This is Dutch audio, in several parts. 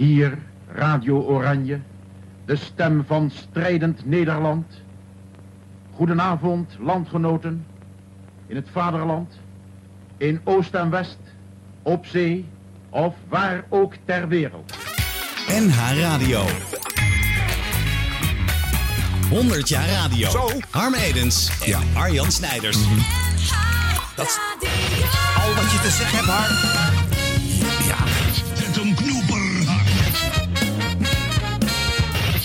Hier Radio Oranje, de stem van strijdend Nederland. Goedenavond, landgenoten, in het vaderland, in Oost en West, op zee of waar ook ter wereld. NH Radio. 100 jaar radio. Zo. Harm Edens en Ja. Arjan Snijders. Dat is Al wat je te zeggen hebt, Harm.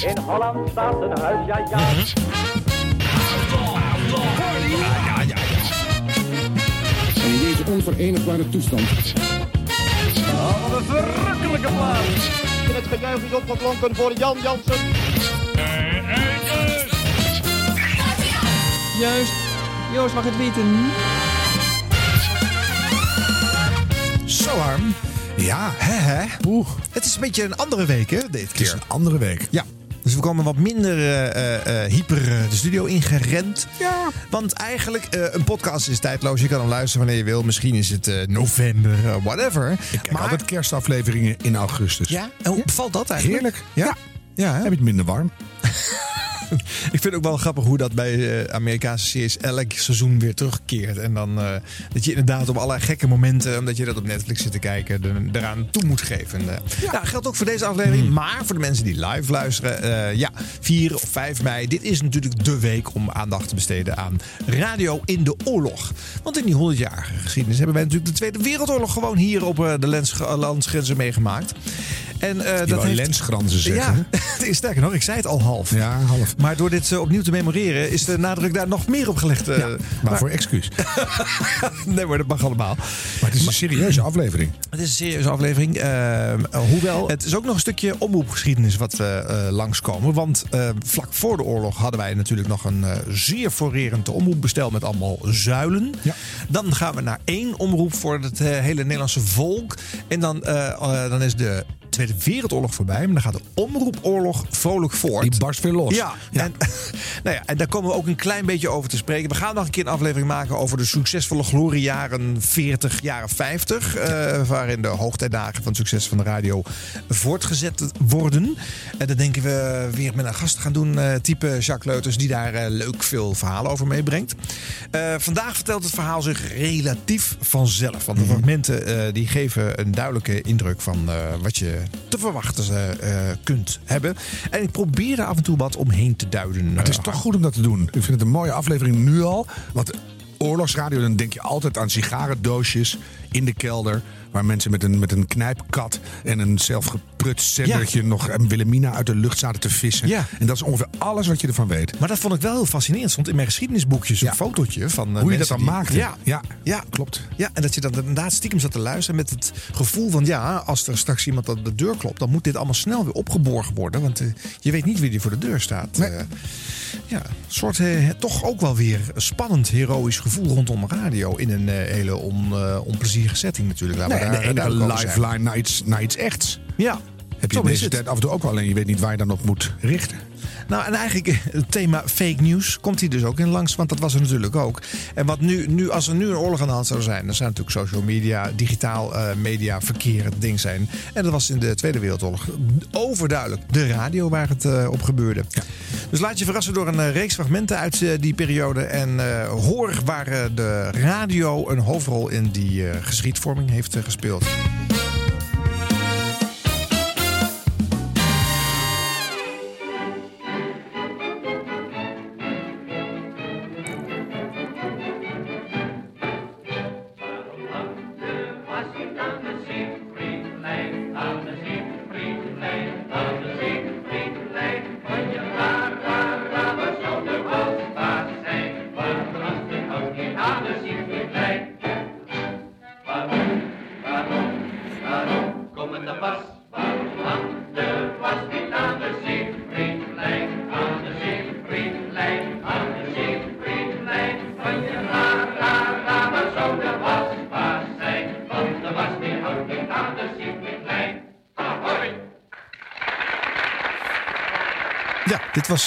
In Holland staat een huis, ja ja. En in deze onverenigbare toestand Oh, wat een verrukkelijke plaats. En het gejuich is opgeklonken voor Jan Jansen. Juist. Joost mag het weten. Zo Harm. Ja, hè hè. Oeh, Het is een beetje een andere week hè, dit het is keer. een andere week. Ja, dus we komen wat minder eh, eh, eh, hyper de studio ingerend. Ja. Want eigenlijk, eh, een podcast is tijdloos. Je kan hem luisteren wanneer je wil. Misschien is het eh, november, whatever. Ik kijk altijd kerstafleveringen in augustus. Ja, en hoe bevalt dat eigenlijk? Heerlijk. Ja. Ja. Ja, hè? Heb je het minder warm? Ik vind het ook wel grappig hoe dat bij eh, Amerikaanse series elk seizoen weer terugkeert. En dan eh, dat je inderdaad op allerlei gekke momenten, omdat je dat op Netflix zit te kijken, er, eraan toe moet geven. En, eh, ja. geldt ook voor deze aflevering. Maar voor de mensen die live luisteren, eh, ja, 4 of 5 mei. Dit is natuurlijk de week om aandacht te besteden aan radio in de oorlog. Want in die 100-jarige geschiedenis hebben wij natuurlijk de Tweede Wereldoorlog gewoon hier op de lens, landsgrenzen meegemaakt. En, eh, Dat heeft, lensgranzen zeggen. Ja, sterker nog, ik zei het al half. Ja, half. Maar door dit eh, opnieuw te memoreren is de nadruk daar nog meer op gelegd. eh. Maar voor excuus. nee, maar dat mag allemaal. Maar het is een serieuze aflevering. Het is een serieuze aflevering. Hoewel, het is ook nog een stukje omroepgeschiedenis wat we eh, langskomen. Want vlak voor de oorlog hadden wij natuurlijk nog een zeer forerend omroepbestel met allemaal zuilen. Ja. Dan gaan we naar één omroep voor het hele Nederlandse volk. En dan, dan is de Tweede Wereldoorlog voorbij. Maar dan gaat de omroepoorlog vrolijk voort. Die barst weer los. Ja, En, nou ja, en daar komen we ook een klein beetje over te spreken. We gaan nog een keer een aflevering maken over de succesvolle gloriejaren 40, jaren 50. eh, waarin de hoogtijdagen van het succes van de radio voortgezet worden. En dan denken we weer met een gast gaan doen, eh, type Jacques Leuters, die daar eh, leuk veel verhalen over meebrengt. Vandaag vertelt het verhaal zich relatief vanzelf. Want de fragmenten eh, die geven een duidelijke indruk van wat je te verwachten eh, kunt hebben. En ik probeer er af en toe wat omheen te duiden. Maar het is eh, toch goed om dat te doen. Ik vind het een mooie aflevering nu al. Want oorlogsradio, dan denk je altijd aan sigarendoosjes in de kelder. Waar mensen met een, met een knijpkat en een zelfgeprutst zendertje nog een Wilhelmina uit de lucht zaten te vissen. Ja. En dat is ongeveer alles wat je ervan weet. Maar dat vond ik wel heel fascinerend. stond in mijn geschiedenisboekjes een Ja. fotootje van eh, Hoe je dat dan die- maakte. Ja, ja, ja. klopt. Ja, en dat je dan inderdaad stiekem zat te luisteren met het gevoel van... ja, als er straks iemand aan de deur klopt... dan moet dit allemaal snel weer opgeborgen worden. Want eh, je weet niet wie er voor de deur staat. Nee. Eh, ja, een soort toch ook wel weer spannend, heroïsch gevoel rondom radio... in een hele on, onplezierige setting natuurlijk. Laten we Nee, en daar de duidelijk over zijn. lifeline naar iets echts. Ja, Heb je deze tijd af en toe ook wel. Alleen je weet niet waar je dan op moet richten. Nou, en eigenlijk eh, het thema fake news komt hier dus ook in langs, want dat was er natuurlijk ook. En wat nu, nu als er nu een oorlog aan de hand zou zijn, dan zou natuurlijk social media, digitaal eh, media, verkeer het ding zijn. En dat was in de Tweede Wereldoorlog overduidelijk de radio waar het eh, op gebeurde. Dus laat je verrassen door een reeks fragmenten uit die periode en hoor waar de radio een hoofdrol in die geschiedvorming heeft gespeeld.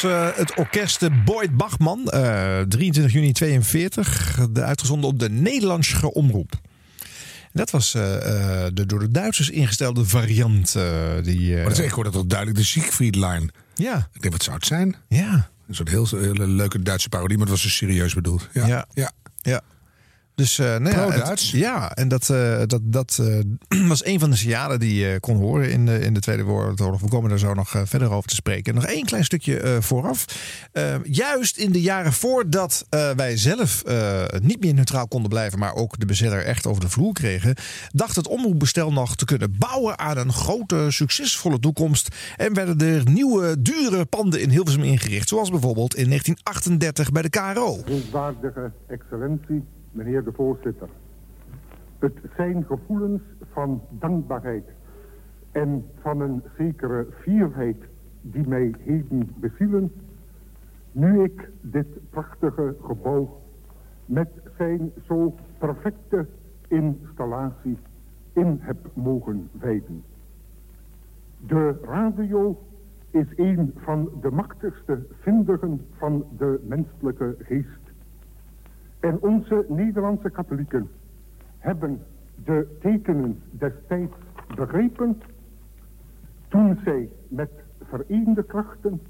Was eh, het orkest eh, Boyd Bachman, eh, 23 juni 42, de, uitgezonden op de Nederlandse omroep. En dat was eh, eh, de door de Duitsers ingestelde variant. eh, die, eh, Maar dat is, ik hoor dat duidelijk de Siegfried-line. ja, Ik denk, wat zou het zijn? ja, Een soort heel, hele leuke Duitse parodie, maar het was dus serieus bedoeld. Ja. Ja. ja. ja. Dus, eh nou ja, het- ja, en dat, eh, dat, dat eh, was een van de signalen die je kon horen in de, in de Tweede Wereldoorlog. We komen daar zo nog verder over te spreken. Nog één klein stukje eh, vooraf. Eh, juist in de jaren voordat eh, wij zelf eh, niet meer neutraal konden blijven, maar ook de bezetter echt over de vloer kregen, dacht het omroepbestel nog te kunnen bouwen aan een grote, succesvolle toekomst. En werden er nieuwe, dure panden in Hilversum ingericht. Zoals bijvoorbeeld in 1938 bij de KRO. Hoogwaardige excellentie, meneer de voorzitter. Het zijn gevoelens van dankbaarheid en van een zekere fierheid die mij heden bezielen, nu ik dit prachtige gebouw met zijn zo perfecte installatie in heb mogen wijden. De radio is een van de machtigste vindigen van de menselijke geest. En onze Nederlandse katholieken hebben de tekenen destijds begrepen toen zij met vereende krachten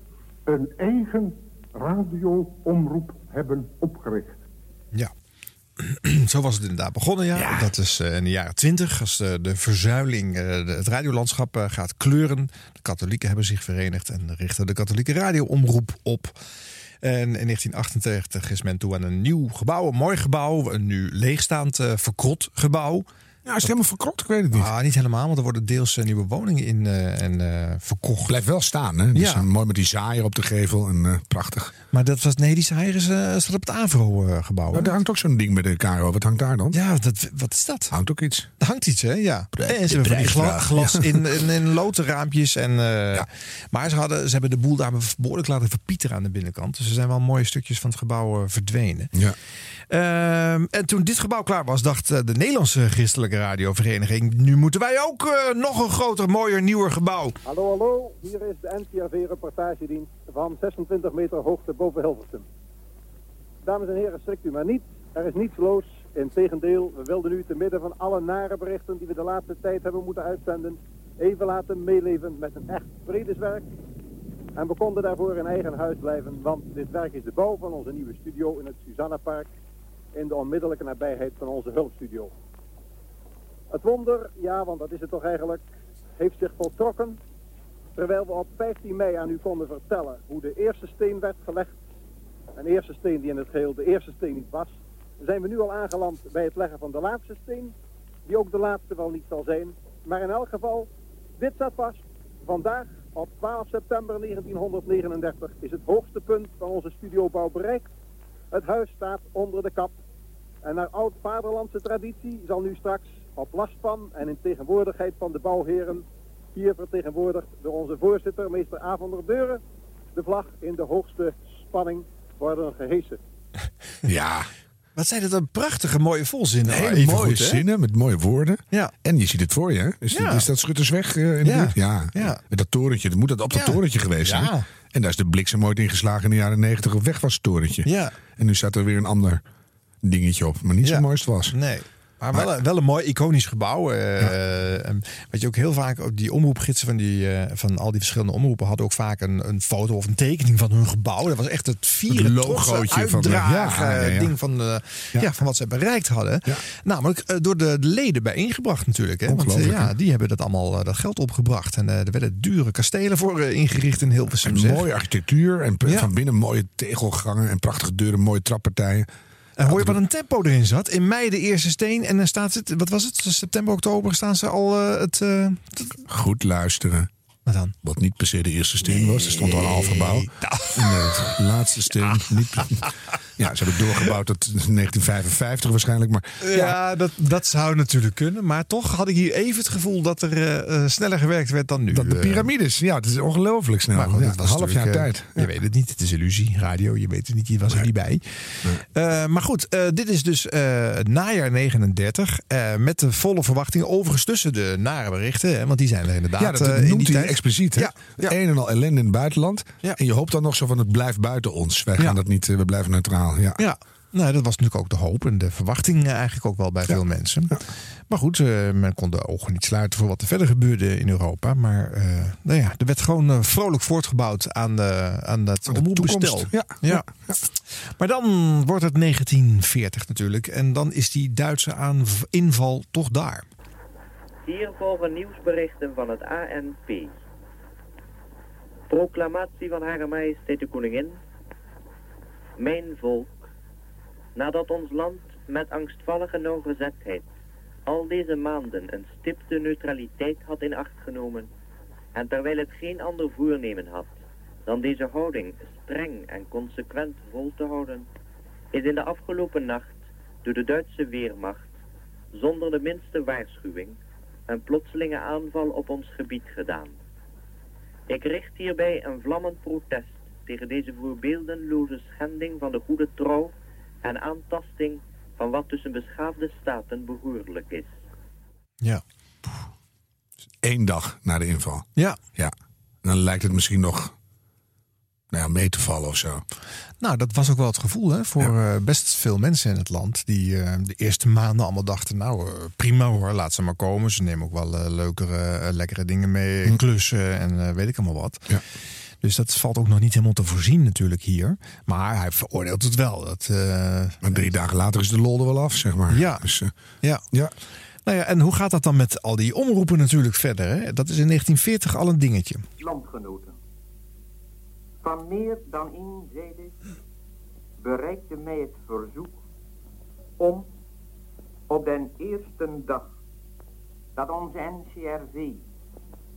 een eigen radioomroep hebben opgericht. Ja. Zo was het inderdaad begonnen, ja. Dat is eh, in de jaren twintig, als de, de verzuiling eh, het radiolandschap eh, gaat kleuren. De katholieken hebben zich verenigd en richten de katholieke radioomroep op. En in 1988 is men toe aan een nieuw gebouw, een mooi gebouw. Een nu leegstaand eh, verkrot gebouw. Ja, is het helemaal verkrot? Ik weet het niet. Ah, niet helemaal, want er worden deels eh, nieuwe woningen in eh, en eh, verkocht. Blijft wel staan, hè? Dus Ja. mooi met die zaaier op de gevel en prachtig. Maar dat was, nee, die eh, staat op het Avro-gebouw. Nou, daar hangt ook zo'n ding met de KRO. Wat hangt daar dan? ja, dat, wat is dat? Hangt ook iets. Er hangt iets, hè? Ja. Prijs- En ze hebben van die gla- glas ja. in, in, in loten raampjes. En, eh, Maar ze, hadden, ze hebben de boel daar behoorlijk laten verpieteren aan de binnenkant. Dus er zijn wel mooie stukjes van het gebouw eh, verdwenen. Ja. Ehm, en toen dit gebouw klaar was, dacht eh, de Nederlandse Christelijke Radiovereniging... nu moeten wij ook eh, nog een groter, mooier, nieuwer gebouw. Hallo, hallo. Hier is de NCRV-reportagedienst van 26 meter hoogte boven Hilversum. Dames en heren, schrikt u maar niet. Er is niets los. Integendeel, we wilden u te midden van alle nare berichten die we de laatste tijd hebben moeten uitzenden... even laten meeleven met een echt vredeswerk. En we konden daarvoor in eigen huis blijven, want dit werk is de bouw van onze nieuwe studio in het Susanna-park... in de onmiddellijke nabijheid van onze hulpstudio. Het wonder, ja, want dat is het toch eigenlijk, heeft zich voltrokken terwijl we op 15 mei aan u konden vertellen hoe de eerste steen werd gelegd. Een eerste steen die in het geheel de eerste steen niet was. Zijn we nu al aangeland bij het leggen van de laatste steen. Die ook de laatste wel niet zal zijn. Maar in elk geval, dit staat vast. Vandaag, op 12 september 1939, is het hoogste punt van onze studiobouw bereikt. Het huis staat onder de kap. En naar oud vaderlandse traditie zal nu straks op last van en in tegenwoordigheid van de bouwheren, hier vertegenwoordigd door onze voorzitter, meester A. van der Deuren, de vlag in de hoogste spanning worden gehesen. Ja, Wat zijn het een prachtige, mooie volzinnen. hele Even mooie goed, zinnen met mooie woorden. Ja. En je ziet het voor je, hè? Is, Ja. is dat Schuttersweg eh, in de Ja. buurt? Ja. Ja. Met dat torentje. Dat moet dat op dat Ja. torentje geweest zijn. Ja. En daar is de bliksem ooit ingeslagen in de jaren negentig. Weg was het torentje. Ja. En nu staat er weer een ander dingetje op. Maar niet Ja. zo mooi als het was. Nee. Maar wel, een, wel een mooi iconisch gebouw. eh, en Wat je ook heel vaak, ook die omroepgidsen van, die, eh, van al die verschillende omroepen hadden ook vaak een, een foto of een tekening van hun gebouw. Dat was echt het vieren, Het logootje van de- ja, ding van, ja. van wat ze bereikt hadden. Namelijk eh, door de, de leden bijeengebracht natuurlijk. Hè? Want, eh, ja, die hebben dat allemaal eh, dat geld opgebracht. En eh, er werden dure kastelen voor eh, ingericht in Hilversum. En zeg. mooie architectuur. En van binnen mooie tegelgangen. En prachtige deuren. Mooie trappartijen. En hoor je wat een tempo erin zat? In mei de eerste steen. En dan staat het, wat was het? September, oktober staan ze al eh, het. eh, Goed luisteren. wat dan? Wat niet per se de eerste steen was. Er stond al een half gebouw. En de laatste steen. Niet, ja, ze hebben doorgebouwd tot 1955 waarschijnlijk. Maar Ja, dat, dat zou natuurlijk kunnen. Maar toch had ik hier even het gevoel dat er eh, eh, sneller gewerkt werd dan nu. dat de Eh, piramides. Ja, het is ongelooflijk snel. Maar goed, Ja, dat was een half jaar tijd. Je weet het niet. Het is illusie. Radio, je weet het niet. Je was er niet bij. Maar goed, dit is dus najaar 39. eh, met de volle verwachting. Overigens tussen de nare berichten. Hè, want die zijn er inderdaad Ja, dat in noemt die hij tijd. expliciet. Hè? Een en al ellende in het buitenland. En je hoopt dan nog zo van het blijft buiten ons. Wij gaan dat niet, we blijven neutraal. Ja. Ja. Nou, dat was natuurlijk ook de hoop en de verwachting eh, eigenlijk ook wel bij veel mensen. Maar goed, eh, men kon de ogen niet sluiten voor wat er verder gebeurde in Europa. Maar eh, nou ja, er werd gewoon vrolijk voortgebouwd aan, de, aan dat omroepbestel. toekomst. Ja, Ja. Maar dan wordt het 1940 natuurlijk. En dan is die Duitse inval toch daar. Hier volgen nieuwsberichten van het ANP. Proclamatie van Hare Majesteit de Koningin. Mijn volk, nadat ons land met angstvallige nauwgezetheid al deze maanden een stipte neutraliteit had in acht genomen en terwijl het geen ander voornemen had dan deze houding streng en consequent vol te houden, is in de afgelopen nacht door de Duitse Weermacht zonder de minste waarschuwing een plotselinge aanval op ons gebied gedaan. Ik richt hierbij een vlammend protest tegen deze voorbeeldenloze schending van de goede trouw en aantasting van wat tussen beschaafde staten behoorlijk is. Ja. Eén dag na de inval. Ja. Ja. En dan lijkt het misschien nog nou ja, mee te vallen of zo. Nou, dat was ook wel het gevoel hè, voor eh, best veel mensen in het land. Die eh, de eerste maanden allemaal dachten, nou eh, prima hoor, laat ze maar komen. Ze nemen ook wel leukere, lekkere dingen mee, klussen en weet ik allemaal wat. Ja. Dus dat valt ook nog niet helemaal te voorzien natuurlijk hier. Maar hij veroordeelt het wel. Dat, eh, Maar drie dagen later is de lol er wel af, zeg maar. Ja. Dus, eh, ja. ja. Nou ja, en hoe gaat dat dan met al die omroepen natuurlijk verder? Hè? Dat is in 1940 al een dingetje. landgenoten. Van meer dan één zijde bereikte mij het verzoek om op den eerste dag dat onze NCRV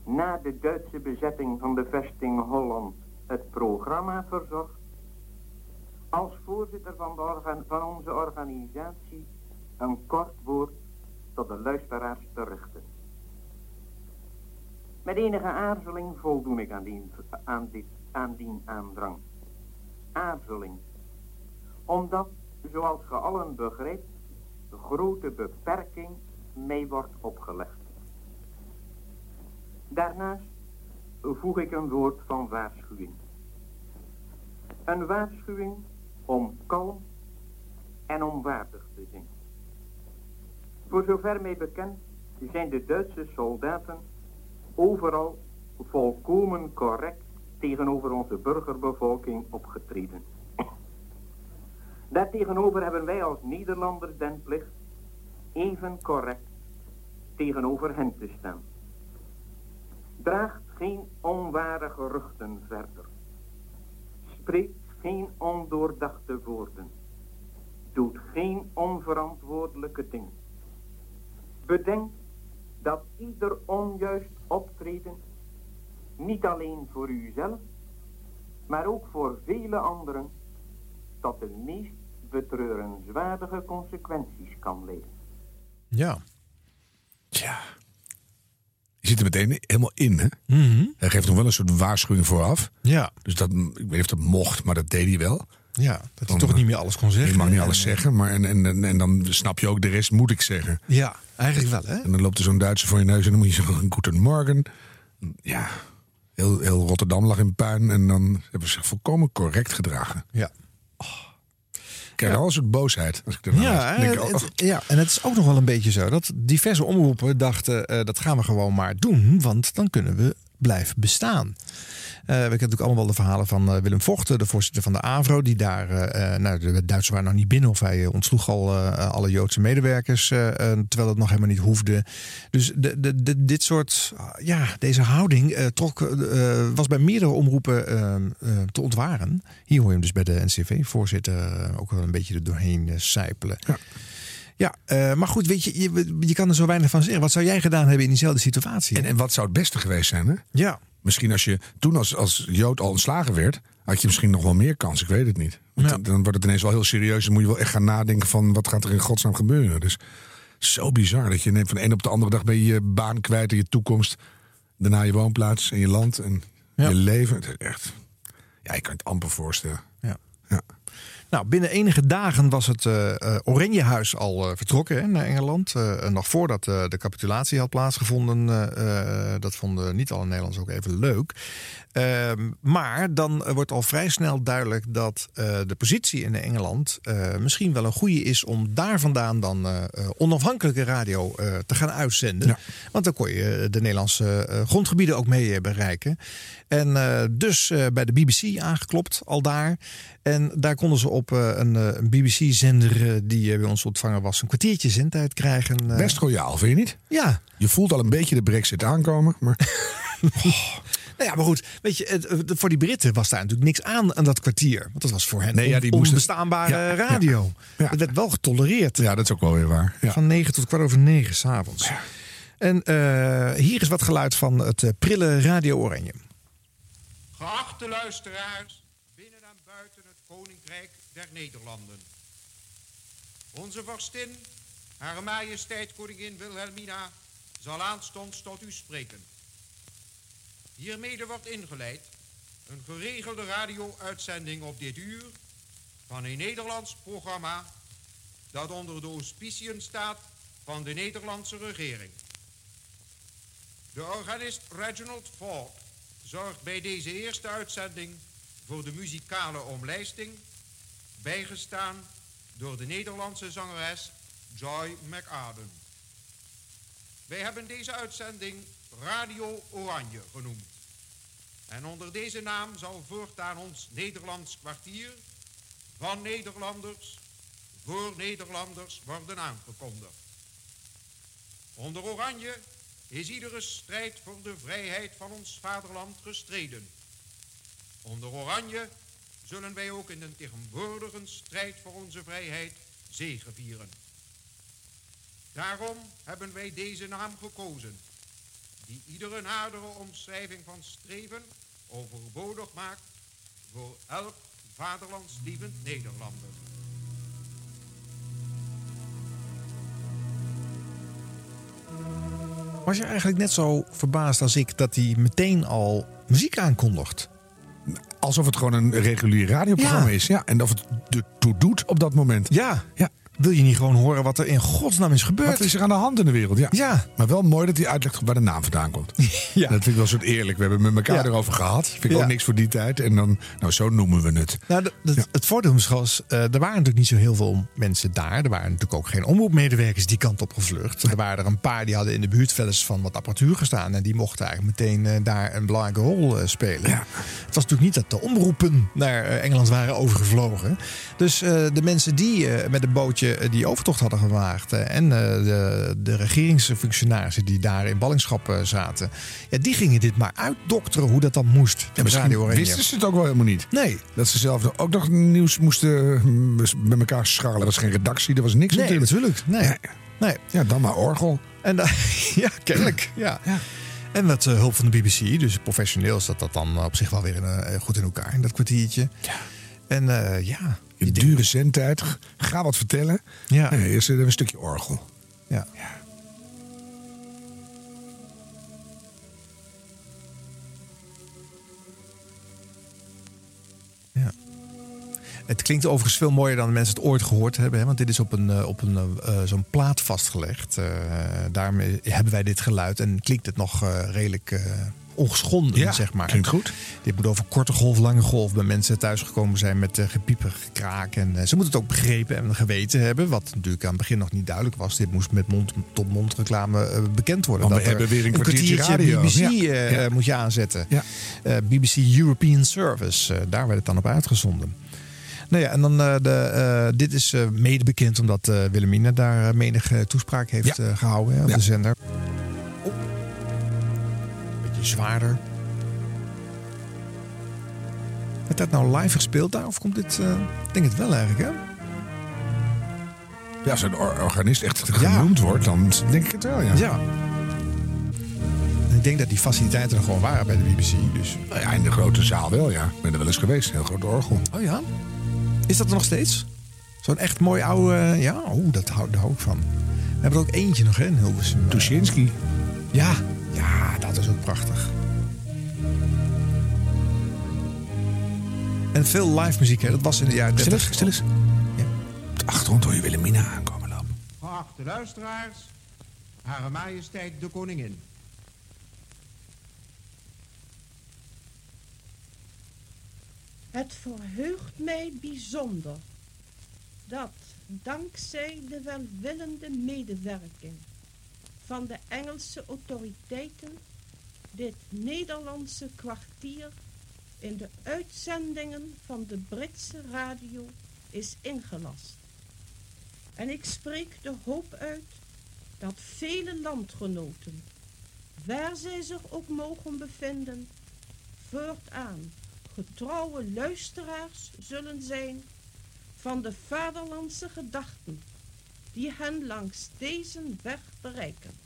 na de Duitse bezetting van de vesting Holland het programma verzocht, als voorzitter van, van onze organisatie een kort woord tot de luisteraars te richten. Met enige aarzeling voldoen ik aan die, aan dit, aan die aandrang. Aarzeling. Omdat, zoals ge allen begrijpt, de grote beperking mij wordt opgelegd. Daarnaast voeg ik een woord van waarschuwing. Een waarschuwing om kalm en om waardig te zijn. Voor zover mij bekend zijn de Duitse soldaten overal volkomen correct tegenover onze burgerbevolking opgetreden. Daartegenover hebben wij als Nederlanders den plicht even correct tegenover hen te staan. Draagt geen onware geruchten verder. Spreekt geen ondoordachte woorden. Doet geen onverantwoordelijke dingen. Bedenk dat ieder onjuist optreden niet alleen voor uzelf, maar ook voor vele anderen tot de meest betreurenswaardige consequenties kan leiden. Ja. Tja. Zit er meteen helemaal in, hè? Mhm. Hij geeft nog wel een soort waarschuwing vooraf. Ja. Dus dat, ik weet niet of dat mocht, maar dat deed hij wel. Ja, dat hij toch eh, niet meer alles kon zeggen. Je mag niet En, alles eh, zeggen, maar en, en, en, en dan snap je ook, de rest moet ik zeggen. Ja, eigenlijk wel, hè? En dan loopt er zo'n Duitser voor je neus en dan moet je zeggen, goedemorgen. Ja, heel, heel Rotterdam lag in puin en dan hebben ze zich volkomen correct gedragen. Ja. Ik krijg al een soort boosheid als ik er Ja, denk, en oh, het, ja, en het is ook nog wel een beetje zo dat diverse omroepen dachten: eh, dat gaan we gewoon maar doen, want dan kunnen we blijven bestaan. Eh, we kennen natuurlijk allemaal wel de verhalen van eh, Willem Vochten, de voorzitter van de AVRO, die daar, eh, eh, nou, de Duitsers waren nog niet binnen of hij eh, ontsloeg al eh, alle Joodse medewerkers, eh, eh, terwijl dat nog helemaal niet hoefde. Dus de, de, de- dit soort, ah, ja, deze houding eh, trok, eh, was bij meerdere omroepen eh, eh, te ontwaren. Hier hoor je hem dus bij de NCV-voorzitter eh, ook wel een beetje er doorheen eh, sijpelen. Ja, eh, maar goed, weet je, je, je kan er zo weinig van zeggen. Wat zou jij gedaan hebben in diezelfde situatie? En, en wat zou het beste geweest zijn, hè? Ja. Misschien als je toen als, als Jood al ontslagen werd, had je misschien nog wel meer kans. Ik weet het niet. Ja. dan- Dan wordt het ineens wel heel serieus. Dan moet je wel echt gaan nadenken van wat gaat er in godsnaam gebeuren. Dus zo bizar dat je neemt van de een op de andere dag ben je je baan kwijt en je toekomst. Daarna je woonplaats en je land en Ja. je leven. Het is echt, ja, je kan het amper voorstellen. Ja. Ja. Nou, binnen enige dagen was het uh, uh, Oranjehuis al uh, vertrokken naar Engeland. nog voordat de capitulatie had plaatsgevonden. dat vonden niet alle Nederlanders ook even leuk. Ehm, maar dan wordt al vrij snel duidelijk dat de positie in Engeland misschien wel een goede is om daar vandaan dan onafhankelijke radio te gaan uitzenden. Ja. Want dan kon je de Nederlandse grondgebieden ook mee bereiken. En dus bij de BBC aangeklopt, al daar. En daar konden ze op een, een BBC-zender die bij ons ontvangen was... een kwartiertje zendtijd krijgen. Best royaal, vind je niet? Ja. Je voelt al een beetje de brexit aankomen, maar... oh. Nou ja, maar goed, weet je, het, voor die Britten was daar natuurlijk niks aan aan dat kwartier. Want dat was voor hen nee, ja, die onbestaanbare ja, radio. Ja, het werd wel getolereerd. Ja, dat is ook wel weer waar. Van 9 tot kwart over 9 s'avonds. Ja. En hier is wat geluid van het prille Radio Oranje. Geachte luisteraars, binnen en buiten het Koninkrijk der Nederlanden. Onze vorstin, Hare Majesteit Koningin Wilhelmina, zal aanstonds tot u spreken. Hiermede wordt ingeleid een geregelde radio-uitzending op dit uur van een Nederlands programma dat onder de auspiciën staat van de Nederlandse regering. De organist Reginald Falk zorgt bij deze eerste uitzending voor de muzikale omlijsting, bijgestaan door de Nederlandse zangeres Joy McAden. Wij hebben deze uitzending Radio Oranje genoemd. En onder deze naam zal voortaan ons Nederlands kwartier van Nederlanders voor Nederlanders worden aangekondigd. Onder Oranje is iedere strijd voor de vrijheid van ons vaderland gestreden. Onder Oranje zullen wij ook in de tegenwoordige strijd voor onze vrijheid zegevieren. Daarom hebben wij deze naam gekozen, die iedere nadere omschrijving van streven overbodig maakt voor elk vaderlandslievend Nederlander. Was je eigenlijk net zo verbaasd als ik dat hij meteen al muziek aankondigt? Alsof het gewoon een regulier radioprogramma Ja. is. Ja, en of het ertoe doet op dat moment. Ja. ja. Wil je niet gewoon horen wat er in godsnaam is gebeurd? Wat is er aan de hand in de wereld? Ja. Ja. Maar wel mooi dat hij uitlegt waar de naam vandaan komt. Ja. Dat vind ik wel soort eerlijk. We hebben met elkaar Ja. erover gehad. Vind ik Ja. ook niks voor die tijd. En dan, nou zo noemen we het. Nou, het voordeel was, eh, er waren natuurlijk niet zo heel veel mensen daar. Er waren natuurlijk ook geen omroepmedewerkers die kant op gevlucht. Er waren er een paar die hadden in de buurt wel eens van wat apparatuur gestaan. En die mochten eigenlijk meteen eh, daar een belangrijke rol eh, spelen. Het was natuurlijk niet dat de omroepen naar Engeland waren overgevlogen. Dus de mensen die met een bootje die overtocht hadden eh, en eh, de, de regeringsfunctionarissen die daar in ballingschap eh, zaten. Ja, die gingen dit maar uitdokteren hoe dat dan moest. Ja, Radio Oranje. wisten ze het ook wel helemaal niet. Nee. Dat ze zelf ook nog nieuws moesten mm, met elkaar scharrelen. Er was geen redactie, er was niks Nee, natuurlijk. Nee. nee. Ja, dan maar orgel. En da- ja, kennelijk. Ja. En met eh, hulp van de BBC, dus professioneel is dat, dat dan op zich wel weer goed in elkaar in dat kwartiertje. En eh, ja. Je dure zendtijd. Ga wat vertellen. Ja. Nee, eerst even een stukje orgel. Ja. Ja. Het klinkt overigens veel mooier dan de mensen het ooit gehoord hebben. Hè? Want dit is op, een, eh, op een, eh, zo'n plaat vastgelegd. Eh, daarmee hebben wij dit geluid. En klinkt het nog eh, redelijk eh, ongeschonden, Ja, zeg maar. klinkt goed. Dit moet over korte golf, lange golf. Bij mensen thuisgekomen zijn met uh, gepieper, gekraak. En eh, ze moeten het ook begrepen en geweten hebben. Wat natuurlijk aan het begin nog niet duidelijk was. Dit moest met mond-tot-mond reclame eh, bekend worden. Want we Dat hebben weer een kwartiertje radio. BBC Ja. eh, Ja. moet je aanzetten. Ja. Eh, BBC European Service. eh, daar werd het dan op uitgezonden. Nou ja, en dan uh, de, uh, dit is uh, mede bekend omdat Wilhelmina daar menige toespraak heeft Ja. gehouden hè, op Ja. de zender. Zwaarder. Werd dat nou live gespeeld daar? Of komt dit... ik denk het wel eigenlijk, hè? Ja, als een or- organist echt genoemd wordt, dan denk ik het wel, ja. Ja. En ik denk dat die faciliteiten er gewoon waren bij de BBC. Dus. Nou ja, in de grote zaal wel, ja. Ik ben er wel eens geweest. Heel groot orgel. Oh ja? Is dat er nog steeds? Zo'n echt mooi oude... Ja, oh, dat hou, daar hou ik van. We hebben er ook eentje nog, hè, in Hilversum. Tuschinski. Ja, ja, dat is ook prachtig. En veel live muziek, hè? dat was in de jaren 30. Stil eens, stil eens. Op de achtergrond hoor je Wilhelmina aankomen lopen. Geachte luisteraars, Hare Majesteit de Koningin. Het verheugt mij bijzonder dat dankzij de welwillende medewerking van de Engelse autoriteiten dit Nederlandse kwartier in de uitzendingen van de Britse radio is ingelast. En ik spreek de hoop uit dat vele landgenoten, waar zij zich ook mogen bevinden, voortaan getrouwe luisteraars zullen zijn van de vaderlandse gedachten die hen langs deze weg bereiken.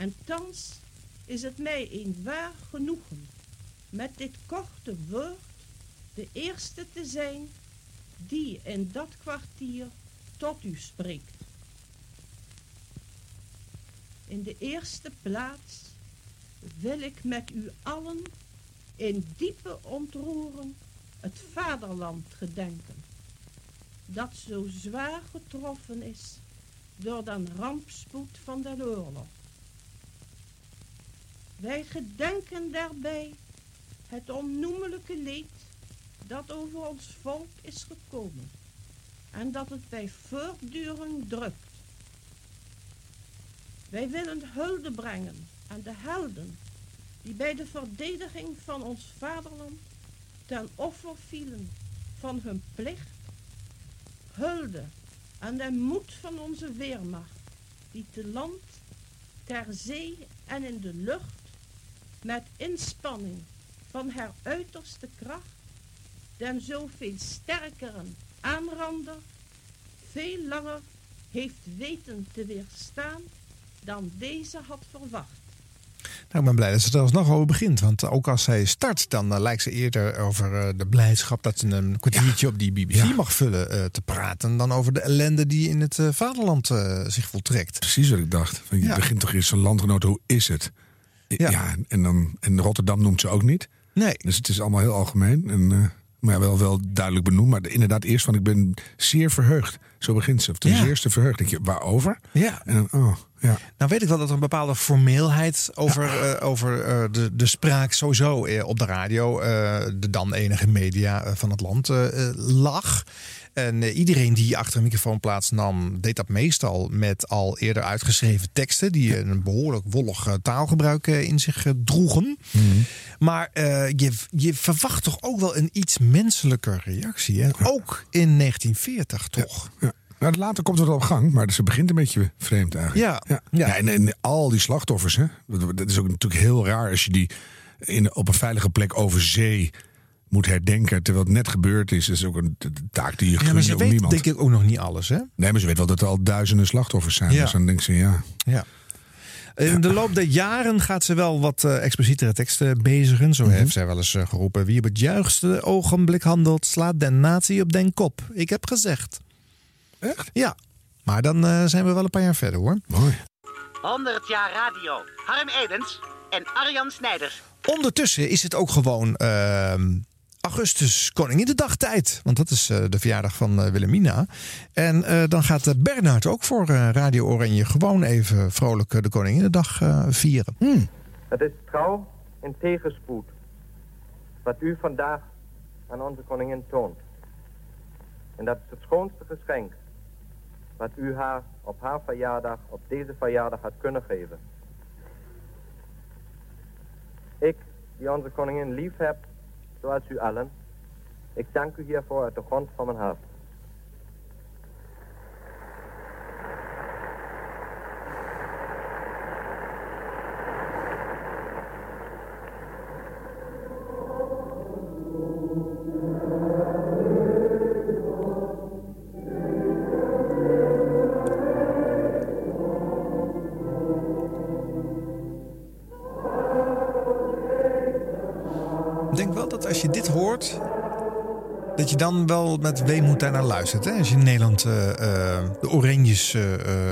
En thans is het mij een waar genoegen met dit korte woord de eerste te zijn die in dat kwartier tot u spreekt. In de eerste plaats wil ik met u allen in diepe ontroering het vaderland gedenken, dat zo zwaar getroffen is door den rampspoed van de oorlog. Wij gedenken daarbij het onnoemelijke leed dat over ons volk is gekomen en dat het bij voortduring drukt. Wij willen hulde brengen aan de helden die bij de verdediging van ons vaderland ten offer vielen van hun plicht, hulde aan de moed van onze weermacht, die te land, ter zee en in de lucht met inspanning van haar uiterste kracht den zoveel sterkeren aanrander veel langer heeft weten te weerstaan dan deze had verwacht. Nou, ik ben blij dat ze er alsnog over begint. Want ook als zij start, dan eh, lijkt ze eerder over eh, de blijdschap dat ze een kwartiertje op die BBC mag vullen eh, te praten. Dan over de ellende die in het vaderland zich voltrekt. Precies wat ik dacht. Van, je begint toch eerst een landgenoot, hoe is het? Ja. en, dan, en Rotterdam noemt ze ook niet. Nee. Dus het is allemaal heel algemeen. En, maar ja, wel, wel duidelijk benoemd. Maar inderdaad, eerst van ik ben zeer verheugd. Zo begint ze. Of ten Ja. eerste verheugd. Denk je, waarover? Ja. En dan, oh, ja. Nou weet ik wel dat er een bepaalde formeelheid over, eh, over eh, de, de spraak sowieso eh, op de radio, eh, de dan enige media eh, van het land, eh, eh, lag. En eh, iedereen die achter een microfoon plaatsnam, deed dat meestal met al eerder uitgeschreven teksten die een behoorlijk wollig eh, taalgebruik eh, in zich droegen. Maar eh, je, je verwacht toch ook wel een iets menselijker reactie. Hè? Ook in 1940 toch? Ja. Nou, later komt het wel op gang, maar ze begint een beetje vreemd eigenlijk. Ja. ja. ja en, en al die slachtoffers, hè? Dat is ook natuurlijk heel raar als je die in, op een veilige plek over zee moet herdenken terwijl het net gebeurd is. Dat is ook een taak die je Ja, maar ze weet niemand. denk ik ook nog niet alles, hè? Nee, maar ze weet wel dat er al duizenden slachtoffers zijn. Ja. Dus dan denkt ze, ja. Ja. In de loop der jaren gaat ze wel wat eh, explicietere teksten bezigen. Mhm. Zo heeft zij wel eens eh, geroepen: Wie op het juiste ogenblik handelt, slaat den natie op den kop. Ik heb gezegd. Echt? Ja. Maar dan eh, zijn we wel een paar jaar verder hoor. Mooi. 100 jaar radio. Harm Edens en Arjan Snijders. Ondertussen is het ook gewoon augustus Koninginnedag tijd. Want dat is eh, de verjaardag van eh, Wilhelmina. En eh, dan gaat Bernard ook voor eh, Radio Oranje gewoon even vrolijk de Koninginnedag eh, vieren. Het is trouw en tegenspoed wat u vandaag aan onze koningin toont. En dat is het schoonste geschenk wat u haar op haar verjaardag, op deze verjaardag had kunnen geven. Ik, die onze koningin lief heb, zoals u allen, ik dank u hiervoor uit de grond van mijn hart. Dan wel met weemoed daarnaar luistert. Hè? Als je in Nederland eh, eh, de Oranjes eh,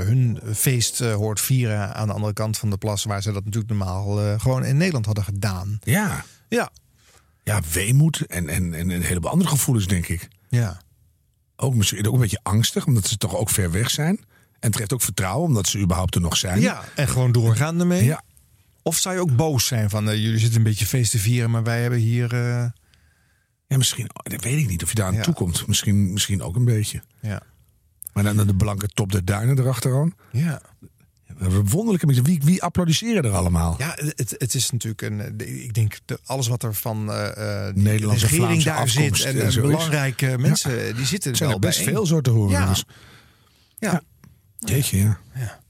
hun feest hoort vieren aan de andere kant van de plas, waar ze dat natuurlijk normaal gewoon in Nederland hadden gedaan. Ja. Ja. ja, weemoed en, en, en een heleboel andere gevoelens, denk ik. Ja. Ook misschien ook een beetje angstig, omdat ze toch ook ver weg zijn. En terecht ook vertrouwen, omdat ze überhaupt er nog zijn. Ja, en gewoon doorgaan ermee. Ja. Of zou je ook boos zijn van, jullie zitten een beetje feest te vieren, maar wij hebben hier... eh, Ja, misschien, dat weet ik niet of je daar aan Ja. toe komt. Misschien, misschien ook een beetje. Ja. Maar dan de blanke top der duinen erachteraan. Ja. Wonderlijke mensen. Wie, wie applaudisseren er allemaal? Ja, het, het is natuurlijk een. eh, Ik denk de, alles wat er van eh eh, die Nederlandse, regering Vlaamse daar zit afkomst en, en en zo is. belangrijke mensen, die zitten Er zijn wel er best veel zo te horen. Ja. Dus, Ja. jeetje, ja.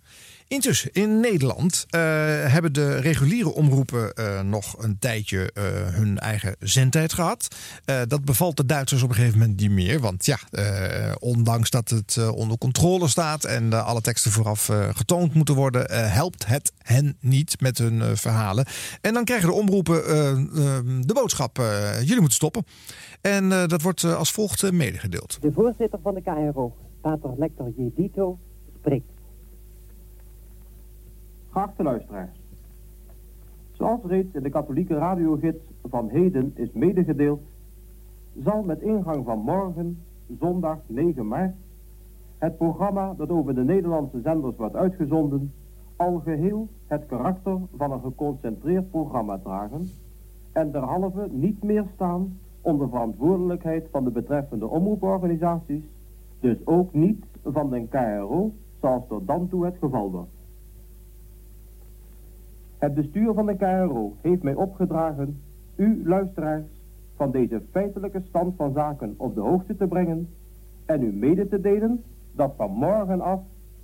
Intussen, in Nederland eh, hebben de reguliere omroepen eh, nog een tijdje eh, hun eigen zendtijd gehad. Eh, dat bevalt de Duitsers op een gegeven moment niet meer. Want ja, ondanks dat het onder controle staat en alle teksten vooraf getoond moeten worden, helpt het hen niet met hun verhalen. En dan krijgen de omroepen de boodschap: jullie moeten stoppen. En dat wordt als volgt medegedeeld. De voorzitter van de KRO, pater Lector J. Dito, spreekt. Geachte luisteraars. Zoals reeds in de katholieke radiogids van heden is medegedeeld, zal met ingang van morgen, zondag 9 maart, het programma dat over de Nederlandse zenders wordt uitgezonden, al geheel het karakter van een geconcentreerd programma dragen en derhalve niet meer staan onder verantwoordelijkheid van de betreffende omroeporganisaties, dus ook niet van de KRO, zoals tot dan toe het geval was. Het bestuur van de KRO heeft mij opgedragen u, luisteraars, van deze feitelijke stand van zaken op de hoogte te brengen en u mede te delen dat van morgen af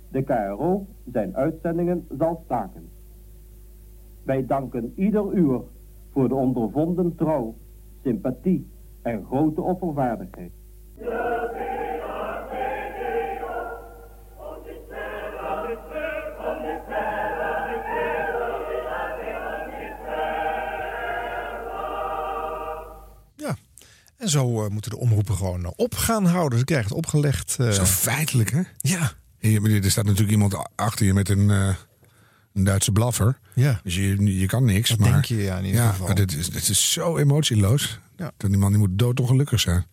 de KRO zijn uitzendingen zal staken. Wij danken ieder uur voor de ondervonden trouw, sympathie en grote offervaardigheid. En zo eh, moeten de omroepen gewoon eh, op gaan houden. Ze krijgen het opgelegd. eh, Zo feitelijk, hè? Ja. Hier, er staat natuurlijk iemand achter je met een, een Duitse blaffer. Ja. Dus je, je kan niks. Dat maar, denk je, ja, in ieder ja, geval. Maar dit is, dit is zo emotieloos. Ja. Dat die man die moet doodongelukkig zijn.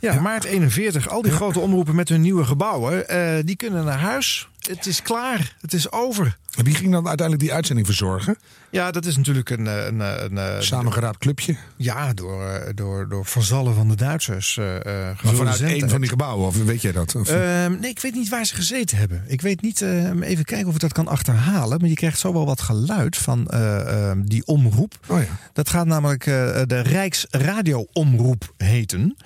Ja, maart 41. Al die grote omroepen met hun nieuwe gebouwen, die kunnen naar huis. Het is klaar. Het is over. En wie ging dan uiteindelijk die uitzending verzorgen? Ja, dat is natuurlijk een... eh, een, eh, een, een Samengeraapt clubje? Ja, door, eh, door, door vazallen van de Duitsers. eh eh, Maar vanuit één van die gebouwen, of weet jij dat? Of- Ehm, nee, ik weet niet waar ze gezeten hebben. Ik weet niet, ehm, even kijken of ik dat kan achterhalen. Maar je krijgt zo wel wat geluid van eh, ehm, die omroep. Oh ja. Dat gaat namelijk eh, de Rijksradioomroep heten.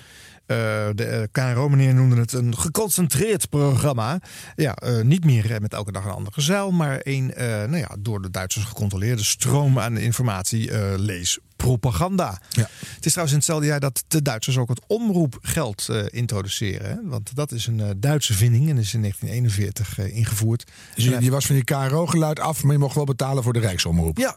Eh, de eh, KRO-meneer noemde het een geconcentreerd programma. Ja, eh, niet meer met elke dag een ander gezeil, maar een nou ja, door de Duitsers gecontroleerde stroom aan informatie, lees propaganda. Ja. Het is trouwens in hetzelfde jaar dat de Duitsers ook het omroepgeld eh, introduceren. Hè? Want dat is een Duitse vinding en is in 1941 eh, ingevoerd. Dus je, je was van je KRO-geluid af, maar je mocht wel betalen voor de Rijksomroep. Ja.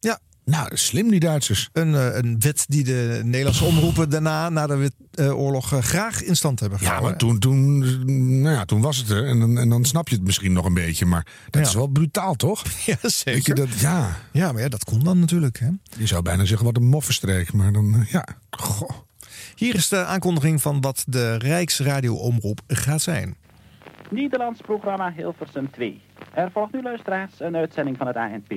Ja. Nou, slim die Duitsers. Een, eh, een wet die de Nederlandse omroepen daarna, na de eh, oorlog, eh, graag in stand hebben Ja, gehouden. maar toen, toen, nou ja, toen was het er. En dan, en dan snap je het misschien nog een beetje. Maar dat Ja. is wel brutaal, toch? Ja, Weet je zeker. dat, ja, Ja, maar ja, dat kon dan natuurlijk. Hè? je zou bijna zeggen wat een moffenstreek. Maar dan, ja, goh. Hier is de aankondiging van wat de Rijksradioomroep gaat zijn. Nederlands programma Hilversum 2. Er volgt nu luisteraars een uitzending van het ANP.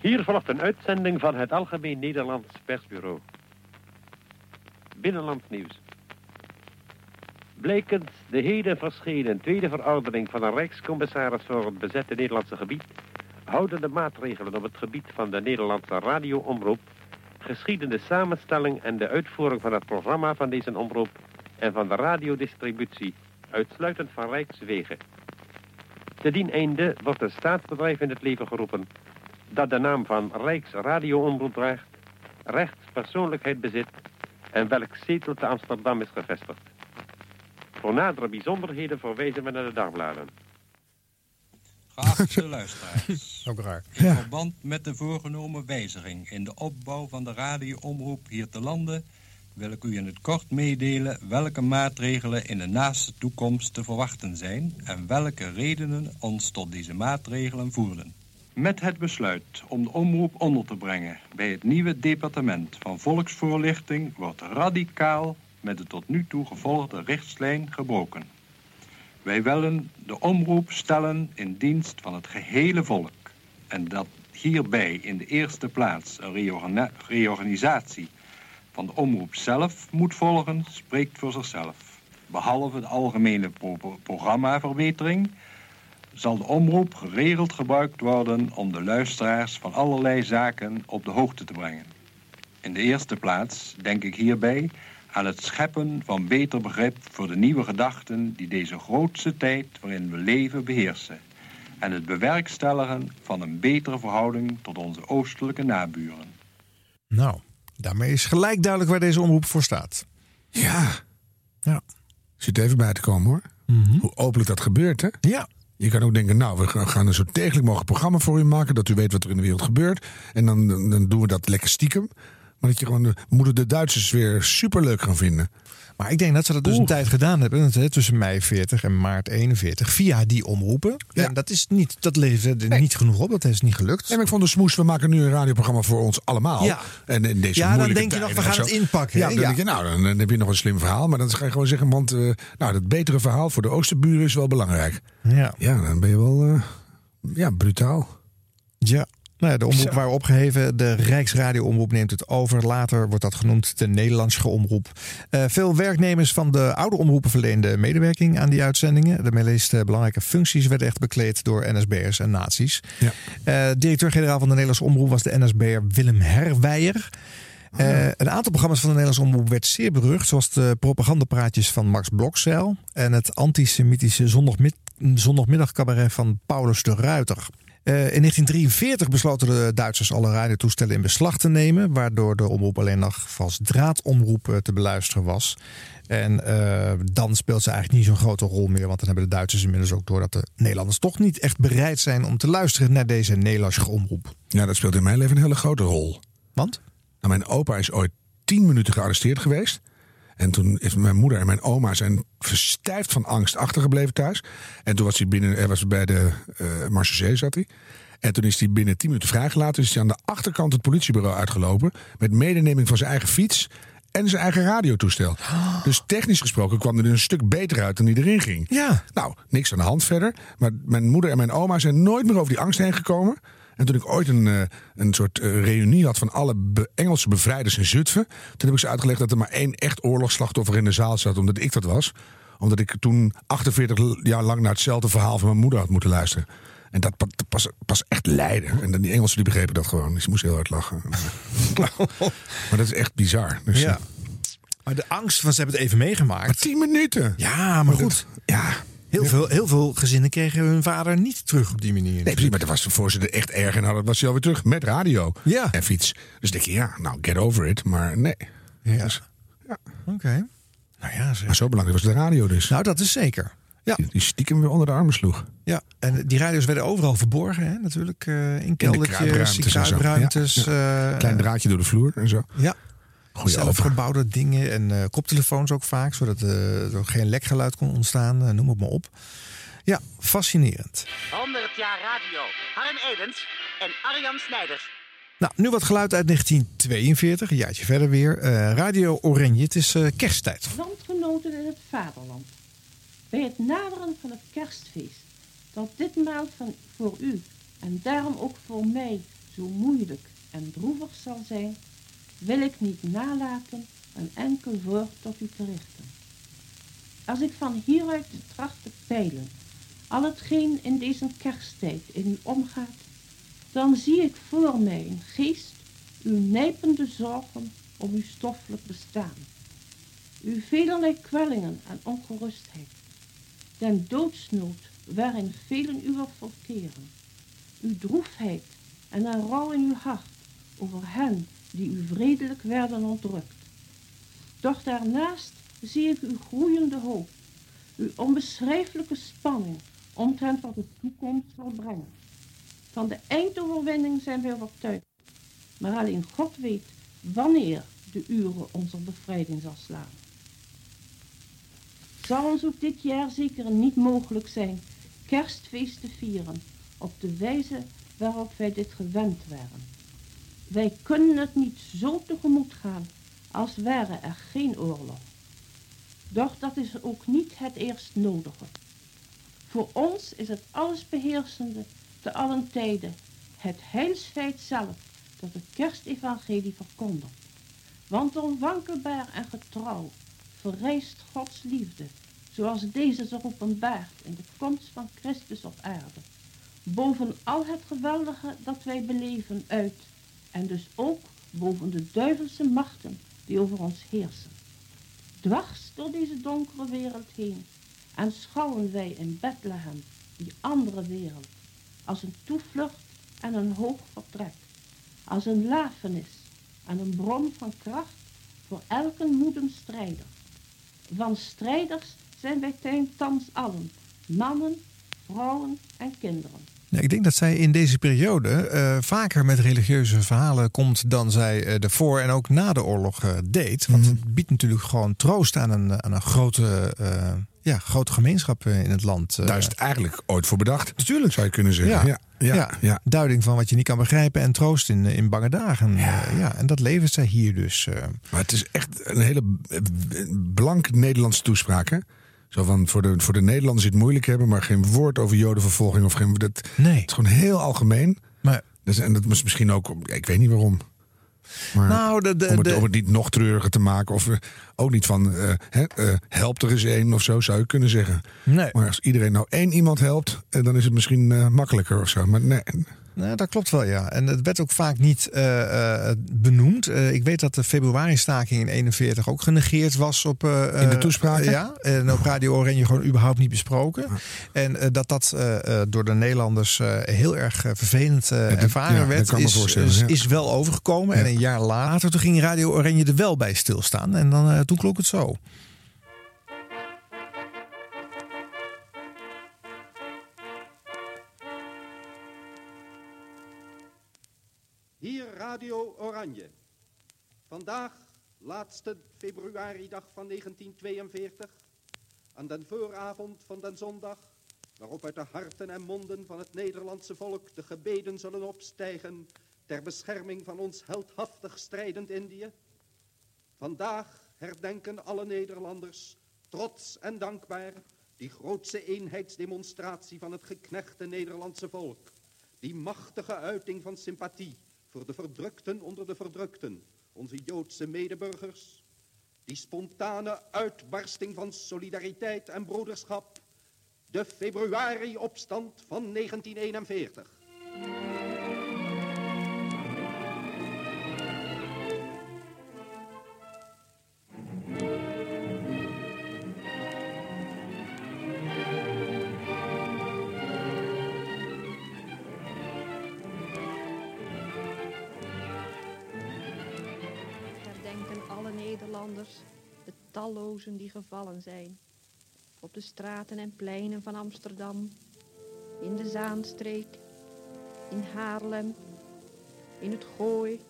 Hier volgt een uitzending van het Algemeen Nederlands Persbureau. Binnenlands nieuws. Blijkend de heden verschenen tweede verordening van een Rijkscommissaris voor het bezette Nederlandse gebied houden de maatregelen op het gebied van de Nederlandse radioomroep, geschiedende samenstelling en de uitvoering van het programma van deze omroep en van de radiodistributie uitsluitend van Rijkswegen. Te dien einde wordt een staatsbedrijf in het leven geroepen dat de naam van Rijksradioomroep draagt, rechtspersoonlijkheid bezit en welk zetel te Amsterdam is gevestigd. Voor nadere bijzonderheden verwijzen we naar de dagbladen. Geachte luisteraars. Ook raar. In verband met de voorgenomen wijziging in de opbouw van de radioomroep hier te landen... wil ik u in het kort meedelen welke maatregelen in de naaste toekomst te verwachten zijn... en welke redenen ons tot deze maatregelen voerden. Met het besluit om de omroep onder te brengen bij het nieuwe departement van volksvoorlichting wordt radicaal met de tot nu toe gevolgde richtslijn gebroken. Wij willen de omroep stellen in dienst van het gehele volk. En dat hierbij in de eerste plaats een reorganisatie van de omroep zelf moet volgen, spreekt voor zichzelf. Behalve de algemene pro- programmaverbetering zal de omroep geregeld gebruikt worden om de luisteraars van allerlei zaken op de hoogte te brengen. In de eerste plaats denk ik hierbij aan het scheppen van beter begrip voor de nieuwe gedachten die deze grootste tijd waarin we leven beheersen. En het bewerkstelligen van een betere verhouding tot onze oostelijke naburen. Nou, daarmee is gelijk duidelijk waar deze omroep voor staat. Ja. Ja. Zit even bij te komen hoor. Hoe openlijk dat gebeurt, hè? Ja. Je kan ook denken, nou, we gaan een zo degelijk mogelijk programma voor u maken. Dat u weet wat er in de wereld gebeurt. En dan, dan doen we dat lekker stiekem. Maar dat je gewoon, de- moeten de Duitsers weer superleuk gaan vinden. Maar ik denk dat ze dat dus een tijd gedaan hebben. hè, Tussen mei 40 en maart 41. Via die omroepen. En dat is niet, dat levert er niet genoeg op. Dat is niet gelukt. Nee, maar ik vond de smoes, we maken nu een radioprogramma voor ons allemaal. Ja. En in deze Ja, dan denk je nog, we gaan en het inpakken, Ja, dan Ja. denk je, nou, dan, dan heb je nog een slim verhaal. Maar dan ga je gewoon zeggen, want eh, nou, dat betere verhaal voor de oosterburen is wel belangrijk. Ja. Ja, dan ben je wel eh, ja, brutaal. Ja. Nou ja, de omroep waren opgeheven. De Rijksradioomroep neemt het over. Later wordt dat genoemd de Nederlandse omroep. Eh, veel werknemers van de oude omroepen verleenden medewerking aan die uitzendingen. De meest eh, belangrijke functies werden echt bekleed door NSB'ers en nazi's. Ja. Eh, Directeur-generaal van de Nederlandse omroep was de NSB'er Willem Herwijer. Eh, een aantal programma's van de Nederlandse omroep werd zeer berucht, zoals de propagandapraatjes van Max Blokzeil en het antisemitische zondagmid zondagmiddagcabaret van Paulus de Ruiter. Eh, in 1943 besloten de Duitsers alle radiotoestellen in beslag te nemen, waardoor de omroep alleen nog vast draadomroep eh, te beluisteren was. En eh, dan speelt ze eigenlijk niet zo'n grote rol meer, want dan hebben de Duitsers inmiddels ook door dat de Nederlanders toch niet echt bereid zijn om te luisteren naar deze Nederlandse omroep. Ja, dat speelt in mijn leven een hele grote rol. Want? Nou, mijn opa is ooit tien minuten gearresteerd geweest. En toen is mijn moeder en mijn oma zijn verstijfd van angst achtergebleven thuis. En toen was hij binnen, hij was bij de uh, Marseillais zat hij. En toen is hij binnen tien minuten vrijgelaten. Is hij aan de achterkant het politiebureau uitgelopen. Met medeneming van zijn eigen fiets en zijn eigen radiotoestel. Dus technisch gesproken kwam er een stuk beter uit dan die erin ging. Ja. Nou, niks aan de hand verder. Maar mijn moeder en mijn oma zijn nooit meer over die angst heen gekomen. En toen ik ooit een, uh, een soort uh, reunie had van alle be Engelse bevrijders in Zutphen. Toen heb ik ze uitgelegd dat er maar één echt oorlogsslachtoffer in de zaal zat. Omdat ik dat was. Omdat ik toen 48 jaar lang naar hetzelfde verhaal van mijn moeder had moeten luisteren. En dat pas, pas echt lijden. En die Engelsen die begrepen dat gewoon. Dus ze moesten heel hard lachen. maar dat is echt bizar. Dus, ja. Maar de angst van ze hebben het even meegemaakt. Maar tien minuten. Ja, maar, maar goed. Dat, ja. Heel veel, heel veel gezinnen kregen hun vader niet terug op die manier. Nee, precies, maar dat was voor ze er echt erg en hadden, was hij alweer terug met radio ja. en fiets. Dus denk je, ja, nou, get over it. Maar nee. Ja. Dus, ja. Oké. Okay. Nou ja, zeg. Maar zo belangrijk was de radio dus. Nou, dat is zeker. Ja. Die, die stiekem weer onder de armen sloeg. Ja, en die radio's werden overal verborgen, hè? natuurlijk. Uh, in keldertjes, in kruipruimtes. Uh, Klein draadje door de vloer en zo. Ja. Zelfgebouwde dingen en uh, koptelefoons ook vaak, zodat uh, er geen lekgeluid kon ontstaan. Uh, noem het maar op. Ja, fascinerend. 100 jaar radio. Harm Edens en Arjan Snijders. Nou, nu wat geluid uit 1942, een jaartje verder weer. Uh, Radio Oranje, het is uh, kersttijd. Landgenoten in het vaderland. Bij het naderen van het kerstfeest, dat ditmaal van, voor u en daarom ook voor mij zo moeilijk en droevig zal zijn, wil ik niet nalaten een enkel woord tot u te richten. Als ik van hieruit tracht te peilen al hetgeen in deze kersttijd in u omgaat, dan zie ik voor mij een geest uw nijpende zorgen om uw stoffelijk bestaan, uw velerlei kwellingen en ongerustheid, den doodsnood waarin velen uwer verkeren, uw droefheid en een rouw in uw hart over hen die u vredelijk werden ontrukt. Doch daarnaast zie ik uw groeiende hoop, uw onbeschrijfelijke spanning omtrent wat de toekomst zal brengen. Van de eindoverwinning zijn wij overtuigd, maar alleen God weet wanneer de uren onze bevrijding zal slaan. Zal ons ook dit jaar zeker niet mogelijk zijn kerstfeest te vieren op de wijze waarop wij dit gewend waren. Wij kunnen het niet zo tegemoet gaan als ware er geen oorlog. Doch dat is ook niet het eerst nodige. Voor ons is het allesbeheersende te allen tijden het heilsfeit zelf dat het kerstevangelie verkondigt. Want onwankelbaar en getrouw verrijst Gods liefde, zoals deze zich openbaart in de komst van Christus op aarde. Boven al het geweldige dat wij beleven uit, en dus ook boven de duivelse machten die over ons heersen. Dwars door deze donkere wereld heen aanschouwen wij in Bethlehem die andere wereld als een toevlucht en een hoog vertrek, als een lafenis en een bron van kracht voor elke moeden strijder. Van strijders zijn wij thans allen, mannen, vrouwen en kinderen. Ja, ik denk dat zij in deze periode eh, vaker met religieuze verhalen komt dan zij uh, ervoor en ook na de oorlog uh, deed. Want Mhm. het biedt natuurlijk gewoon troost aan een, aan een grote, ja, grote gemeenschap in het land. Daar is het eigenlijk ooit voor bedacht. Natuurlijk. Zou je kunnen zeggen. Ja. Ja, ja, ja. Duiding van wat je niet kan begrijpen en troost in, in bange dagen. Ja. ja en dat levert zij hier dus. Maar het is echt een hele blank Nederlandse toespraak, hè? Zo van, voor de, voor de Nederlanders die het moeilijk hebben, maar geen woord over jodenvervolging of geen... Dat, nee. Het is gewoon heel algemeen. Maar, dus, en dat was misschien ook, ik weet niet waarom. Maar nou, de, de, om, het, de, om het niet nog treuriger te maken. Of uh, ook niet van, uh, hè, uh, help er eens één of zo, zou je kunnen zeggen. Nee. Maar als iedereen nou één iemand helpt, dan is het misschien makkelijker of zo. Maar nee. Nou, dat klopt wel, ja. En het werd ook vaak niet uh, uh, benoemd. Uh, ik weet dat de februari-staking in 41 ook genegeerd was op... in de toespraken? ja, en op Radio Oranje gewoon überhaupt niet besproken. En dat dat door de Nederlanders heel erg vervelend ervaren ja, werd, is, is, is, wel overgekomen. En een jaar later toen ging Radio Oranje er wel bij stilstaan. En dan, toen klonk het zo. Radio Oranje. Vandaag, laatste februaridag van 1942, aan den vooravond van den zondag, waarop uit de harten en monden van het Nederlandse volk de gebeden zullen opstijgen ter bescherming van ons heldhaftig strijdend Indië. Vandaag herdenken alle Nederlanders, trots en dankbaar, die grootse eenheidsdemonstratie van het geknechte Nederlandse volk. Die machtige uiting van sympathie voor de verdrukten onder de verdrukten, onze Joodse medeburgers. Die spontane uitbarsting van solidariteit en broederschap, de februari-opstand van 1941. Die gevallen zijn. Op de straten en pleinen van Amsterdam, in de Zaanstreek, in Haarlem, in het Gooi.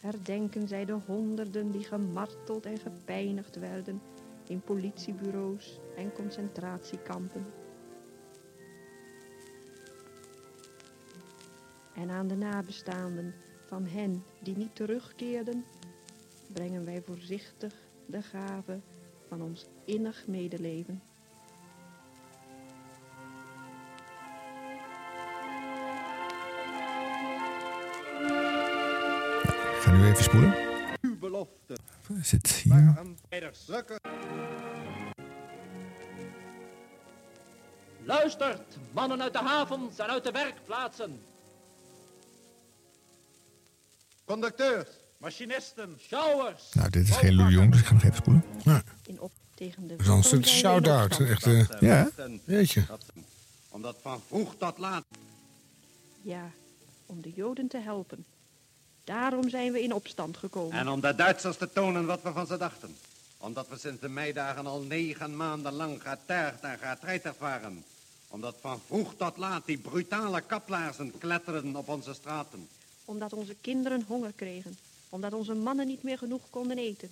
Herdenken zij de honderden die gemarteld en gepijnigd werden in politiebureaus en concentratiekampen. En aan de nabestaanden van hen die niet terugkeerden, brengen wij voorzichtig de gave van ons innig medeleven. Ik ga nu even spoelen. Uw belofte. Zit hier. Luistert, mannen uit de havens en uit de werkplaatsen. Conducteurs, machinisten, sjouwers. Nou, dit is geen Louis Jong, dus ik ga nog even spoelen. Ja. In op tegen de Dat is al een stuk shout-out. Echt, uh, ja, weet je. Omdat van vroeg tot laat. Ja, om de Joden te helpen. Daarom zijn we in opstand gekomen. En om de Duitsers te tonen wat we van ze dachten. Omdat we sinds de meidagen al negen maanden lang getergd en getreiterd waren. Omdat van vroeg tot laat die brutale kaplaarzen kletterden op onze straten. Omdat onze kinderen honger kregen. Omdat onze mannen niet meer genoeg konden eten.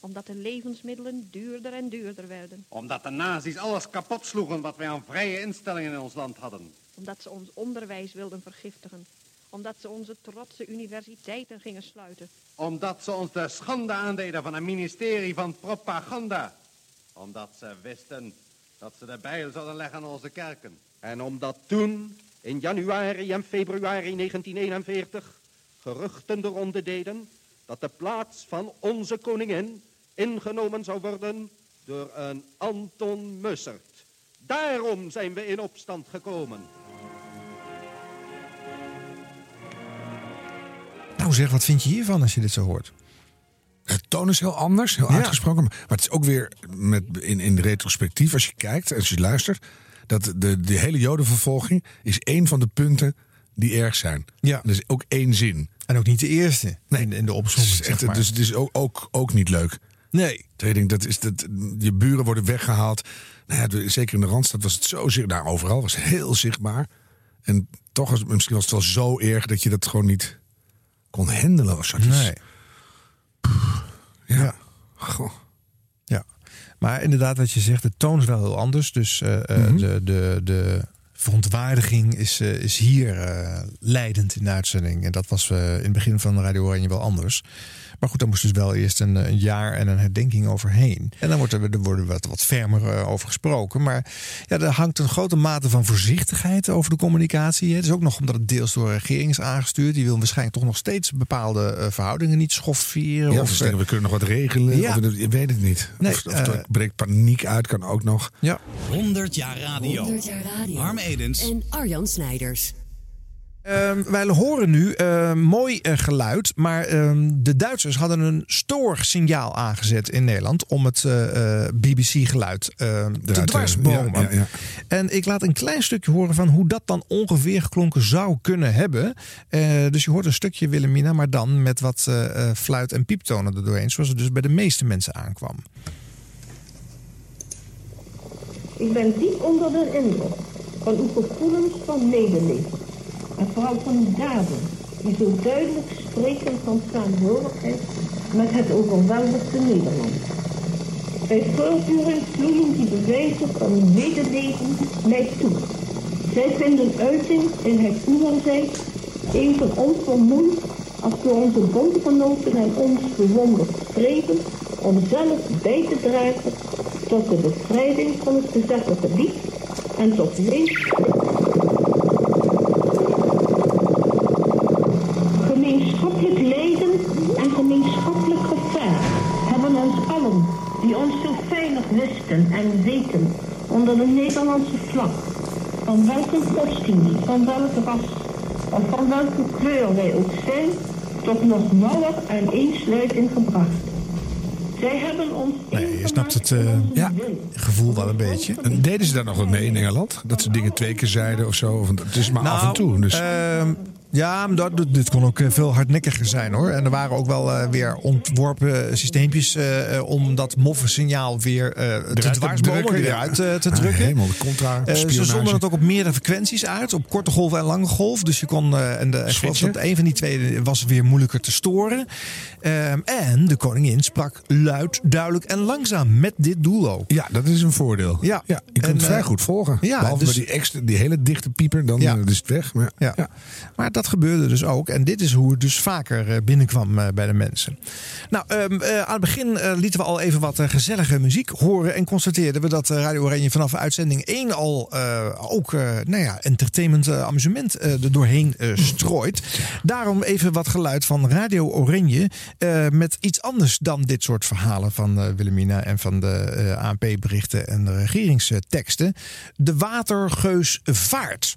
Omdat de levensmiddelen duurder en duurder werden. Omdat de nazi's alles kapot sloegen wat wij aan vrije instellingen in ons land hadden. Omdat ze ons onderwijs wilden vergiftigen. Omdat ze onze trotse universiteiten gingen sluiten. Omdat ze ons de schande aandeden van een ministerie van propaganda. Omdat ze wisten dat ze de bijl zouden leggen aan onze kerken. En omdat toen, in januari en februari 1941, geruchten de ronde deden dat de plaats van onze koningin ingenomen zou worden door een Anton Mussert. Daarom zijn we in opstand gekomen. Nou zeg, wat vind je hiervan als je dit zo hoort? Het toon is heel anders, heel Ja. uitgesproken. Maar het is ook weer met, in, in retrospectief, als je kijkt, als je luistert, dat de, de hele jodenvervolging is één van de punten die erg zijn. Ja. Is ook één zin. En ook niet de eerste Nee. in, in de opzomming, zeg maar. Dus het is ook, ook, ook niet leuk. Nee. Ik denk, dat is dat, je buren worden weggehaald. Nou ja, zeker in de Randstad was het zo zichtbaar. Nou, overal was het heel zichtbaar. En toch was misschien was het wel zo erg dat je dat gewoon niet kon handelen of zo. Het is- Nee. Ja. Goh. Maar inderdaad, wat je zegt, de toon is wel heel anders. Dus eh, eh, Mhm. de, de, de verontwaardiging is, eh, is hier leidend in de uitzending. En dat was in het begin van Radio Oranje wel anders. Maar goed, daar moest dus wel eerst een, een jaar en een herdenking overheen. En dan wordt er, er worden wat, wat fermer eh, over gesproken. Maar ja, er hangt een grote mate van voorzichtigheid over de communicatie. hè. Het is ook nog omdat het deels door de regering is aangestuurd. Die wil waarschijnlijk toch nog steeds bepaalde eh, verhoudingen niet schofferen. Ja, of, of ze denken, we kunnen nog wat regelen. Ja. Of, je weet het niet. Nee, of, of er eh, breekt paniek uit, kan ook nog. Ja. 100 jaar radio. 100 jaar radio. Harm Edens. En Arjan Snijders. Ehm, wij horen nu eh, mooi eh, geluid, maar ehm, de Duitsers hadden een stoorsignaal aangezet in Nederland om het BBC-geluid te te- dwarsbomen. ja, ja, ja. En ik laat een klein stukje horen van hoe dat dan ongeveer geklonken zou kunnen hebben. Eh, dus je hoort een stukje Willemina, maar dan met wat eh, eh, fluit- en pieptonen er doorheen, zoals het dus bij de meeste mensen aankwam. Ik ben diep onder de indruk van uw gevoelens van medeleven. En vooral van daden, die zo duidelijk spreken van saamhorigheid met het overweldigde Nederland. Bij voortduring vloeien die bewijzen van medeleven mij toe. Zij vinden uiting in het uwerzijds even onvermoeid als door onze bondgenoten en ons bewonderd streven om zelf bij te dragen tot de bevrijding van het bezette gebied en tot leef... Gemeenschappelijk lijden en gemeenschappelijk gevaar hebben ons allen, die ons zo veilig wisten en weten onder de Nederlandse vlag, van welke godsdienst, van welk ras of van welke kleur wij ook zijn, tot nog nauwer aaneensluiting gebracht. Zij hebben ons Nee, je snapt het eh, Ja. gevoel wel een beetje. En deden ze daar nog wat mee in Engeland? Dat ze dingen twee keer zeiden of zo? Of, het is maar af en Nou, toe. Dus. ehm, ja, maar dat, dit kon ook eh, veel hardnekkiger zijn hoor. En er waren ook wel eh, weer ontworpen systeempjes eh, eh, om dat moffensignaal weer eh te dwarsbomen, weer ja. uit te Ah, drukken. helemaal contra, ze zonden het ook op meerdere frequenties uit, op korte golf en lange golf. Dus je kon, en de, ik geloof dat een van die twee was weer moeilijker te storen. Ehm, en de koningin sprak luid, duidelijk en langzaam met dit doel ook. Ja, dat is een voordeel. Ja. je kunt En, vrij goed volgen. ja, Behalve dus- die, extra, die hele dichte pieper, dan Ja. is het weg. Maar, Ja. Maar dat gebeurde dus ook. En dit is hoe het dus vaker eh, binnenkwam eh, bij de mensen. Nou, ehm, eh, aan het begin lieten we al even wat gezellige muziek horen. En constateerden we dat Radio Oranje vanaf uitzending 1 al ook nou ja, entertainment, amusement er doorheen strooit. Daarom even wat geluid van Radio Oranje. met iets anders dan dit soort verhalen van Willemina en van de ANP-berichten en de regeringsteksten. De Watergeus vaart.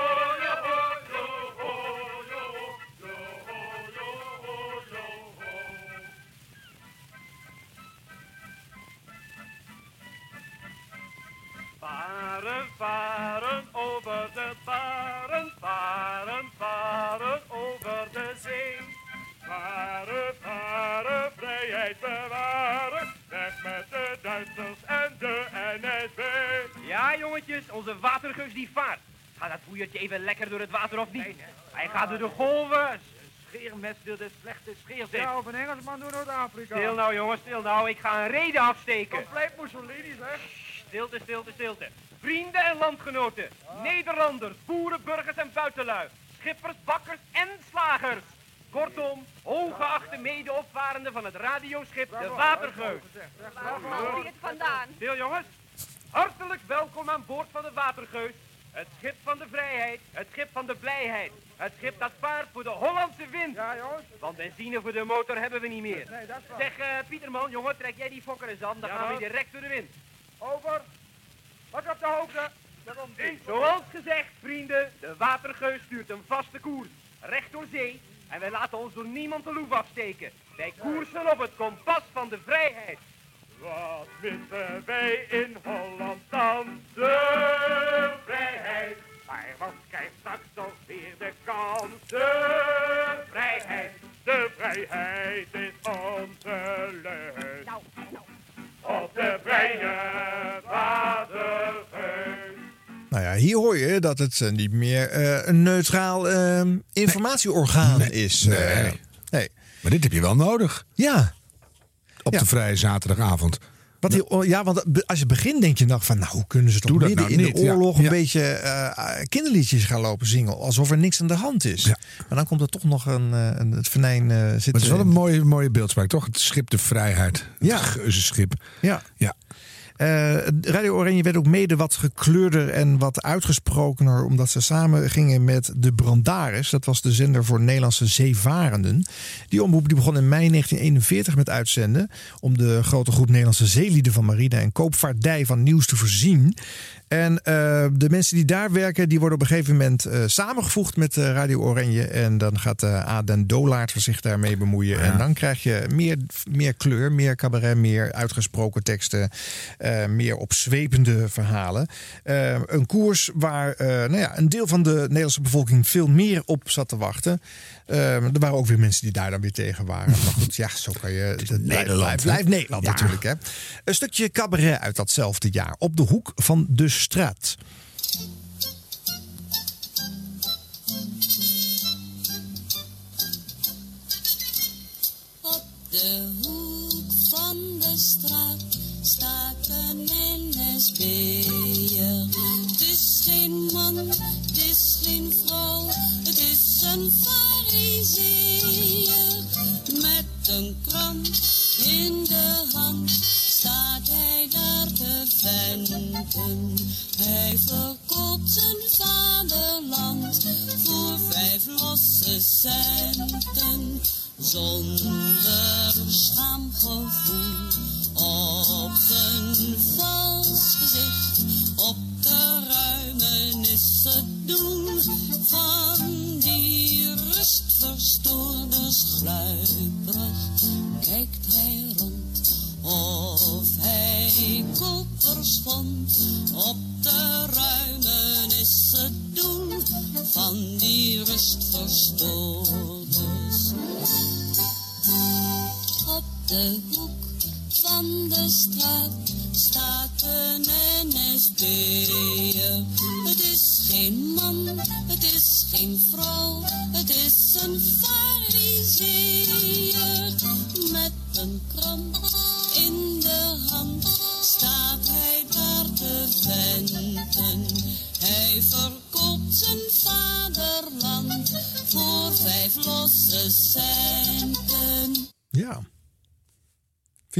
varen, varen over de varen, varen, varen over de zee. Varen, varen, vrijheid bewaren, weg met de Duitsers en de NSB. Ja jongetjes, onze watergeus die vaart. Ga dat voertje even lekker door het water of niet? Hij gaat door de golven, scheermes door de slechte scheerzet. Ja, of een Engelsman door Noord-Afrika. Stil nou jongens, stil nou, ik ga een reden afsteken. Compleet Mussolini zeg. Stilte, stilte, stilte. Vrienden en landgenoten. Nederlanders, boeren, burgers en buitenlui. Schippers, bakkers en slagers. Kortom, hooggeachte medeopvarenden van het radioschip De Watergeus. Waar haalt u het vandaan? Stil jongens. Hartelijk welkom aan boord van de Watergeus. Het schip van de vrijheid, het schip van de blijheid. Het schip dat vaart voor de Hollandse wind. Ja, jongens. Want benzine voor de motor hebben we niet meer. Nee, dat is waar. Zeg, eh, Pieterman, jongen, trek jij die fokker eens aan. Dan Ja, gaan we direct door de wind. Over. Wat op de hoogte? Zoals gezegd, vrienden, de Watergeus stuurt een vaste koers. Recht door zee. En wij laten ons door niemand de loef afsteken. Wij koersen op het kompas van de vrijheid. Wat missen wij in Holland dan? De vrijheid. Maar wat krijgt straks toch weer de kans? De vrijheid. De vrijheid is onze leus. Op de. Nou ja, hier hoor je dat het eh, niet meer eh, een neutraal eh, informatieorgaan is. Nee. Eh, nee. Maar dit heb je wel nodig. Ja. Op de vrije zaterdagavond. Wat die, ja, want als je begint denk je nog van, nou, hoe kunnen ze toch midden nou in niet, de oorlog Ja. een beetje eh, kinderliedjes gaan lopen zingen, alsof er niks aan de hand is. Maar dan komt er toch nog een, eh, een het venijn eh Maar zitten. het is wel een mooie, mooie beeldspraak, toch? Het schip de vrijheid. Ja. Het geuzenschip. Ja. Ja. Eh, Radio Oranje werd ook mede wat gekleurder en wat uitgesprokener, omdat ze samen gingen met de Brandaris. Dat was de zender voor Nederlandse zeevarenden. Die omroep die begon in mei 1941 met uitzenden om de grote groep Nederlandse zeelieden van marine en koopvaardij van nieuws te voorzien. En eh, de mensen die daar werken, die worden op een gegeven moment eh, samengevoegd met eh, Radio Oranje. En dan gaat Aden Dolaert zich daarmee bemoeien. En dan krijg je meer, meer kleur, meer cabaret, meer uitgesproken teksten, meer opzwepende verhalen. Een koers waar nou ja, een deel van de Nederlandse bevolking veel meer op zat te wachten. Eh, er waren ook weer mensen die daar dan weer tegen waren. Maar goed, ja, zo kan je. Het blijft- Nederland, Blijft, Nederland Ja. natuurlijk. Hè. Een stukje cabaret uit datzelfde jaar. Op de hoek van de straat. Op de Hij verkoopt zijn vaderland voor vijf losse centen. Zonder schaamgevoel op zijn vals gezicht. Op de ruimen is het doen van die rustverstoorders gluiperig. Kijkt hij rond of hij kopers vond. Op de ruimen is het doen van die rustverstoorders. Op de hoek van de straat staat een NSB'er. Het is geen man, het is geen vrouw,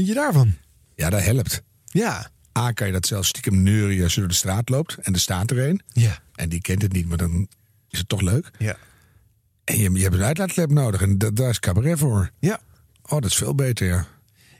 Vind je daarvan? Ja, dat helpt. Ja. A, kan je dat zelfs stiekem neurien als je door de straat loopt. En er staat er een. Ja. En die kent het niet, maar dan is het toch leuk. Ja. En je, je hebt een uitlaatklep nodig. En da- daar is cabaret voor. Ja. Oh, dat is veel beter, ja.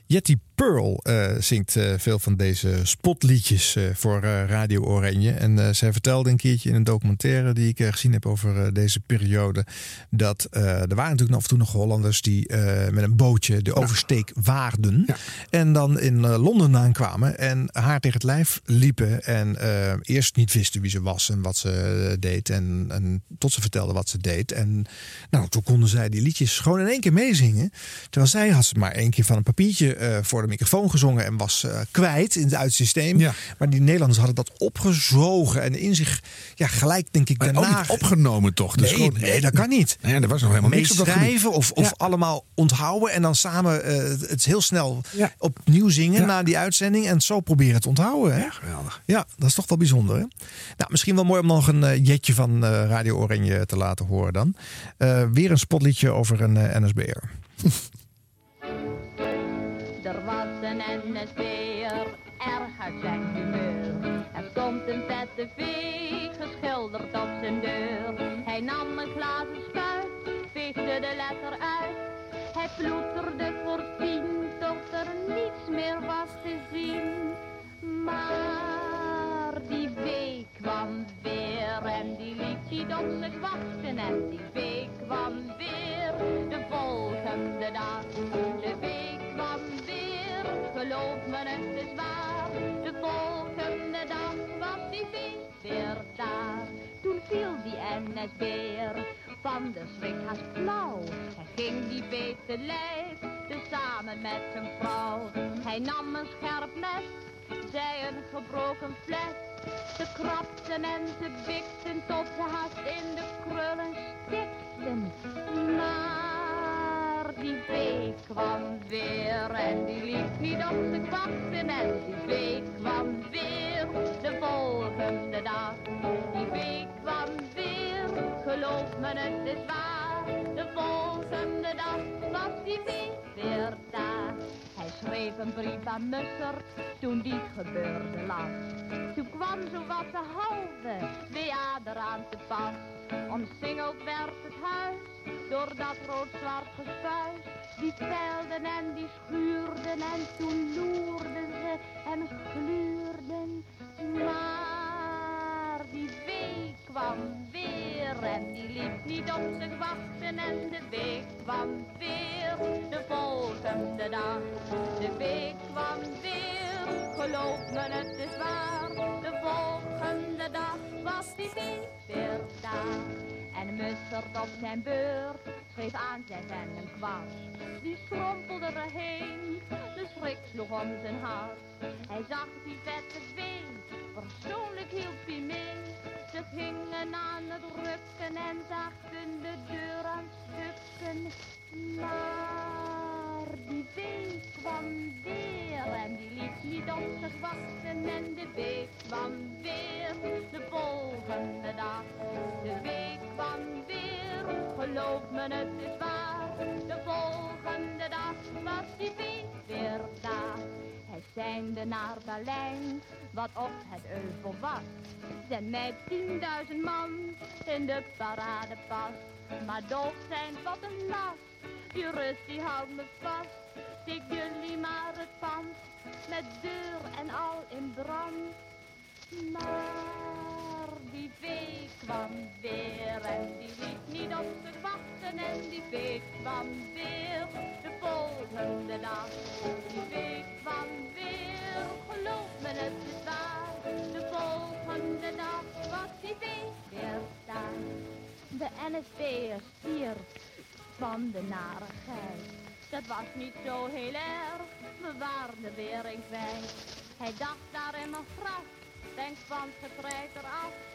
Jetty Pearl eh, zingt eh, veel van deze spotliedjes eh, voor Radio Oranje. En zij vertelde een keertje in een documentaire die ik gezien heb over deze periode. Dat er waren natuurlijk af en toe nog Hollanders die met een bootje de oversteek waarden. En dan in Londen aankwamen en haar tegen het lijf liepen. En eerst niet wisten wie ze was en wat ze deed. En, en tot ze vertelde wat ze deed. En nou, toen konden zij die liedjes gewoon in één keer meezingen. Terwijl zij had ze maar één keer van een papiertje voor de microfoon gezongen en was eh, kwijt in het uitsysteem. Maar die Nederlanders hadden dat opgezogen en in zich ja, gelijk, denk ik, daarna. ook niet opgenomen toch? Dus nee, gewoon- nee, dat kan niet. Nee, er was nog helemaal niks op. Meeschrijven of, of Ja. allemaal onthouden en dan samen eh, het heel snel opnieuw zingen na die uitzending en zo proberen te onthouden. Hè? Ja, geweldig. Ja, dat is toch wel bijzonder. Hè? Nou, misschien wel mooi om nog een eh, jetje van Radio Oranje te laten horen dan. Weer een spotliedje over een NSB'er. Er was een NSB'er, erg zijn humeur. Er stond een vette vee geschilderd op zijn deur. Hij nam een glazen spuit, veegde de letter uit. Hij ploeterde voor tien, tot er niets meer was te zien. Maar die vee kwam weer en die liet niet op zich wachten. En die vee kwam weer de volgende dag. De geloof me het is waar. De volgende dag was die vee weer daar. Toen viel die NSB'er van de schrik haast flauw. Hij ging die vee te lijf, dus samen met zijn vrouw. Hij nam een scherp mes, zij een gebroken fles. Ze krabden en ze bikten tot ze haast in de krullen stikten. Maar die vee kwam weer en die liet niet op zich wachten. En die vee kwam weer de volgende dag. Die vee kwam weer, geloof me het is waar. De volgende dag was die vee weer daar. Hij schreef een brief aan Mussert toen die gebeurde las. Toen kwam zo wat de halve WA eraan te pas. Omsingeld werd het huis door dat rood-zwart gespuis. Die peilden en die schuurden en toen loerden ze en gluurden. Maar kwam weer en die liet niet op zich wachten. En de week kwam weer de volgende dag. De week kwam weer, geloof me het is waar. De volgende dag was die vee weer daar. En Mussert op zijn beurt schreef aanzet en een kwast. Die schrompelde erheen, de schrik sloeg om zijn hart. Hij zag die vette vee, persoonlijk hielp hij mee. Ze gingen aan het rukken en zagen de deur aan stukken. Maar die vee kwam weer en die liet niet op zich wachten. En de week kwam weer de volgende dag. De week kwam weer, geloof me het is waar. De volgende dag was die vee weer daar. Hij seinde naar Berlijn, wat op het euvel was. Zend mij tienduizend man in de parade pas. Maar doof zijn wat een last, die rust die houdt me vast. Steek jullie maar het pand, met deur en al in brand. Maar die vee kwam weer en die liet niet op zich wachten. En die vee kwam weer de volgende dag. Die vee kwam weer, geloof me het is waar. De volgende dag was die vee weer daar. De NSB'er stierf van de narigheid. Dat was niet zo heel erg, we waren er weer een kwijt. Hij dacht daar in mijn graf, denk van het eraf.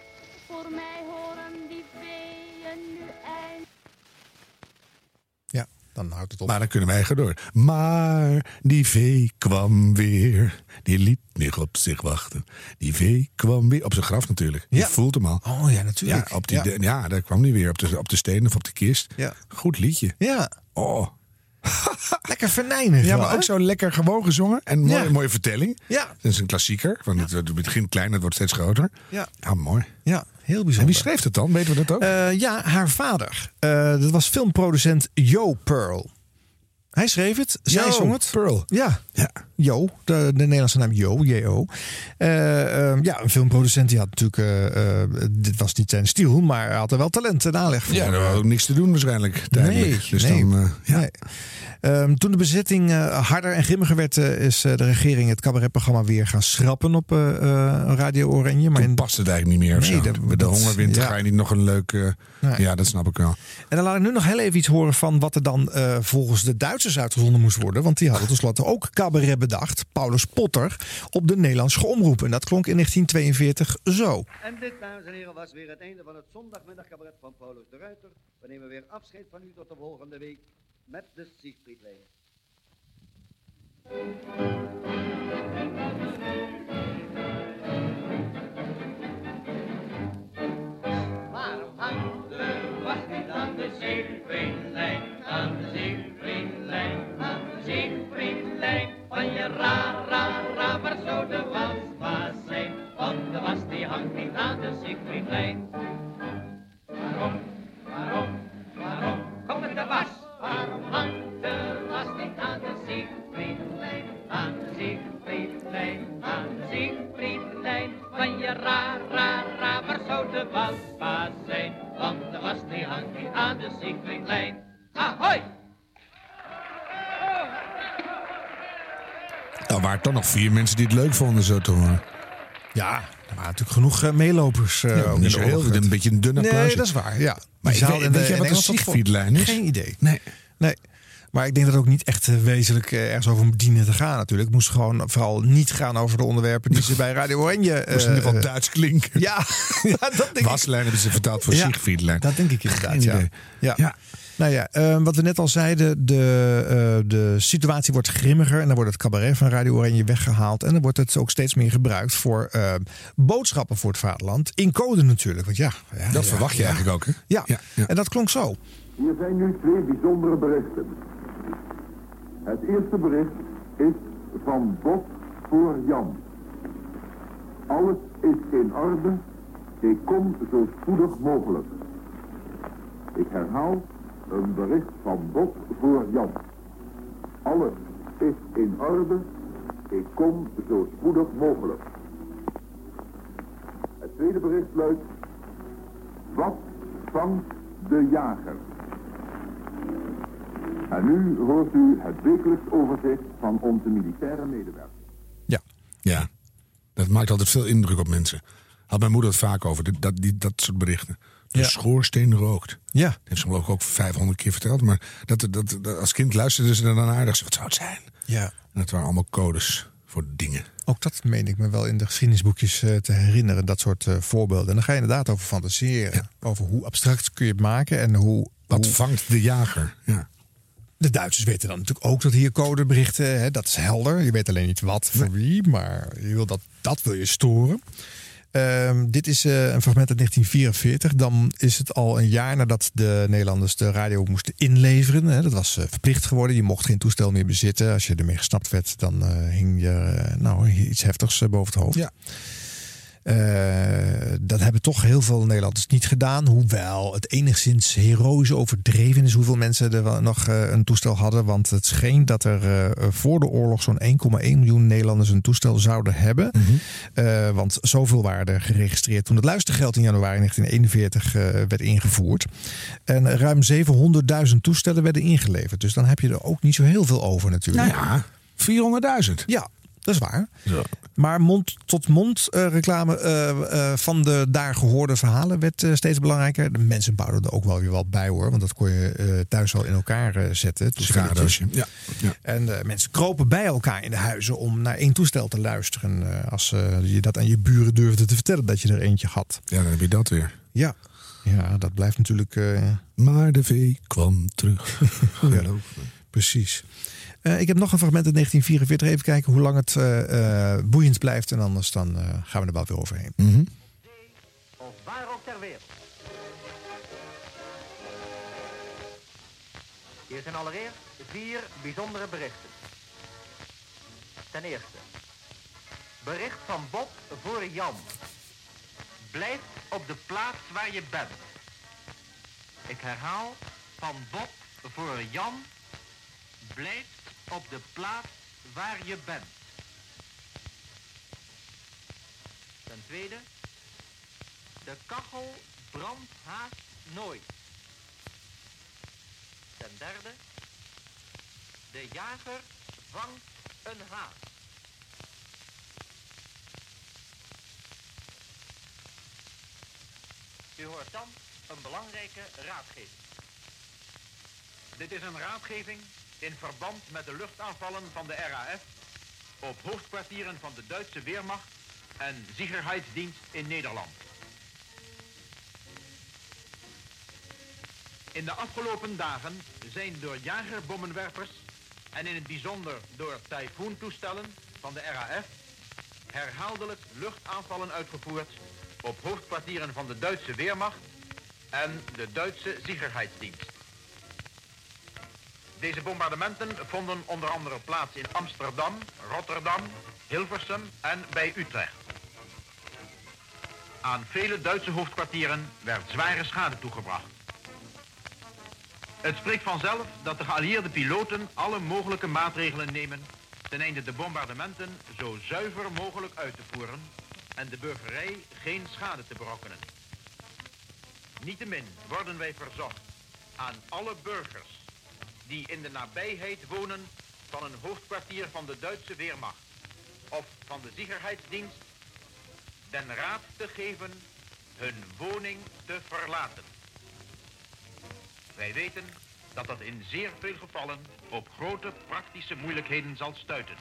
Voor mij horen die veeën nu eind. Ja, dan houdt het op. Maar dan kunnen wij gewoon door. Maar die vee kwam weer. Die liet niet op zich wachten. Die vee kwam weer. Op zijn graf natuurlijk. Je voelt hem al. Oh ja, natuurlijk. Ja, op die, ja daar kwam hij weer. Op de, op de steen of op de kist. Ja. Goed liedje. Ja. Oh. Lekker venijnig. Ja, wel, maar ook zo lekker gewoon gezongen. En mooie, Ja. mooie vertelling. Ja. Dat is een klassieker. Want het, het begint klein, het wordt steeds groter. Ja. Ja, mooi. Ja, heel bijzonder. En wie schreef het dan? Weten we dat ook? Eh, ja, haar vader. Eh, dat was filmproducent Joe Pearl. Hij schreef het, zij zong het. Pearl. Ja. Ja. Jo, de, de Nederlandse naam Jo, J.O. Eh, ehm, ja, een filmproducent die had natuurlijk, eh, eh, dit was niet zijn stiel, maar hij had er wel talent en aanleg voor. Ja, er was ook niks te doen waarschijnlijk tijdelijk. Nee, dus nee. dan, ja. Nee. Ehm, toen de bezetting harder en grimmiger werd, is de regering het cabaretprogramma weer gaan schrappen op Radio Oranje. Maar Toen in, past het eigenlijk niet meer. Nee, dat- de dat- hongerwinter ja. ga je niet nog een leuk... Nee. Ja, dat snap ik wel. En dan laat ik nu nog heel even iets horen van wat er dan volgens de Duitsers uitgezonden moest worden. Want die hadden tenslotte ook cabaret bedacht. Paulus Potter op de Nederlandse omroep. En dat klonk in 1942 zo. En dit, dames en heren, was weer het einde van het zondagmiddagcabaret van Paulus de Ruiter. We nemen weer afscheid van u tot de volgende week met de Siegfriedlijn. Waarom wacht aan de Siegfriedlijn, aan de Siegfriedlijn, aan de Siegfriedlijn? Van je ra, ra, ra, waar zou de wasbaas zijn? Want de was die hangt niet aan de Siegfriedlijn. Waarom, waarom, waarom komt het de was? De was niet aan de Siegfriedlijn, aan de Siegfriedlijn, aan de Siegfriedlijn? Van je ra, ra, ra, waar zou de wasbaas zijn? Want de was die hangt niet aan de Siegfriedlijn. Ahoi! Nou, waren toch nog vier mensen die het leuk vonden, zo te horen. Ja, er waren natuurlijk genoeg eh, meelopers. eh, Ja, niet zo heel een beetje een dun applaus. Nee, dat is waar. Ja. Maar ik weet- weet jij in wat een is? Geen idee. Nee. Nee. Maar ik denk dat het ook niet echt eh, wezenlijk ergens over dienen te gaan natuurlijk. Het moest gewoon vooral niet gaan over de onderwerpen die ze bij Radio Oranje... Moest in ieder geval Duits klinken. Ja, ja dat denk ik. Waslijn hebben ze vertaald voor Ja, Siegfriedlijn. Dat denk ik inderdaad, ja. ja. Ja. Nou ja, eh, wat we net al zeiden, de, eh, de situatie wordt grimmiger en dan wordt het cabaret van Radio Oranje weggehaald. En dan wordt het ook steeds meer gebruikt voor eh, boodschappen voor het vaderland. In code natuurlijk, want ja. ja Dat ja, verwacht je ja. eigenlijk ook, hè? Ja. Ja, ja. en dat klonk zo. Hier zijn nu twee bijzondere berichten. Het eerste bericht is van Bob voor Jan. Alles is in orde. Ik kom zo spoedig mogelijk. Ik herhaal een bericht van Bob voor Jan. Alles is in orde. Ik kom zo spoedig mogelijk. Het tweede bericht luidt. Wat vangt de jager? En nu hoort u het wekelijks overzicht van onze militaire medewerkers. Ja. Ja. Dat maakt altijd veel indruk op mensen. Had mijn moeder het vaak over, dat, die, dat soort berichten. De Ja. schoorsteen rookt. Ja. Dat heeft ze geloof ik ook 500 keer verteld. Maar dat, dat, dat, als kind luisterde ze dan ze, wat zou het zijn? Ja. En dat waren allemaal codes voor dingen. Ook dat meen ik me wel in de geschiedenisboekjes eh, te herinneren, dat soort eh, voorbeelden. En dan ga je inderdaad over fantaseren. Over hoe abstract kun je het maken en hoe... Wat hoe- vangt de jager? Ja. De Duitsers weten dan natuurlijk ook dat hier codeberichten, hè, dat is helder. Je weet alleen niet wat voor wie, maar je wil dat, dat wil je storen. Ehm, dit is eh, een fragment uit 1944. Dan is het al een jaar nadat de Nederlanders de radio moesten inleveren. Hè. Dat was eh, verplicht geworden. Je mocht geen toestel meer bezitten. Als je ermee gesnapt werd, dan eh, hing je nou, iets heftigs boven het hoofd. Ja. Eh, dat hebben toch heel veel Nederlanders niet gedaan. Hoewel het enigszins heroïs overdreven is hoeveel mensen er nog eh, een toestel hadden. Want het scheen dat er eh, voor de oorlog zo'n 1,1 miljoen Nederlanders een toestel zouden hebben. Eh, want zoveel waren er geregistreerd toen het luistergeld in januari 1941 eh, werd ingevoerd. En ruim 700.000 toestellen werden ingeleverd. Dus dan heb je er ook niet zo heel veel over natuurlijk. Nou ja, 400.000. Ja, dat is waar. Maar mond-tot-mond eh, reclame eh, eh, van de daar gehoorde verhalen werd steeds belangrijker. De mensen bouwden er ook wel weer wat bij hoor. Want dat kon je thuis wel in elkaar zetten. Ja. ja. En mensen kropen bij elkaar in de huizen om naar één toestel te luisteren. als je dat aan je buren durfde te vertellen dat je er eentje had. Ja, dan heb je dat weer. Ja, ja dat blijft natuurlijk... Maar de vee kwam terug. Me. Precies. Eh, ik heb nog een fragment uit 1944. Even kijken hoe lang het eh, eh, boeiend blijft. En anders dan gaan we er wel weer overheen. Mhm. Of waar ook ter wereld. Hier zijn allereerst vier bijzondere berichten. Ten eerste. Bericht van Bob voor Jan. Blijf op de plaats waar je bent. Ik herhaal. Van Bob voor Jan. Blijf op de plaats waar je bent. Ten tweede, de kachel brandt haast nooit. Ten derde, de jager vangt een haas. U hoort dan een belangrijke raadgeving. Dit is een raadgeving in verband met de luchtaanvallen van de RAF op hoofdkwartieren van de Duitse Weermacht en Sicherheidsdienst in Nederland. In de afgelopen dagen zijn door jagerbommenwerpers en in het bijzonder door tyfoontoestellen van de RAF herhaaldelijk luchtaanvallen uitgevoerd op hoofdkwartieren van de Duitse Weermacht en de Duitse Sicherheidsdienst. Deze bombardementen vonden onder andere plaats in Amsterdam, Rotterdam, Hilversum en bij Utrecht. Aan vele Duitse hoofdkwartieren werd zware schade toegebracht. Het spreekt vanzelf dat de geallieerde piloten alle mogelijke maatregelen nemen ten einde de bombardementen zo zuiver mogelijk uit te voeren en de burgerij geen schade te berokkenen. Niettemin worden wij verzocht aan alle burgers die in de nabijheid wonen van een hoofdkwartier van de Duitse Weermacht of van de Sicherheidsdienst den raad te geven hun woning te verlaten. Wij weten dat dat in zeer veel gevallen op grote praktische moeilijkheden zal stuiten.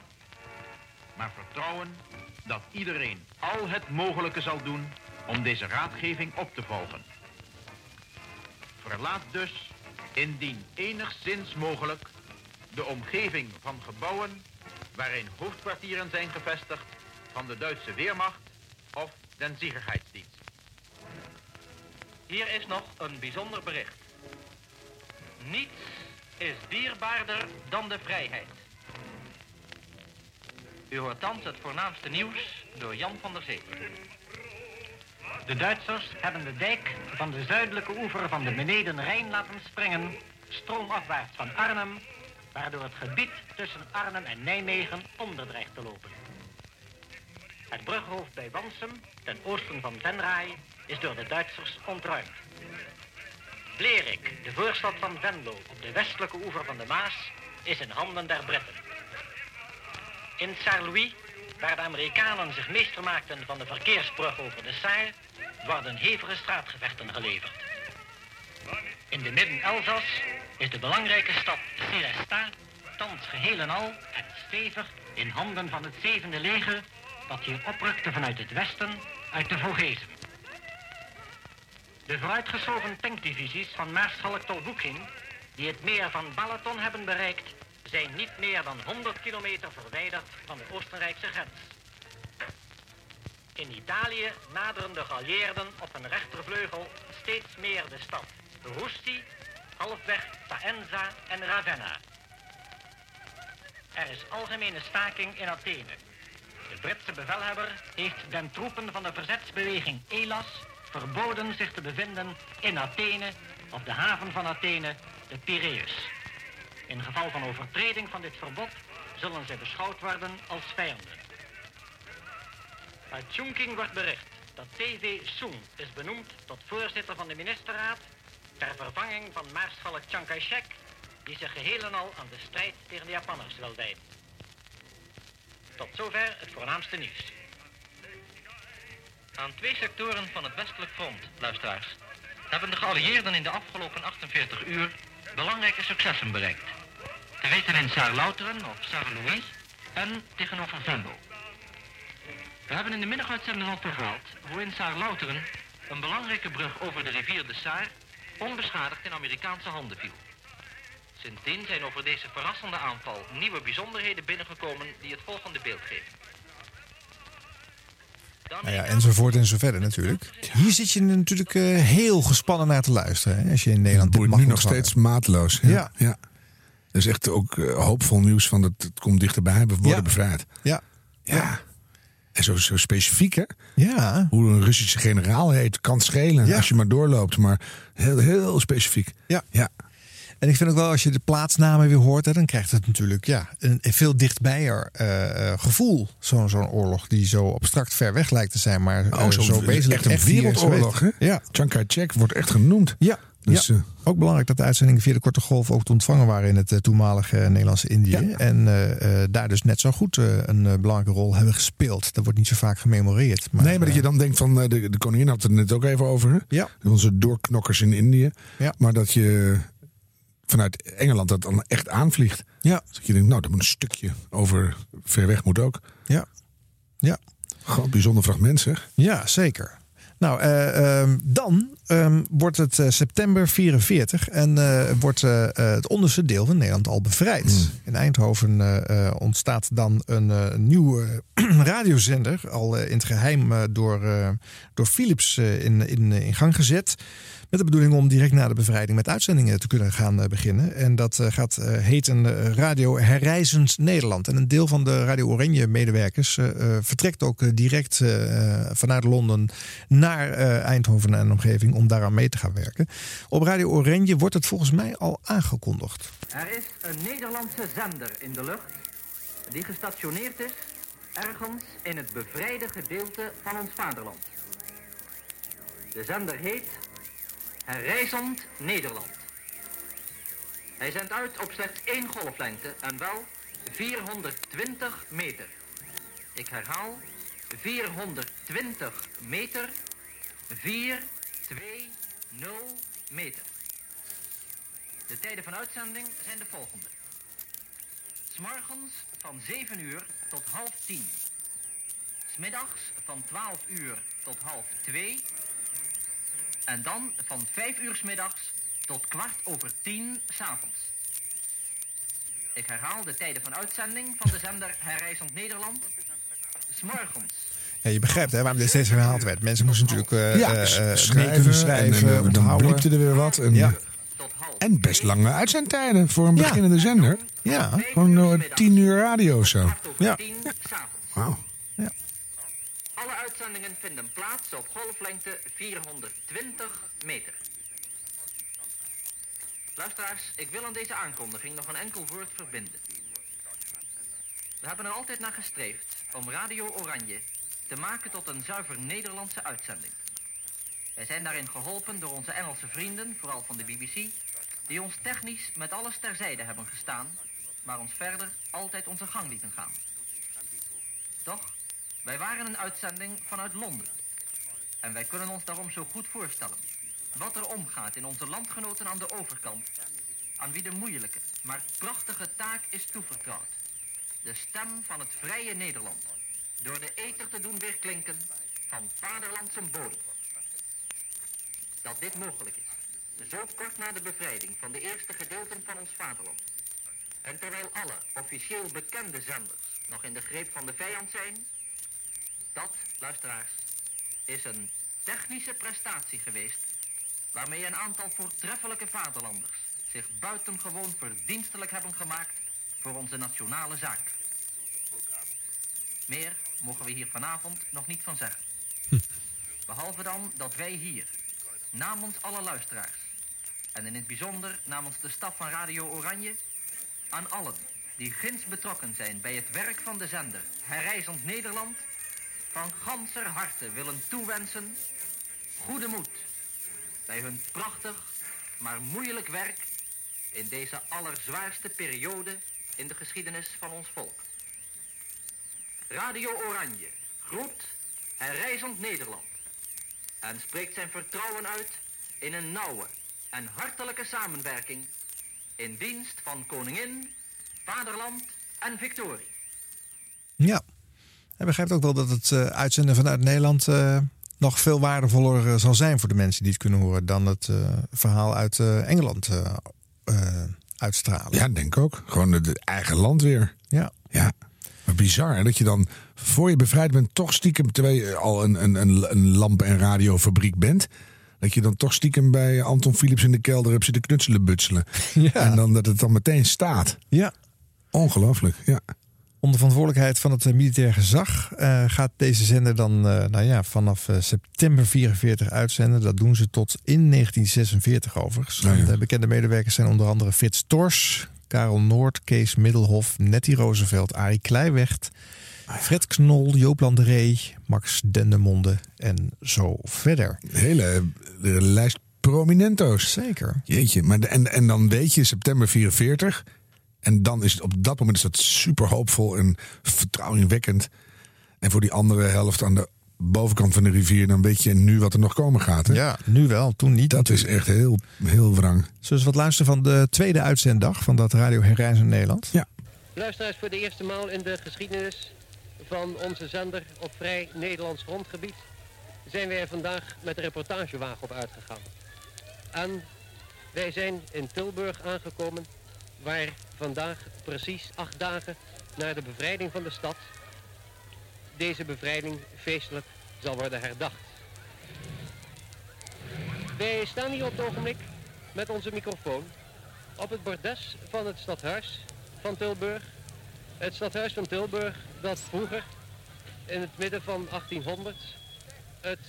Maar vertrouwen dat iedereen al het mogelijke zal doen om deze raadgeving op te volgen. Verlaat dus, indien enigszins mogelijk, de omgeving van gebouwen waarin hoofdkwartieren zijn gevestigd van de Duitse Weermacht of den Sicherheidsdienst. Hier is nog een bijzonder bericht. Niets is dierbaarder dan de vrijheid. U hoort thans het voornaamste nieuws door Jan van der Zee. De Duitsers hebben de dijk van de zuidelijke oever van de beneden Rijn laten springen, stroomafwaarts van Arnhem, waardoor het gebied tussen Arnhem en Nijmegen onder dreigt te lopen. Het brughoofd bij Wansum, ten oosten van Venray, is door de Duitsers ontruimd. Blerik, de voorstad van Venlo op de westelijke oever van de Maas, is in handen der Britten. In Saint-Louis, waar de Amerikanen zich meester maakten van de verkeersbrug over de Saar, worden hevige straatgevechten geleverd. In de Midden-Elzas is de belangrijke stad Célestat thans geheel en al en stevig in handen van het zevende leger dat hier oprukte vanuit het westen uit de Vogezen. De vooruitgeschoven tankdivisies van Maarschalk tot Boeking, die het meer van Balaton hebben bereikt, zijn niet meer dan 100 kilometer verwijderd van de Oostenrijkse grens. In Italië naderen de geallieerden op een rechtervleugel steeds meer de stad Russi, halfweg Faenza en Ravenna. Er is algemene staking in Athene. De Britse bevelhebber heeft den troepen van de verzetsbeweging Elas verboden zich te bevinden in Athene, op de haven van Athene, de Piraeus. In geval van overtreding van dit verbod zullen zij beschouwd worden als vijanden. Uit Chungking wordt bericht dat TV Soong is benoemd tot voorzitter van de ministerraad ter vervanging van maarschalk Chiang Kai-shek, die zich geheel en al aan de strijd tegen de Japanners wil wijden. Tot zover het voornaamste nieuws. Aan twee sectoren van het westelijk front, luisteraars, hebben de geallieerden in de afgelopen 48 uur belangrijke successen bereikt. Te weten in Saarlouteren of Saarlouis en tegenover Venlo. We hebben in de middaguitzending al verhaald hoe in Saarlouteren een belangrijke brug over de rivier de Saar onbeschadigd in Amerikaanse handen viel. Sindsdien zijn over deze verrassende aanval nieuwe bijzonderheden binnengekomen die het volgende beeld geven. Nou ja, enzovoort en zo verder natuurlijk. Hier zit je natuurlijk eh, heel gespannen naar te luisteren. Hè, als je in Nederland dit mag nu nog steeds mateloos. Ja. Ja. ja. Dat is echt ook eh, hoopvol nieuws van dat het komt dichterbij. We worden Ja. bevrijd. Ja. Ja. En zo, zo specifiek, hè? Ja. Hoe een Russische generaal heet, kan schelen als je maar doorloopt. Maar heel, heel specifiek. Ja. ja. En ik vind ook wel, als je de plaatsnamen weer hoort, hè, dan krijgt het natuurlijk ja, een, een veel dichtbijer eh, eh, gevoel. Zo'n zo'n oorlog die zo abstract ver weg lijkt te zijn, maar eh, Oh, zo, zo wezenlijk echt een wereldoorlog, hè? Ja. Chiang Kai-shek wordt echt genoemd. Ja, Dus, ja. eh, ook belangrijk dat de uitzendingen via de korte golf ook te ontvangen waren in het eh, toenmalige Nederlandse Indië. En eh, eh, daar dus net zo goed eh, een eh, belangrijke rol hebben gespeeld. Dat wordt niet zo vaak gememoreerd. Maar, nee, maar dat je eh, dan denkt van, eh, de, de koningin had het net ook even over. Hè? Ja. Onze doorknokkers in Indië. Ja. Maar dat je vanuit Engeland dat dan echt aanvliegt. Ja. Dat je denkt, nou, dat moet een stukje over ver weg moet ook. Ja. Ja. Gewoon bijzonder fragment zeg. Ja, zeker. Nou, eh, ehm, dan ehm, wordt het eh, september 44 en eh, wordt het onderste deel van Nederland al bevrijd. In Eindhoven ontstaat dan een nieuwe radiozender, al in het geheim eh, door, door Philips in, in, in gang gezet. Met de bedoeling om direct na de bevrijding met uitzendingen te kunnen gaan eh, beginnen. En dat eh, gaat eh, heten Radio Herreizend Nederland. En een deel van de Radio Oranje medewerkers vertrekt ook direct vanuit Londen naar Eindhoven en omgeving om daaraan mee te gaan werken. Op Radio Oranje wordt het volgens mij al aangekondigd. Er is een Nederlandse zender in de lucht die gestationeerd is ergens in het bevrijde gedeelte van ons vaderland. De zender heet Herreizend Nederland. Hij zendt uit op slechts één golflengte en wel 420 meter. Ik herhaal 420 meter, 4, 2, 0 meter. De tijden van uitzending zijn de volgende. S'morgens van 7 uur tot half 10. Smiddags van 12 uur tot half 2. En dan van 5 uur 's middags tot kwart over 10 s'avonds. Ik herhaal de tijden van uitzending van de zender Herreizend Nederland. S'morgens Ja, je begrijpt hè, waarom dit steeds herhaald werd. Mensen moesten natuurlijk eh, ja, eh, eh, schrijven, schrijven, en, dan bliepte er weer wat. En, Ja. en best lange uitzendtijden voor een Ja. beginnende zender. Ja. Gewoon tien uur radio of zo. Ja. 10 s'avonds. Wauw. Alle uitzendingen vinden plaats op golflengte 420 meter. Luisteraars, ik wil aan deze aankondiging nog een enkel woord verbinden. We hebben er altijd naar gestreefd om Radio Oranje te maken tot een zuiver Nederlandse uitzending. Wij zijn daarin geholpen door onze Engelse vrienden, vooral van de BBC, die ons technisch met alles terzijde hebben gestaan, maar ons verder altijd onze gang lieten gaan. Toch, wij waren een uitzending vanuit Londen. En wij kunnen ons daarom zo goed voorstellen wat er omgaat in onze landgenoten aan de overkant, aan wie de moeilijke, maar prachtige taak is toevertrouwd. De stem van het vrije Nederland, door de ether te doen weerklinken van vaderlandse bodem. Dat dit mogelijk is, zo kort na de bevrijding van de eerste gedeelten van ons vaderland. En terwijl alle officieel bekende zenders nog in de greep van de vijand zijn, dat, luisteraars, is een technische prestatie geweest waarmee een aantal voortreffelijke vaderlanders zich buitengewoon verdienstelijk hebben gemaakt voor onze nationale zaak. Meer mogen we hier vanavond nog niet van zeggen. Behalve dan dat wij hier, namens alle luisteraars, en in het bijzonder namens de staf van Radio Oranje, aan allen die ginds betrokken zijn bij het werk van de zender Herreizend Nederland, van ganser harte willen toewensen goede moed bij hun prachtig, maar moeilijk werk in deze allerzwaarste periode in de geschiedenis van ons volk. Radio Oranje groet Herreizend Nederland en spreekt zijn vertrouwen uit in een nauwe en hartelijke samenwerking in dienst van koningin, vaderland en victorie. Ja. Hij begrijpt ook wel dat het eh, uitzenden vanuit Nederland eh, nog veel waardevoller eh, zal zijn voor de mensen die het kunnen horen dan het verhaal uit Engeland uitstralen. Ja, denk ik ook. Gewoon het eigen land weer. Ja. Ja. Maar bizar hè, dat je dan voor je bevrijd bent toch stiekem, terwijl je al een, een, een, een lamp- en radiofabriek bent, dat je dan toch stiekem bij Anton Philips in de kelder hebt zitten knutselen butselen. Ja. En dan dat het dan meteen staat. Ja. Ongelooflijk, ja. Onder verantwoordelijkheid van het eh, militair gezag eh, gaat deze zender dan eh, nou ja, vanaf september 44 uitzenden. Dat doen ze tot in 1946 overigens. Ja. De bekende medewerkers zijn onder andere Frits Tors, Karel Noord, Kees Middelhof, Nettie Roosevelt, Arie Kleiwecht, Fred Knol, Joop Landeree, Max Dendermonde en zo verder. Hele eh, lijst prominento's. Zeker. Jeetje, maar de- en, en dan weet je september 44. En dan is het op dat moment is dat super hoopvol en vertrouwenwekkend. En voor die andere helft aan de bovenkant van de rivier, dan weet je nu wat er nog komen gaat. Hè? Ja, nu wel, toen niet. Dat is echt heel, heel wrang. Zullen we wat luisteren van de tweede uitzenddag van dat Radio Herreizen Nederland? Ja. Luisteraars, voor de eerste maal in de geschiedenis van onze zender op vrij Nederlands grondgebied zijn wij er vandaag met de reportagewagen op uitgegaan. En wij zijn in Tilburg aangekomen, waar vandaag precies acht dagen na de bevrijding van de stad deze bevrijding feestelijk zal worden herdacht. Wij staan hier op het ogenblik met onze microfoon op het bordes van het stadhuis van Tilburg. Het stadhuis van Tilburg dat vroeger in het midden van 1800 het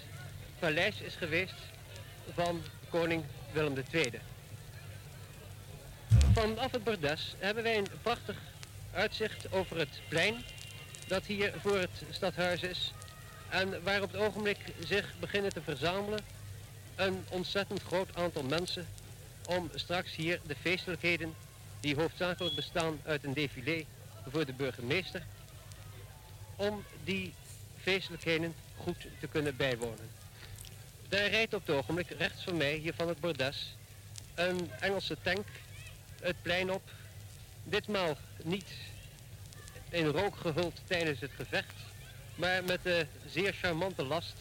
paleis is geweest van koning Willem II. Vanaf het bordes hebben wij een prachtig uitzicht over het plein dat hier voor het stadhuis is en waar op het ogenblik zich beginnen te verzamelen een ontzettend groot aantal mensen om straks hier de feestelijkheden die hoofdzakelijk bestaan uit een défilé voor de burgemeester, om die feestelijkheden goed te kunnen bijwonen. Daar rijdt op het ogenblik rechts van mij, hier van het bordes, een Engelse tank het plein op. Ditmaal niet in rook gehuld tijdens het gevecht, maar met de zeer charmante last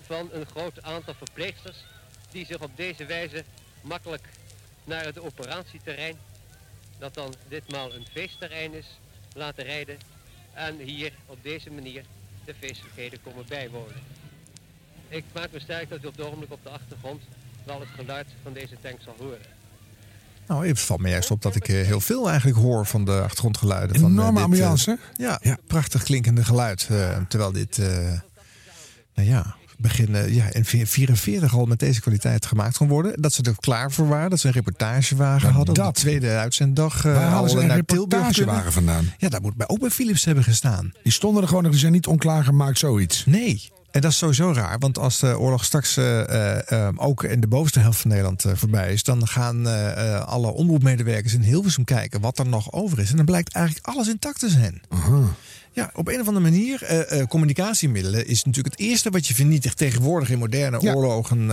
van een groot aantal verpleegsters die zich op deze wijze makkelijk naar het operatieterrein, dat dan ditmaal een feestterrein is, laten rijden en hier op deze manier de feestelijkheden komen bijwonen. Ik maak me sterk dat u op het ogenblik op de achtergrond wel het geluid van deze tank zal horen. Nou, het valt me juist op dat ik eh, heel veel eigenlijk hoor van de achtergrondgeluiden. Van, eh, Enorme dit, eh, ambiance, ja, prachtig klinkende geluid. terwijl dit, nou ja, begin eh, ja, in 44 al met deze kwaliteit gemaakt kon worden. Dat ze er klaar voor waren. Dat ze een reportagewagen Maar hadden. Op dat- de tweede uitzenddag ze al naar reportagewagen vandaan? Ja, dat moet bij ook bij Philips hebben gestaan. Die stonden er gewoon die zijn niet onklaargemaakt, zoiets. Nee. En dat is sowieso raar, want als de oorlog straks eh, eh, eh, ook in de bovenste helft van Nederland eh, voorbij is, dan gaan alle omroepmedewerkers in Hilversum kijken wat er nog over is. En dan blijkt eigenlijk alles intact te zijn. Ja, op een of andere manier, communicatiemiddelen is natuurlijk het eerste wat je vernietigt tegenwoordig in moderne oorlogen.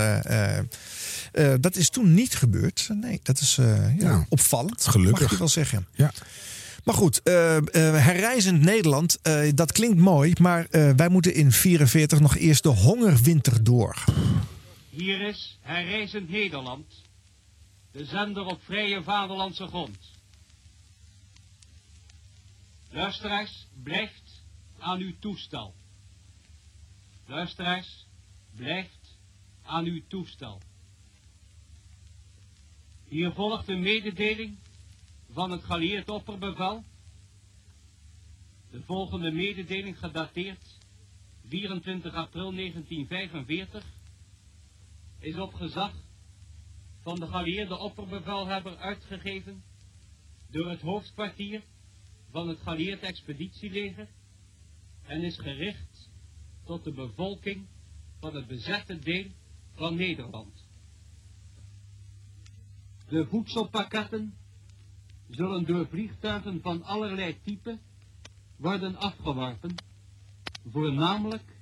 dat is toen niet gebeurd. Nee, dat is ja, Ja, opvallend. gelukkig. Mag je wel zeggen. Ja. Maar goed, eh, eh, herreizend Nederland, eh, dat klinkt mooi. Maar wij moeten in 44 nog eerst de hongerwinter door. Hier is Herreizend Nederland, de zender op vrije vaderlandse grond. Luisteraars, blijft aan uw toestel. Luisteraars, blijft aan uw toestel. Hier volgt een mededeling van het geallieerd opperbevel. De volgende mededeling gedateerd 24 april 1945 is op gezag van de geallieerde opperbevelhebber uitgegeven door het hoofdkwartier van het geallieerd expeditieleger en is gericht tot de bevolking van het bezette deel van Nederland. De voedselpakketten zullen door vliegtuigen van allerlei type worden afgeworpen, voornamelijk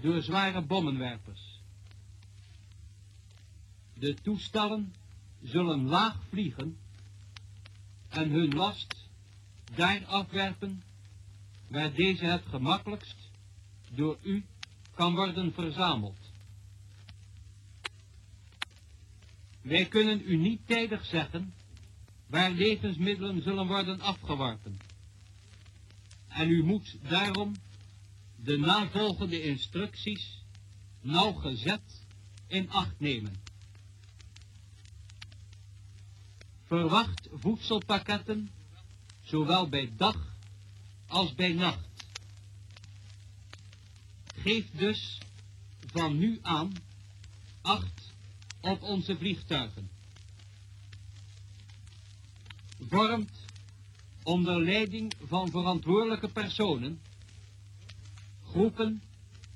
door zware bommenwerpers. De toestellen zullen laag vliegen en hun last daar afwerpen waar deze het gemakkelijkst door u kan worden verzameld. Wij kunnen u niet tijdig zeggen waar levensmiddelen zullen worden afgeworpen. En u moet daarom de navolgende instructies nauwgezet in acht nemen. Verwacht voedselpakketten, zowel bij dag als bij nacht. Geef dus van nu aan acht op onze vliegtuigen. Vormt onder leiding van verantwoordelijke personen groepen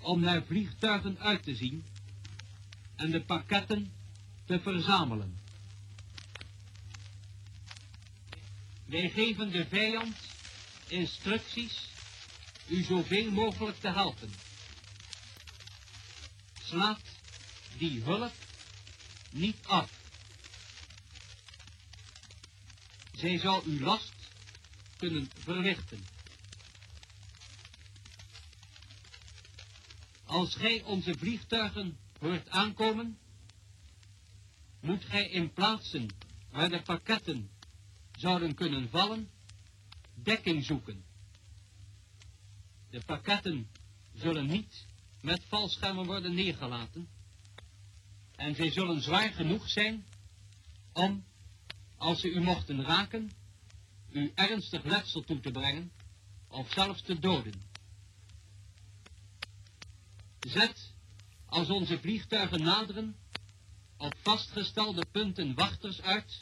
om naar vliegtuigen uit te zien en de pakketten te verzamelen. Wij geven de vijand instructies u zoveel mogelijk te helpen. Slaat die hulp niet af. Zij zal uw last kunnen verlichten. Als gij onze vliegtuigen hoort aankomen, moet gij in plaatsen waar de pakketten zouden kunnen vallen, dekking zoeken. De pakketten zullen niet met valschermen worden neergelaten en zij zullen zwaar genoeg zijn om, als ze u mochten raken, u ernstig letsel toe te brengen of zelfs te doden. Zet, als onze vliegtuigen naderen, op vastgestelde punten wachters uit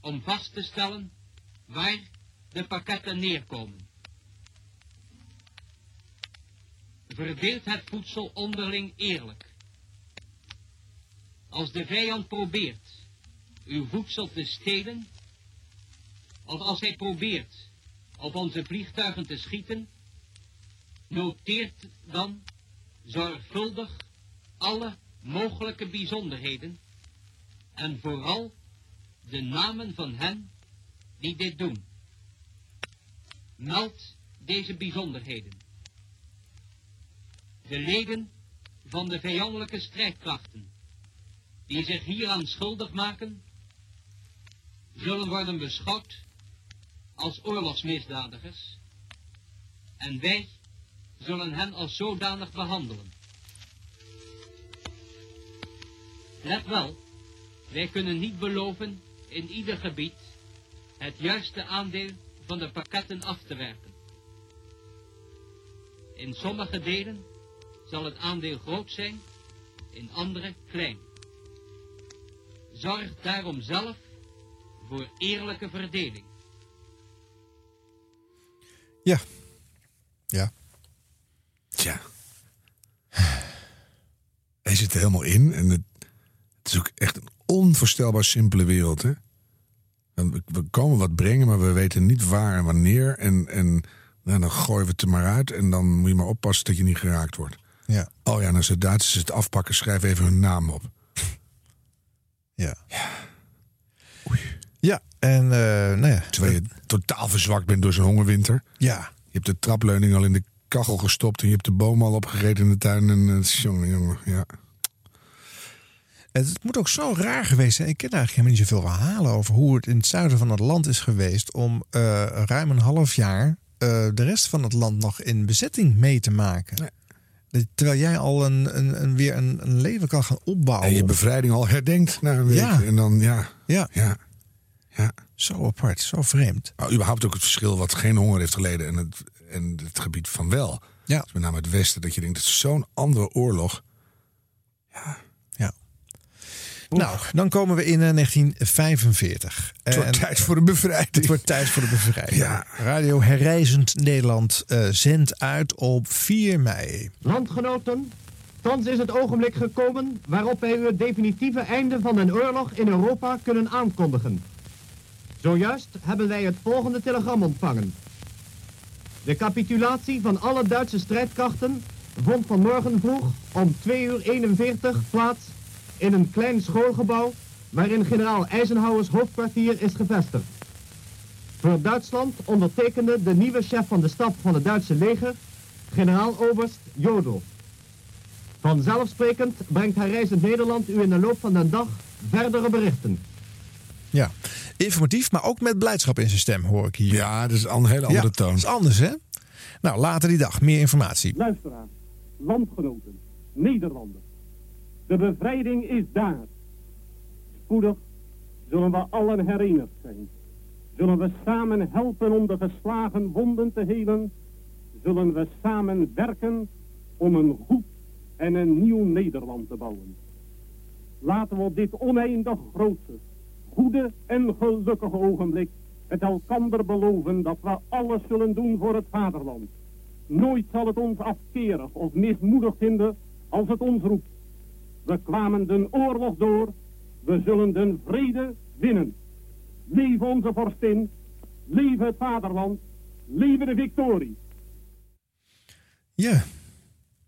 om vast te stellen waar de pakketten neerkomen. Verdeelt het voedsel onderling eerlijk. Als de vijand probeert uw voedsel te stelen, of als hij probeert op onze vliegtuigen te schieten, noteert dan zorgvuldig alle mogelijke bijzonderheden en vooral de namen van hen die dit doen. Meld deze bijzonderheden. De leden van de vijandelijke strijdkrachten die zich hieraan schuldig maken, zullen worden beschouwd als oorlogsmisdadigers en wij zullen hen als zodanig behandelen. Let wel, wij kunnen niet beloven in ieder gebied het juiste aandeel van de pakketten af te werken. In sommige delen zal het aandeel groot zijn, in andere klein. Zorg daarom zelf voor eerlijke verdeling. Ja. Ja. Tja. Hij zit er helemaal in. En het, het is ook echt een onvoorstelbaar simpele wereld. Hè? En We, we komen wat brengen, maar we weten niet waar en wanneer. En, en nou, dan gooien we het er maar uit. En dan moet je maar oppassen dat je niet geraakt wordt. Ja. Oh ja, en als de Duitsers het afpakken, schrijf even hun naam op. Ja. Ja, en eh, nou ja. Terwijl je totaal verzwakt bent door zo'n hongerwinter. Ja. Je hebt de trapleuning al in de kachel gestopt en je hebt de boom al opgereden in de tuin. En het is jongen, jongen, ja. Het moet ook zo raar geweest zijn. Ik ken eigenlijk helemaal niet zoveel verhalen over hoe het in het zuiden van het land is geweest om eh, ruim een half jaar eh, de rest van het land nog in bezetting mee te maken. Terwijl jij al een, een, een, weer een, een leven kan gaan opbouwen. En je bevrijding al herdenkt na een week. Ja. En dan, ja. Ja. ja. Ja. Zo apart, zo vreemd. Maar überhaupt ook het verschil wat geen honger heeft geleden en het, en het gebied van wel. Ja. Dus met name het Westen, dat je denkt, het is zo'n andere oorlog. Ja. Nou, dan komen we in eh, 1945. Het wordt En- tijd voor de bevrijding. Het wordt tijd voor de bevrijding. Ja. Radio Herreizend Nederland eh, zendt uit op 4 mei. Landgenoten, thans is het ogenblik gekomen waarop wij u het definitieve einde van een oorlog in Europa kunnen aankondigen. Zojuist hebben wij het volgende telegram ontvangen. De capitulatie van alle Duitse strijdkrachten vond vanmorgen vroeg om 2 uur 41 plaats in een klein schoolgebouw waarin generaal Eisenhowers hoofdkwartier is gevestigd. Voor Duitsland ondertekende de nieuwe chef van de staf van het Duitse leger, generaal-oberst Jodl. Vanzelfsprekend brengt hij reizend Nederland u in de loop van de dag verdere berichten. Ja, informatief, maar ook met blijdschap in zijn stem, hoor ik hier. Ja, dat is een hele andere Ja, toon. Dat is anders, hè? Nou, later die dag, meer informatie. Luisteraars, landgenoten, Nederlanders. De bevrijding is daar. Spoedig zullen we allen herinnerd zijn. Zullen we samen helpen om de geslagen wonden te helen? Zullen we samen werken om een goed en een nieuw Nederland te bouwen? Laten we op dit oneindig grote, goede en gelukkige ogenblik het elkander beloven dat we alles zullen doen voor het vaderland. Nooit zal het ons afkerig of mismoedig vinden als het ons roept. We kwamen de oorlog door, we zullen de vrede winnen. Leven onze vorstin, leven het vaderland, leven de victorie. Ja,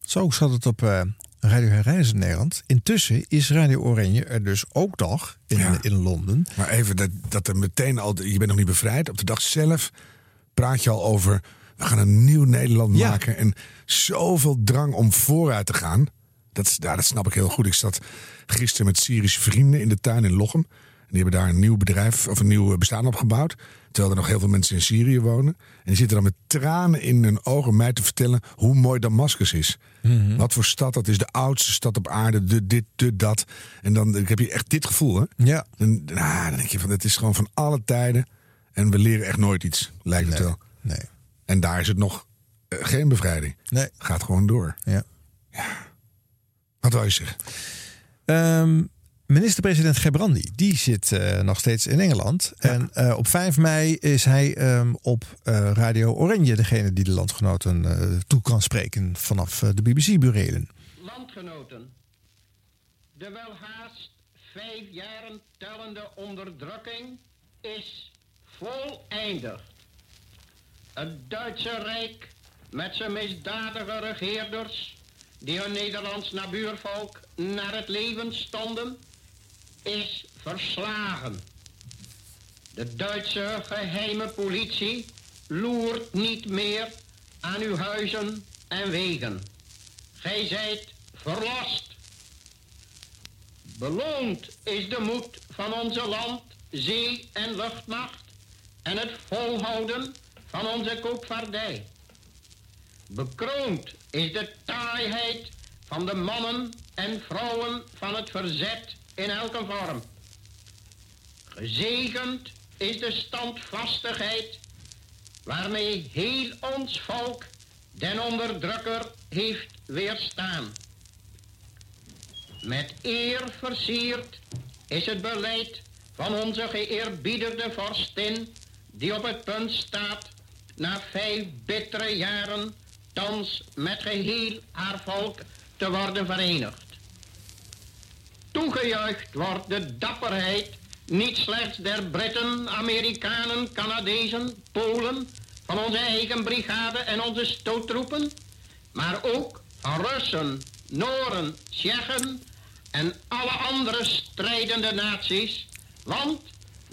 zo zat het op eh, Radio Herreizen Nederland. Intussen is Radio Oranje er dus ook nog in, in Londen. Maar even dat, dat er meteen al, je bent nog niet bevrijd. Op de dag zelf praat je al over, we gaan een nieuw Nederland maken. En zoveel drang om vooruit te gaan. Dat, ja, dat snap ik heel goed. Ik zat gisteren met Syrische vrienden in de tuin in Lochem. En die hebben daar een nieuw bedrijf of een nieuw bestaan opgebouwd. Terwijl er nog heel veel mensen in Syrië wonen. En die zitten dan met tranen in hun ogen mij te vertellen hoe mooi Damascus is. Wat voor stad dat is. De oudste stad op aarde. De dit, de dat. En dan ik heb je echt dit gevoel. Hè? Ja. En, nou, dan denk je van het is gewoon van alle tijden. En we leren echt nooit iets. Lijkt het wel. Nee. En daar is het nog eh, geen bevrijding. Nee. Gaat gewoon door. Ja. Wat wil je zeggen? Ehm, Minister-president Gebrandi, die zit eh, nog steeds in Engeland. En eh, op 5 mei is hij ehm, op eh, Radio Oranje degene die de landgenoten toe kan spreken vanaf de BBC-burelen. Landgenoten, de welhaast vijf jaren tellende onderdrukking is voleindigd. Het Duitse Rijk met zijn misdadige regeerders die hun Nederlands nabuurvolk naar het leven stonden, is verslagen. De Duitse geheime politie loert niet meer aan uw huizen en wegen. Gij zijt verlost. Beloond is de moed van onze land, zee- en luchtmacht en het volhouden van onze koopvaardij. Bekroond is de taaiheid van de mannen en vrouwen van het verzet in elke vorm. Gezegend is de standvastigheid waarmee heel ons volk den onderdrukker heeft weerstaan. Met eer versierd is het beleid van onze geëerbiedigde vorstin die op het punt staat na vijf bittere jaren thans met geheel haar volk te worden verenigd. Toegejuicht wordt de dapperheid niet slechts der Britten, Amerikanen, Canadezen, Polen, van onze eigen brigade en onze stoottroepen, maar ook van Russen, Noren, Tsjechen en alle andere strijdende naties, want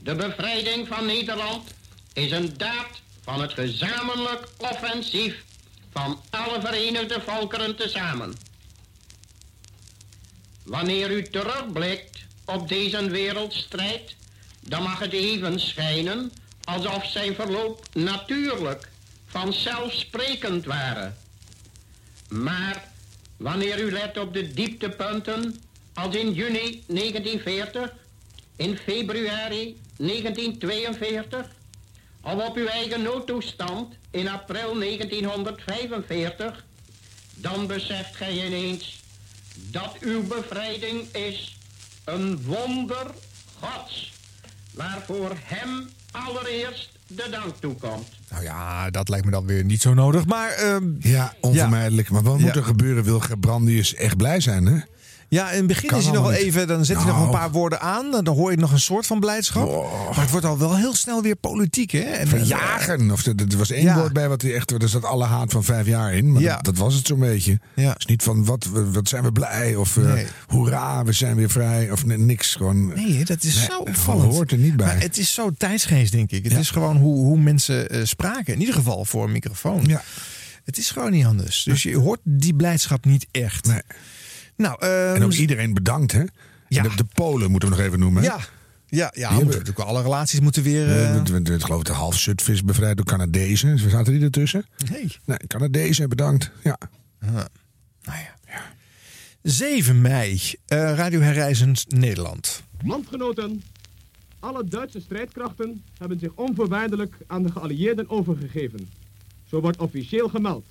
de bevrijding van Nederland is een daad van het gezamenlijk offensief van alle verenigde volkeren tezamen. Wanneer u terugblikt op deze wereldstrijd, dan mag het even schijnen alsof zijn verloop natuurlijk, vanzelfsprekend waren. Maar wanneer u let op de dieptepunten, als in juni 1940, in februari 1942, of op uw eigen noodtoestand in april 1945, dan beseft gij ineens dat uw bevrijding is een wonder Gods, waarvoor hem allereerst de dank toekomt. Nou ja, dat lijkt me dan weer niet zo nodig. Maar ehm, Ja, onvermijdelijk. Maar wat moet Ja. er gebeuren? Wil Brandius echt blij zijn, hè? Ja, in het begin Kan is hij nog wel even, dan zet hij nog Nou. een paar woorden aan. Dan hoor je nog een soort van blijdschap. Maar het wordt al wel heel snel weer politiek, hè? En, Verjagen. Of er, was één Ja. woord bij wat hij echt. Er zat alle haat van vijf jaar in. Maar Ja. dat, dat was het zo'n beetje. Ja. Dus niet van wat, wat zijn we blij. Of eh, Nee. hoera, we zijn weer vrij. Of niks. Gewoon. Nee, dat is Nee, zo dat opvallend. hoort er niet bij. Maar het is zo tijdsgeest, denk ik. Het is gewoon hoe, hoe mensen eh, spraken. In ieder geval voor een microfoon. Ja. Het is gewoon niet anders. Dus je hoort die blijdschap niet echt. Nee. Nou, ehm, En ook iedereen bedankt, hè? Ja. De, de Polen moeten we nog even noemen. hè? ja, ja, ja hebben- moeten natuurlijk alle relaties moeten weer... Eh, eh, de- de- Ik geloof de half bevrijd door Canadezen. Zaten die ertussen? nee. Nee, Canadezen, bedankt. Ja. Nou ja. 7 mei, eh, Radio Herreizend Nederland. Landgenoten, Alle Duitse strijdkrachten hebben zich onvoorwaardelijk aan de geallieerden overgegeven. Zo wordt officieel gemeld.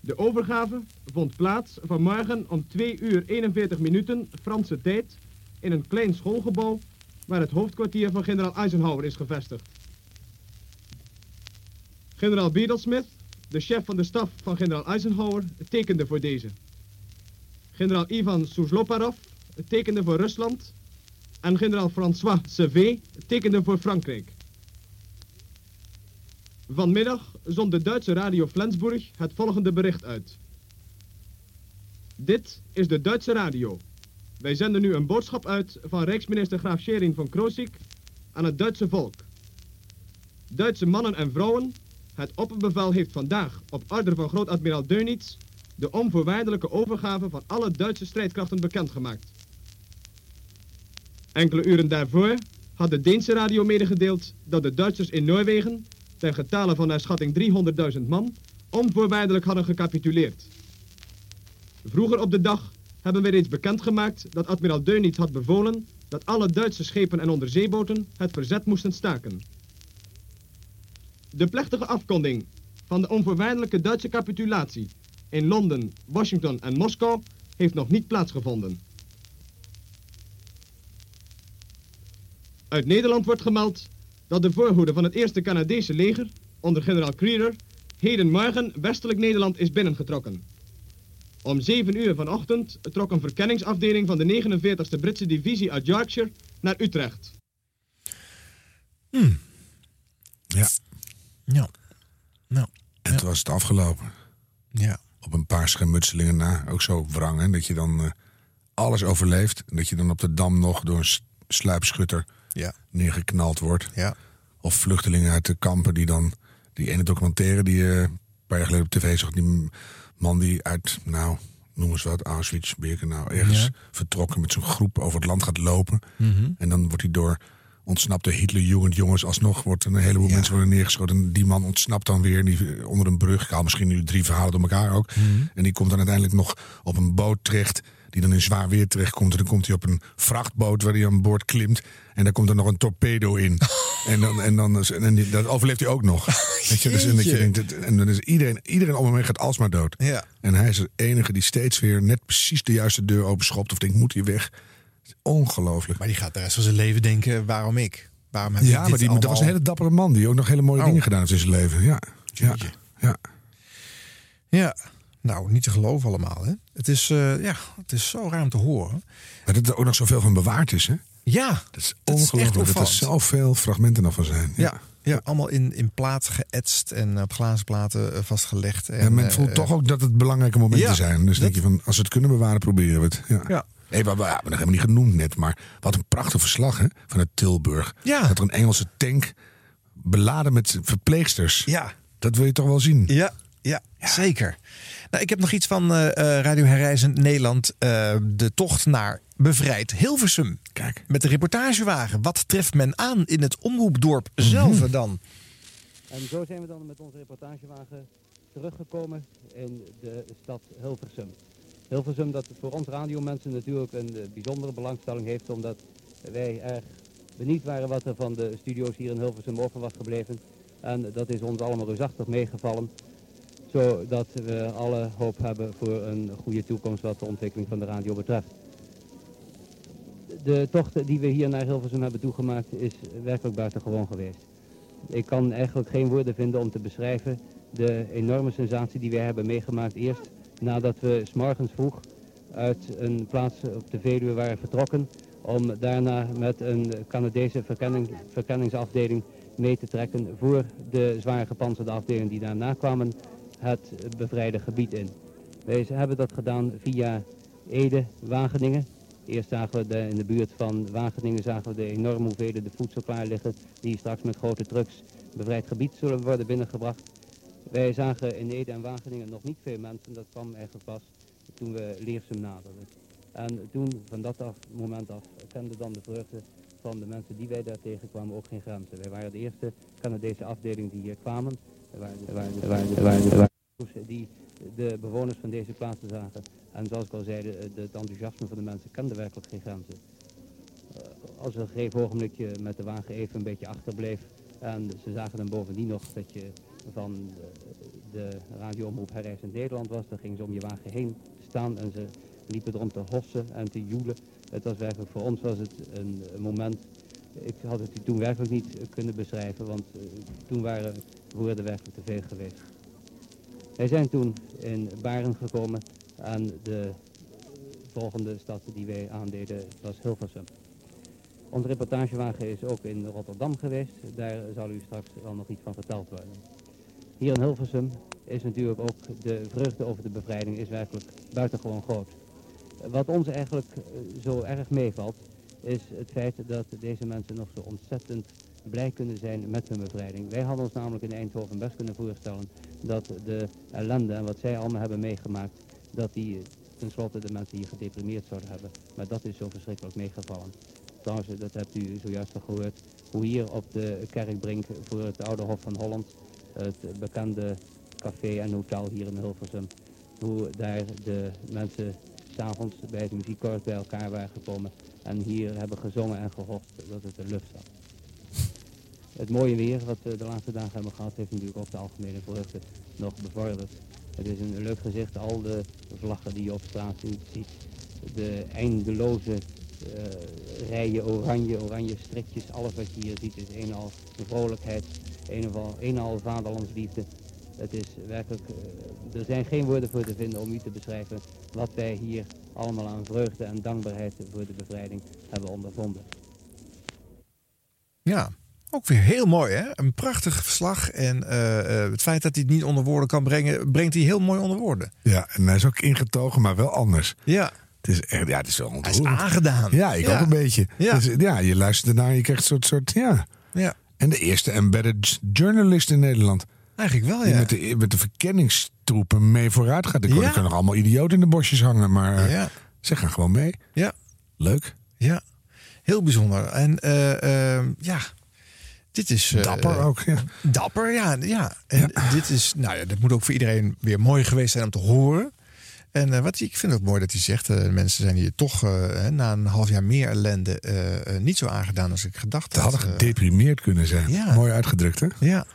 De overgave vond plaats vanmorgen om 2 uur 41 minuten Franse tijd in een klein schoolgebouw waar het hoofdkwartier van generaal Eisenhower is gevestigd. Generaal Biedelsmith, de chef van de staf van generaal Eisenhower, tekende voor deze. Generaal Ivan Soesloparov tekende voor Rusland en generaal François Sevé tekende voor Frankrijk. Vanmiddag zond de Duitse radio Flensburg het volgende bericht uit. Dit is de Duitse radio. Wij zenden nu een boodschap uit van Rijksminister Graaf Schering van Kroosik aan het Duitse volk. Duitse mannen en vrouwen, het opperbevel heeft vandaag op order van groot-admiraal Dönitz de onvoorwaardelijke overgave van alle Duitse strijdkrachten bekendgemaakt. Enkele uren daarvoor had de Deense radio medegedeeld dat de Duitsers in Noorwegen, ten getale van naar schatting 300.000 man, onvoorwaardelijk hadden gecapituleerd. Vroeger op de dag hebben we reeds bekendgemaakt dat admiraal Dönitz had bevolen dat alle Duitse schepen en onderzeeboten het verzet moesten staken. De plechtige afkonding van de onvoorwaardelijke Duitse capitulatie in Londen, Washington en Moskou heeft nog niet plaatsgevonden. Uit Nederland wordt gemeld dat de voorhoede van het eerste Canadese leger, onder generaal Creeder, hedenmorgen westelijk Nederland is binnengetrokken. Om 7 uur vanochtend trok een verkenningsafdeling van de 49e Britse divisie uit Yorkshire naar Utrecht. Ja. Ja. Nou. En toen was het afgelopen. Ja. Op een paar schermutselingen na. Ook zo wrang, hè? Dat je dan eh, alles overleeft. En dat je dan op de Dam nog door een sluipschutter Ja. neergeknald wordt. Ja. Of vluchtelingen uit de kampen die dan... Die ene documentaire die je een paar jaar geleden op tv zag. Die man die uit, nou, noem eens wat, Auschwitz, Birkenau... ergens Ja. vertrokken met zo'n groep over het land gaat lopen. Mhm. En dan wordt hij door ontsnapte Hitlerjugend jongens alsnog wordt een heleboel mensen worden neergeschoten. En die man ontsnapt dan weer die, onder een brug. Ik haal misschien nu drie verhalen door elkaar ook. Mhm. En die komt dan uiteindelijk nog op een boot terecht. Die dan in zwaar weer terechtkomt. En dan komt hij op een vrachtboot waar hij aan boord klimt. En daar komt er nog een torpedo in. en dan, en dan en die, dat overleeft hij ook nog. Weet je, dus, en, dat je Jeetje. denkt, en dan is iedereen, iedereen om hem heen gaat alsmaar dood. Ja. En hij is de enige die steeds weer net precies de juiste deur openschopt. Of denkt, moet hij weg? Ongelooflijk. Maar die gaat de rest van zijn leven denken, waarom ik? Waarom heb ik Ja, maar die, dat was een hele dappere man die ook nog hele mooie Oh. dingen gedaan heeft in zijn leven. Ja, ja, ja. Ja, nou, niet te geloven allemaal. Hè? Het, is, eh, ja, het is zo ruim te horen. Maar dat er ook nog zoveel van bewaard is, hè? Ja, dat is dat is echt ongelooflijk. Dat er zoveel fragmenten nog van zijn. Ja, ja. allemaal in, in platen geëtst en op glazen platen eh, vastgelegd. En, En men eh, voelt toch ook dat het belangrijke momenten ja, zijn. Dus denk je van, als we het kunnen bewaren, proberen we het. Ja. Ja. Nee, maar we hebben het helemaal niet genoemd net. Maar wat een prachtig verslag hè, vanuit Tilburg. Ja. Dat er een Engelse tank beladen met verpleegsters. Ja. Dat wil je toch wel zien? Ja, ja, zeker. Nou, ik heb nog iets van eh, eh, Radio Herreizen Nederland. eh, de tocht naar bevrijd Hilversum. Kijk. Met de reportagewagen. Wat treft men aan in het omroepdorp zelf Mhm. dan? En zo zijn we dan met onze reportagewagen teruggekomen in de stad Hilversum. Hilversum dat voor ons radiomensen natuurlijk een bijzondere belangstelling heeft, omdat wij erg benieuwd waren wat er van de studio's hier in Hilversum over was gebleven. En dat is ons allemaal reusachtig meegevallen, zodat we alle hoop hebben voor een goede toekomst wat de ontwikkeling van de radio betreft. De tocht die we hier naar Hilversum hebben toegemaakt is werkelijk buitengewoon geweest. Ik kan eigenlijk geen woorden vinden om te beschrijven de enorme sensatie die wij hebben meegemaakt. Eerst nadat we s'morgens vroeg uit een plaats op de Veluwe waren vertrokken. Om daarna met een Canadese verkenning, verkenningsafdeling mee te trekken voor de zwaar gepantserde afdelingen die daarna kwamen het bevrijde gebied in. Wij hebben dat gedaan via Ede, Wageningen. Eerst zagen we de, in de buurt van Wageningen zagen we de enorme hoeveelheden voedsel klaar liggen die straks met grote trucks bevrijd gebied zullen worden binnengebracht. Wij zagen in Ede en Wageningen nog niet veel mensen, dat kwam eigenlijk pas toen we Leersum naderden. En toen, van dat moment af, kende dan de vreugde van de mensen die wij daar tegenkwamen ook geen grenzen. Wij waren de eerste Canadese afdeling die hier kwamen. Die de bewoners van deze plaatsen zagen. En zoals ik al zei, de- het enthousiasme van de mensen kende werkelijk geen grenzen. Eh, als er een gegeven ogenblikje met de wagen even een beetje achterbleef. En ze zagen dan bovendien nog dat je van de, de radioomroep Herreis in Nederland was. Dan gingen ze om je wagen heen staan en ze liepen erom te hossen en te joelen. Het was werkelijk, voor ons was het een moment, ik had het toen werkelijk niet eh, kunnen beschrijven, want eh, toen waren woorden werkelijk te veel geweest. Wij zijn toen in Baren gekomen en de volgende stad die wij aandeden was Hilversum. Onze reportagewagen is ook in Rotterdam geweest. Daar zal u straks wel nog iets van verteld worden. Hier in Hilversum is natuurlijk ook de vreugde over de bevrijding is werkelijk buitengewoon groot. Wat ons eigenlijk eh, zo erg meevalt, is het feit dat deze mensen nog zo ontzettend blij kunnen zijn met hun bevrijding. Wij hadden ons namelijk in Eindhoven best kunnen voorstellen dat de ellende en wat zij allemaal hebben meegemaakt, dat die tenslotte de mensen hier gedeprimeerd zouden hebben. Maar dat is zo verschrikkelijk meegevallen. Trouwens, dat hebt u zojuist al gehoord, hoe hier op de kerkbrink voor het Oude Hof van Holland, het bekende café en hotel hier in Hilversum, hoe daar de mensen s'avonds bij het muziekkoor bij elkaar waren gekomen en hier hebben gezongen en gehoopt dat het de lucht zat. Het mooie weer wat we de laatste dagen hebben gehad, heeft natuurlijk ook de algemene vreugde nog bevorderd. Het is een leuk gezicht, al de vlaggen die je op straat ziet, de eindeloze eh, rijen oranje, oranje strikjes, alles wat je hier ziet is een en al vrolijkheid, een en al, een en al vaderlandsliefde. Het is werkelijk, eh, er zijn geen woorden voor te vinden om u te beschrijven wat wij hier allemaal aan vreugde en dankbaarheid voor de bevrijding hebben ondervonden. Ja, ook weer heel mooi hè. Een prachtig verslag. En eh, eh, het feit dat hij het niet onder woorden kan brengen, brengt hij heel mooi onder woorden. Ja, en hij is ook ingetogen, maar wel anders. Ja. Het is echt, ja, het is wel Hij is ontroerend. aangedaan. Ja, ik Ja. ook een beetje. Ja. Dus, ja, je luistert ernaar en je krijgt een soort, soort ja. Ja. En de eerste embedded journalist in Nederland. Eigenlijk wel, Die ja. met de, met de verkenningstroepen mee vooruit gaat. Er kunnen nog allemaal idioten in de bosjes hangen, maar eh, ze gaan gewoon mee. Ja. Leuk. Ja, heel bijzonder. En eh, eh, ja, dit is... eh, Dapper ook, ja. Dapper, ja. ja. En dit is, nou ja, dat moet ook voor iedereen weer mooi geweest zijn om te horen. En wat, ik vind het mooi dat hij zegt, mensen zijn hier toch na een half jaar meer ellende niet zo aangedaan als ik gedacht Ze had. hadden Eh, gedeprimeerd kunnen zijn. Ja. Mooi uitgedrukt, hè? ja,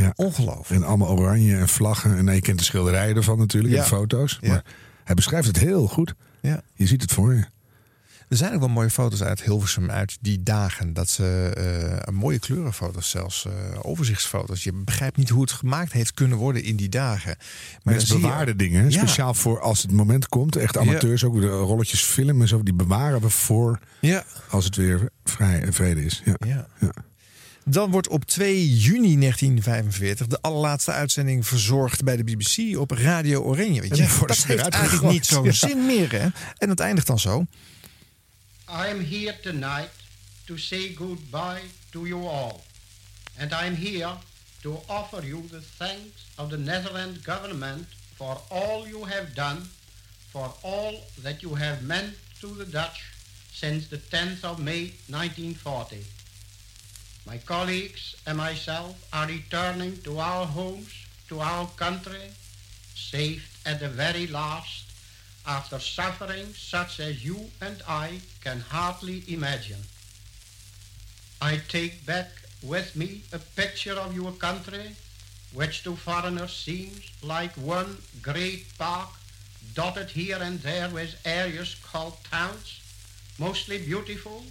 Ja. ongelooflijk. En allemaal oranje en vlaggen. En je kent de schilderijen ervan natuurlijk, en foto's. Ja. Maar hij beschrijft het heel goed. Ja. Je ziet het voor je. Er zijn ook wel mooie foto's uit Hilversum uit die dagen. Dat ze eh, mooie kleurenfoto's zelfs, eh, overzichtsfoto's. Je begrijpt niet hoe het gemaakt heeft kunnen worden in die dagen. Maar je- bewaarde dingen. Ja. Speciaal voor als het moment komt. Echt amateurs ook. De rolletjes film en zo. Die bewaren we voor Ja. als het weer vrij en vrede is. Ja. Ja. Ja. Dan wordt op 2 juni 1945 de allerlaatste uitzending verzorgd bij de BBC op Radio Oranje. Weet je, worden dat heeft eigenlijk niet zo'n. Ja. zin meer. Hè? En het eindigt dan zo. I am here tonight to say goodbye to you all. And I am here to offer you the thanks of the Netherlands government for all you have done, for all that you have meant to the Dutch since the 10th of May 1940. My colleagues and myself are returning to our homes, to our country, saved at the very last, after suffering such as you and I can hardly imagine. I take back with me a picture of your country, which to foreigners seems like one great park, dotted here and there with areas called towns, mostly beautiful,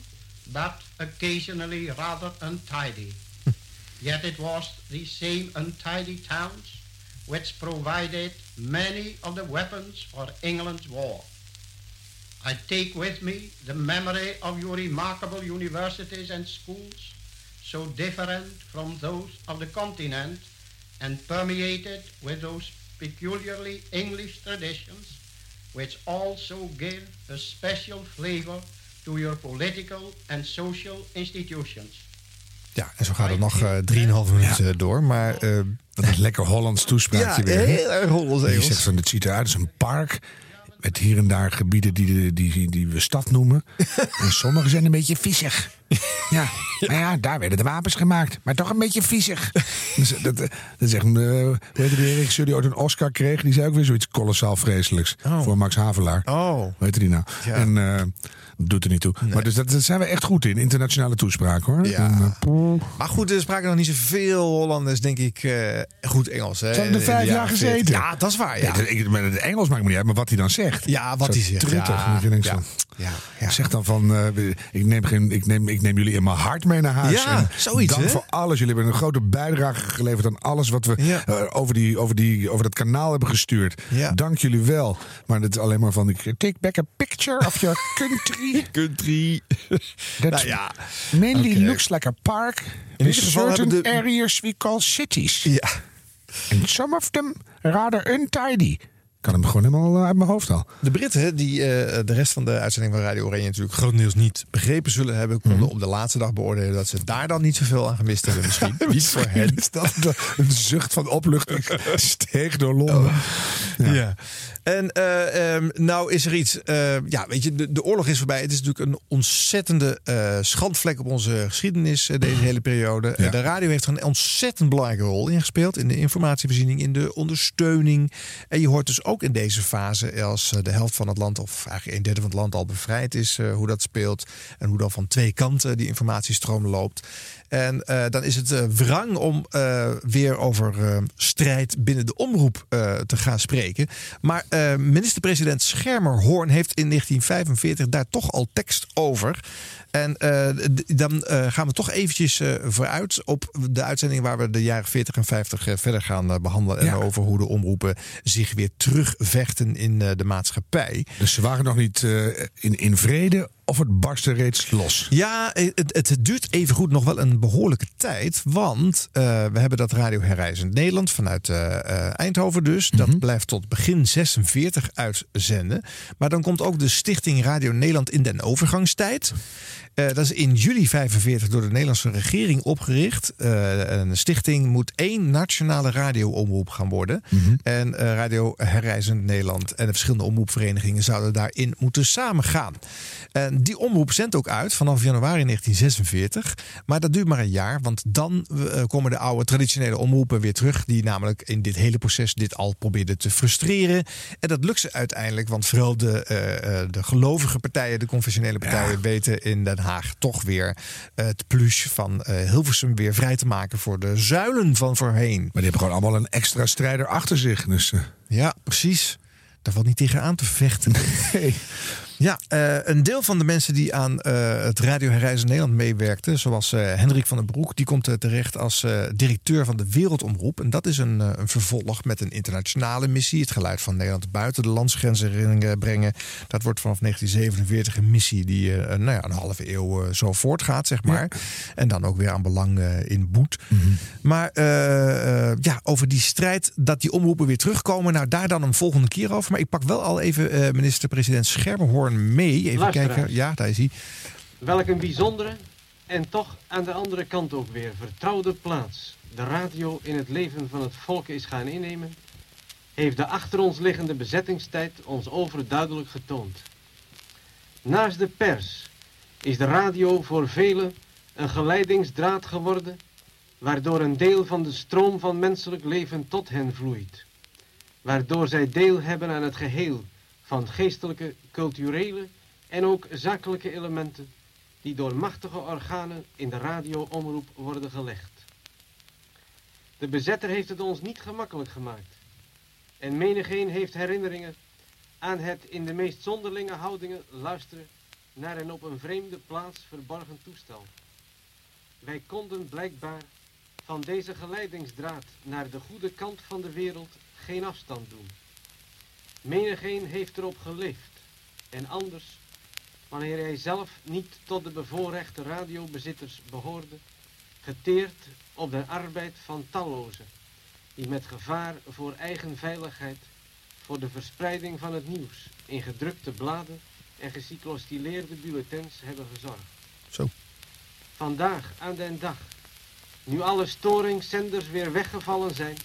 but occasionally rather untidy. Yet it was these same untidy towns which provided many of the weapons for England's war. I take with me the memory of your remarkable universities and schools, so different from those of the continent and permeated with those peculiarly English traditions, which also give a special flavor to your political and social institutions. Ja, en zo gaat het nog eh, 3,5 minuten door. Maar eh, Dat is lekker Hollands toespraakje Ja, weer. heel erg Hollands Je zegt van, het ziet eruit als een park. Met hier en daar gebieden die, die, die we stad noemen. en sommige zijn een beetje viezig. Ja, maar ja, daar werden de wapens gemaakt. Maar toch een beetje viezig. Dus dat, dat is echt een, eh, heet die regisseur die ooit een Oscar kreeg? Die zei ook weer zoiets kolossaal vreselijks. Voor Max Havelaar. Oh. Hoe heette die nou? Ja. En eh, Doet er niet toe. Maar dus dat, dat zijn we echt goed in, internationale toespraken hoor. Ja. En, eh, Maar goed, er spraken nog niet zoveel Hollanders, denk ik, eh, goed Engels. Hè, Ze hebben er vijf jaar 40. gezeten. Ja, dat is waar. Ja. Nee, dat- ik, met het Engels maakt me niet uit, maar wat hij dan zegt. Ja, wat hij zegt, Truttig. ja. Dat Ja. Zeg dan van, eh, ik, neem geen, ik, neem, ik neem jullie in mijn hart mee naar huis. Ja, En zoiets, Dank hè? voor alles. Jullie hebben een grote bijdrage geleverd aan alles wat we eh, over, die, over, die, over dat kanaal hebben gestuurd. Dank jullie wel. Maar het is alleen maar van, ik take back a picture of your country. country. That Nou ja, mainly looks like a park. In with certain de- areas we call cities. Ja. And some of them rather untidy. Ik kan hem gewoon helemaal eh, uit mijn hoofd al. De Britten, die eh, de rest van de uitzending van Radio Oranje natuurlijk grotendeels niet begrepen zullen hebben, konden Mhm. op de laatste dag beoordelen dat ze daar dan niet zoveel aan gemist hebben. Misschien niet voor hen. Is dat een zucht van opluchting steeg door Londen. Ja. En ehm, nou is er iets. eh, ja, weet je, de, de oorlog is voorbij. Het is natuurlijk een ontzettende eh, schandvlek op onze geschiedenis, deze hele periode. De radio heeft er een ontzettend belangrijke rol in gespeeld. In de informatievoorziening, in de ondersteuning. En je hoort dus ook in deze fase, als de helft van het land, of eigenlijk een derde van het land al bevrijd is, hoe dat speelt. En hoe dan van twee kanten die informatiestroom loopt. En eh, dan is het eh, wrang om eh, weer over strijd binnen de omroep te gaan spreken. Maar minister-president Schermerhorn heeft in 1945 daar toch al tekst over. En dan gaan we toch eventjes vooruit op de uitzending waar we de jaren 40 en 50 eh, verder gaan eh, behandelen. En over hoe de omroepen zich weer terugvechten in de maatschappij. Dus ze waren nog niet in, in vrede of het barstte reeds los. Ja, het, het duurt evengoed nog wel een behoorlijke tijd. Want eh, we hebben dat Radio Herreizend Nederland vanuit eh, eh, Eindhoven dus. Dat blijft tot begin 46 uitzenden. Maar dan komt ook de stichting Radio Nederland in den overgangstijd. Eh, dat is in juli 45 door de Nederlandse regering opgericht. Eh, een stichting moet één nationale radioomroep gaan worden. En eh, Radio Herreizend Nederland en de verschillende omroepverenigingen zouden daarin moeten samengaan. En die omroep zendt ook uit vanaf januari 1946. Maar dat duurt maar een jaar, want dan eh, komen de oude traditionele omroepen weer terug. Die namelijk in dit hele proces dit al probeerden te frustreren. En dat lukt ze uiteindelijk, want vooral de, eh, eh, de gelovige partijen, de confessionele partijen, weten in Den Haag toch weer eh, het plus van eh, Hilversum weer vrij te maken voor de zuilen van voorheen. Maar die hebben gewoon allemaal een extra strijder achter zich. Dus, eh, Ja, precies. Daar valt niet tegen aan te vechten. Ja, eh, een deel van de mensen die aan eh, het Radio Herreizen Nederland meewerkten, zoals eh Hendrik van den Broek, die komt terecht als directeur van de Wereldomroep. En dat is een, een vervolg met een internationale missie. Het geluid van Nederland buiten de landsgrenzen brengen. Dat wordt vanaf 1947 een missie die nou ja, een halve eeuw zo voortgaat, zeg maar. En dan ook weer aan belang in boet. Maar eh, eh, ja, over die strijd dat die omroepen weer terugkomen. Nou, daar dan een volgende keer over. Maar ik pak wel al even minister-president Mee. Even Luisteraars. kijken. Ja, daar is hij. Welk een bijzondere en toch aan de andere kant ook weer vertrouwde plaats de radio in het leven van het volk is gaan innemen, heeft de achter ons liggende bezettingstijd ons overduidelijk getoond. Naast de pers is de radio voor velen een geleidingsdraad geworden, waardoor een deel van de stroom van menselijk leven tot hen vloeit, waardoor zij deel hebben aan het geheel van geestelijke, culturele en ook zakelijke elementen die door machtige organen in de radioomroep worden gelegd. De bezetter heeft het ons niet gemakkelijk gemaakt. En menigeen heeft herinneringen aan het in de meest zonderlinge houdingen luisteren naar een op een vreemde plaats verborgen toestel. Wij konden blijkbaar van deze geleidingsdraad naar de goede kant van de wereld geen afstand doen. Menigeen heeft erop geleefd en anders, wanneer hij zelf niet tot de bevoorrechte radiobezitters behoorde, geteerd op de arbeid van tallozen, die met gevaar voor eigen veiligheid voor de verspreiding van het nieuws in gedrukte bladen en gecyclostileerde bulletins hebben gezorgd. Zo. Vandaag aan den dag, nu alle storingszenders weer weggevallen zijn,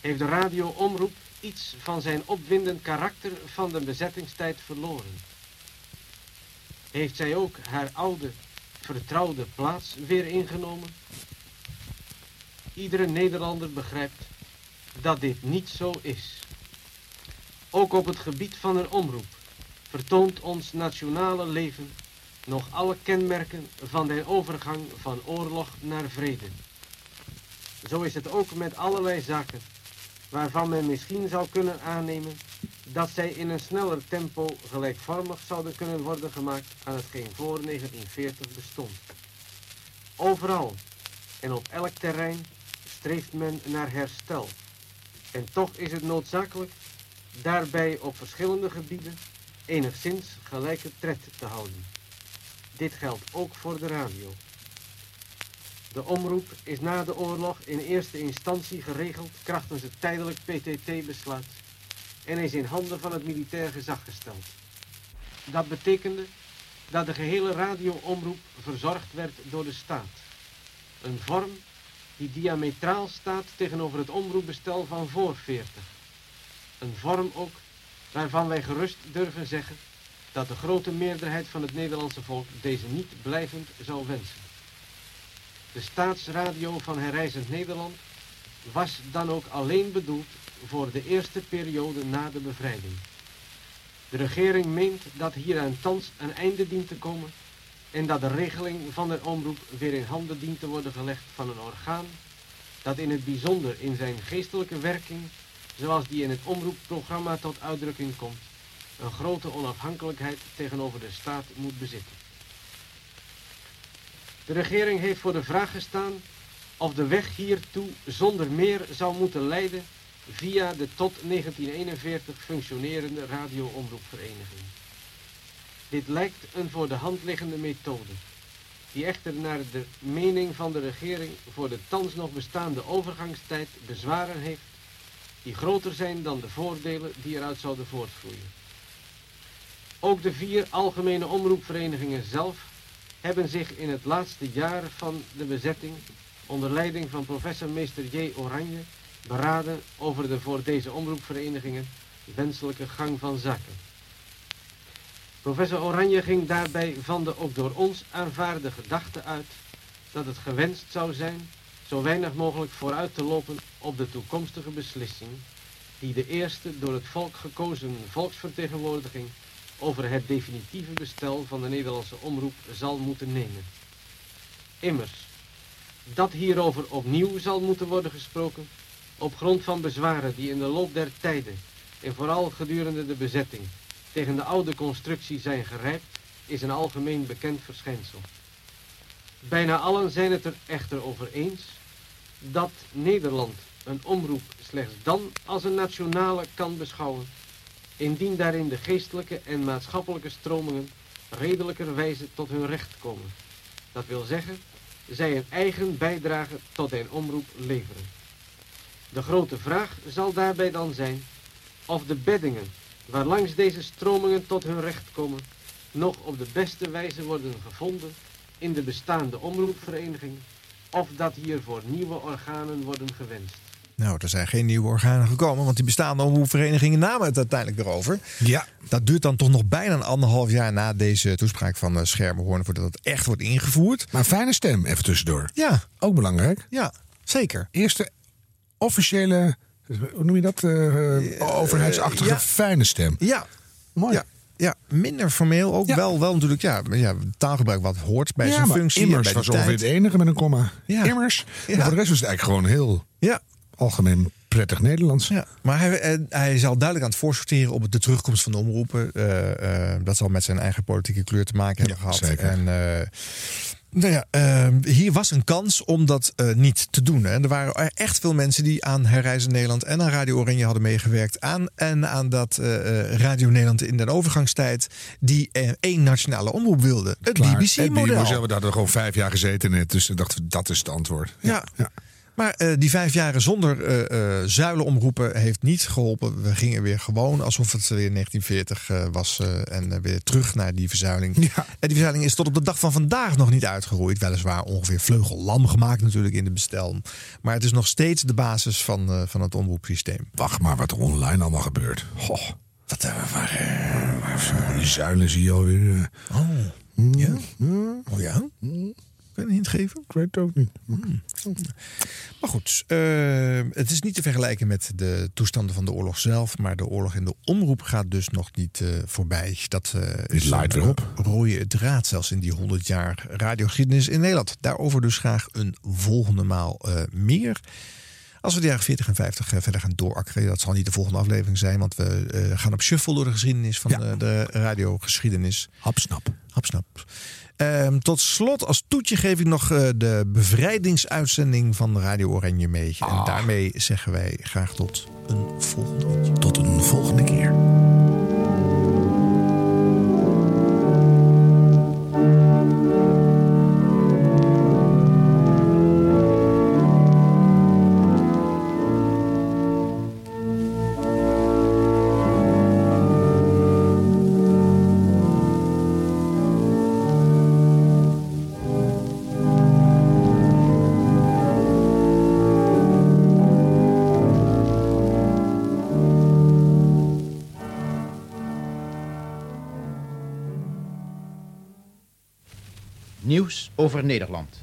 heeft de radioomroep iets van zijn opwindend karakter van de bezettingstijd verloren. Heeft zij ook haar oude, vertrouwde plaats weer ingenomen? Iedere Nederlander begrijpt dat dit niet zo is. Ook op het gebied van een omroep vertoont ons nationale leven nog alle kenmerken van de overgang van oorlog naar vrede. Zo is het ook met allerlei zaken waarvan men misschien zou kunnen aannemen dat zij in een sneller tempo gelijkvormig zouden kunnen worden gemaakt aan hetgeen voor 1940 bestond. Overal en op elk terrein streeft men naar herstel. En toch is het noodzakelijk daarbij op verschillende gebieden enigszins gelijke tred te houden. Dit geldt ook voor de radio. De omroep is na de oorlog in eerste instantie geregeld krachtens het tijdelijk PTT-besluit en is in handen van het militair gezag gesteld. Dat betekende dat de gehele radioomroep verzorgd werd door de staat. Een vorm die diametraal staat tegenover het omroepbestel van voor 40. Een vorm ook waarvan wij gerust durven zeggen dat de grote meerderheid van het Nederlandse volk deze niet blijvend zou wensen. De staatsradio van Herrijzend Nederland was dan ook alleen bedoeld voor de eerste periode na de bevrijding. De regering meent dat hieraan thans een einde dient te komen en dat de regeling van de omroep weer in handen dient te worden gelegd van een orgaan dat in het bijzonder in zijn geestelijke werking, zoals die in het omroepprogramma tot uitdrukking komt, een grote onafhankelijkheid tegenover de staat moet bezitten. De regering heeft voor de vraag gestaan of de weg hiertoe zonder meer zou moeten leiden via de tot 1941 functionerende radioomroepvereniging. Dit lijkt een voor de hand liggende methode, die echter naar de mening van de regering voor de thans nog bestaande overgangstijd bezwaren heeft, die groter zijn dan de voordelen die eruit zouden voortvloeien. Ook de vier algemene omroepverenigingen zelf hebben zich in het laatste jaar van de bezetting onder leiding van professor meester J. Oranje beraden over de voor deze omroepverenigingen wenselijke gang van zaken. Professor Oranje ging daarbij van de ook door ons aanvaarde gedachte uit dat het gewenst zou zijn zo weinig mogelijk vooruit te lopen op de toekomstige beslissing die de eerste door het volk gekozen volksvertegenwoordiging over het definitieve bestel van de Nederlandse omroep zal moeten nemen. Immers, dat hierover opnieuw zal moeten worden gesproken op grond van bezwaren die in de loop der tijden en vooral gedurende de bezetting tegen de oude constructie zijn gerijpt, is een algemeen bekend verschijnsel. Bijna allen zijn het er echter over eens dat Nederland een omroep slechts dan als een nationale kan beschouwen, indien daarin de geestelijke en maatschappelijke stromingen redelijkerwijze tot hun recht komen. Dat wil zeggen, zij een eigen bijdrage tot een omroep leveren. De grote vraag zal daarbij dan zijn of de beddingen waarlangs deze stromingen tot hun recht komen, nog op de beste wijze worden gevonden in de bestaande omroepvereniging, of dat hiervoor nieuwe organen worden gewenst. Nou, er zijn geen nieuwe organen gekomen, want die bestaande omroepverenigingen namen het uiteindelijk weer over. Ja. Dat duurt dan toch nog bijna een anderhalf jaar na deze toespraak van uh, Schermerhorn voordat het echt wordt ingevoerd. Maar fijne stem, even tussendoor. Ja. Ook belangrijk. Ja, zeker. Eerste officiële, hoe noem je dat? Uh, overheidsachtige ja. fijne stem. Ja. Mooi. Ja. Ja, minder formeel ook Ja. wel, wel natuurlijk. Ja, ja, taalgebruik wat hoort bij ja, zijn maar functie. immers bij was ongeveer het enige met een komma. Ja. Immers. En voor de rest was het eigenlijk gewoon heel Ja. Algemeen prettig Nederlands. Ja, maar hij, eh, hij zal duidelijk aan het voorsorteren op de terugkomst van de omroepen. Eh, eh, dat zal met zijn eigen politieke kleur te maken hebben Ja, gehad. zeker. En, nou ja, hier was een kans om dat niet te doen. Hè. Er waren echt veel mensen die aan Herreizen Nederland en aan Radio Oranje hadden meegewerkt. Aan, en aan dat Radio Nederland in de overgangstijd die één nationale omroep wilde. Het BBC-model. BBC, we hadden gewoon vijf jaar gezeten net, dus ik dacht dat is het antwoord. Ja. Maar eh, die vijf jaren zonder eh, eh, zuilenomroepen heeft niet geholpen. We gingen weer gewoon alsof het weer 1940 eh, was en weer terug naar die verzuiling. En die verzuiling is tot op de dag van vandaag nog niet uitgeroeid. Weliswaar ongeveer vleugellam gemaakt natuurlijk in de bestel. Maar het is nog steeds de basis van, van het omroepsysteem. Wacht maar wat er online allemaal gebeurt. Goh. Wat, uh, waar, Die zuilen zie je alweer. eh. Oh, ja? Oh ja? Een hint geven? Ik weet het ook niet. Maar goed, eh, het is niet te vergelijken met de toestanden van de oorlog zelf. Maar de oorlog in de omroep gaat dus nog niet eh, voorbij. Dat eh, is laait weer op. rode draad zelfs in die 100 jaar radiogeschiedenis in Nederland. Daarover dus graag een volgende maal meer. Als we de jaren 40 en 50 eh, verder gaan doorakkeren, dat zal niet de volgende aflevering zijn, want we gaan op shuffle door de geschiedenis van eh, de radiogeschiedenis. Hapsnap. Hapsnap. Ehm, tot slot, als toetje geef ik nog eh, de bevrijdingsuitzending van Radio Oranje mee. En daarmee zeggen wij graag tot een volgende keer. Tot een volgende keer. Over Nederland.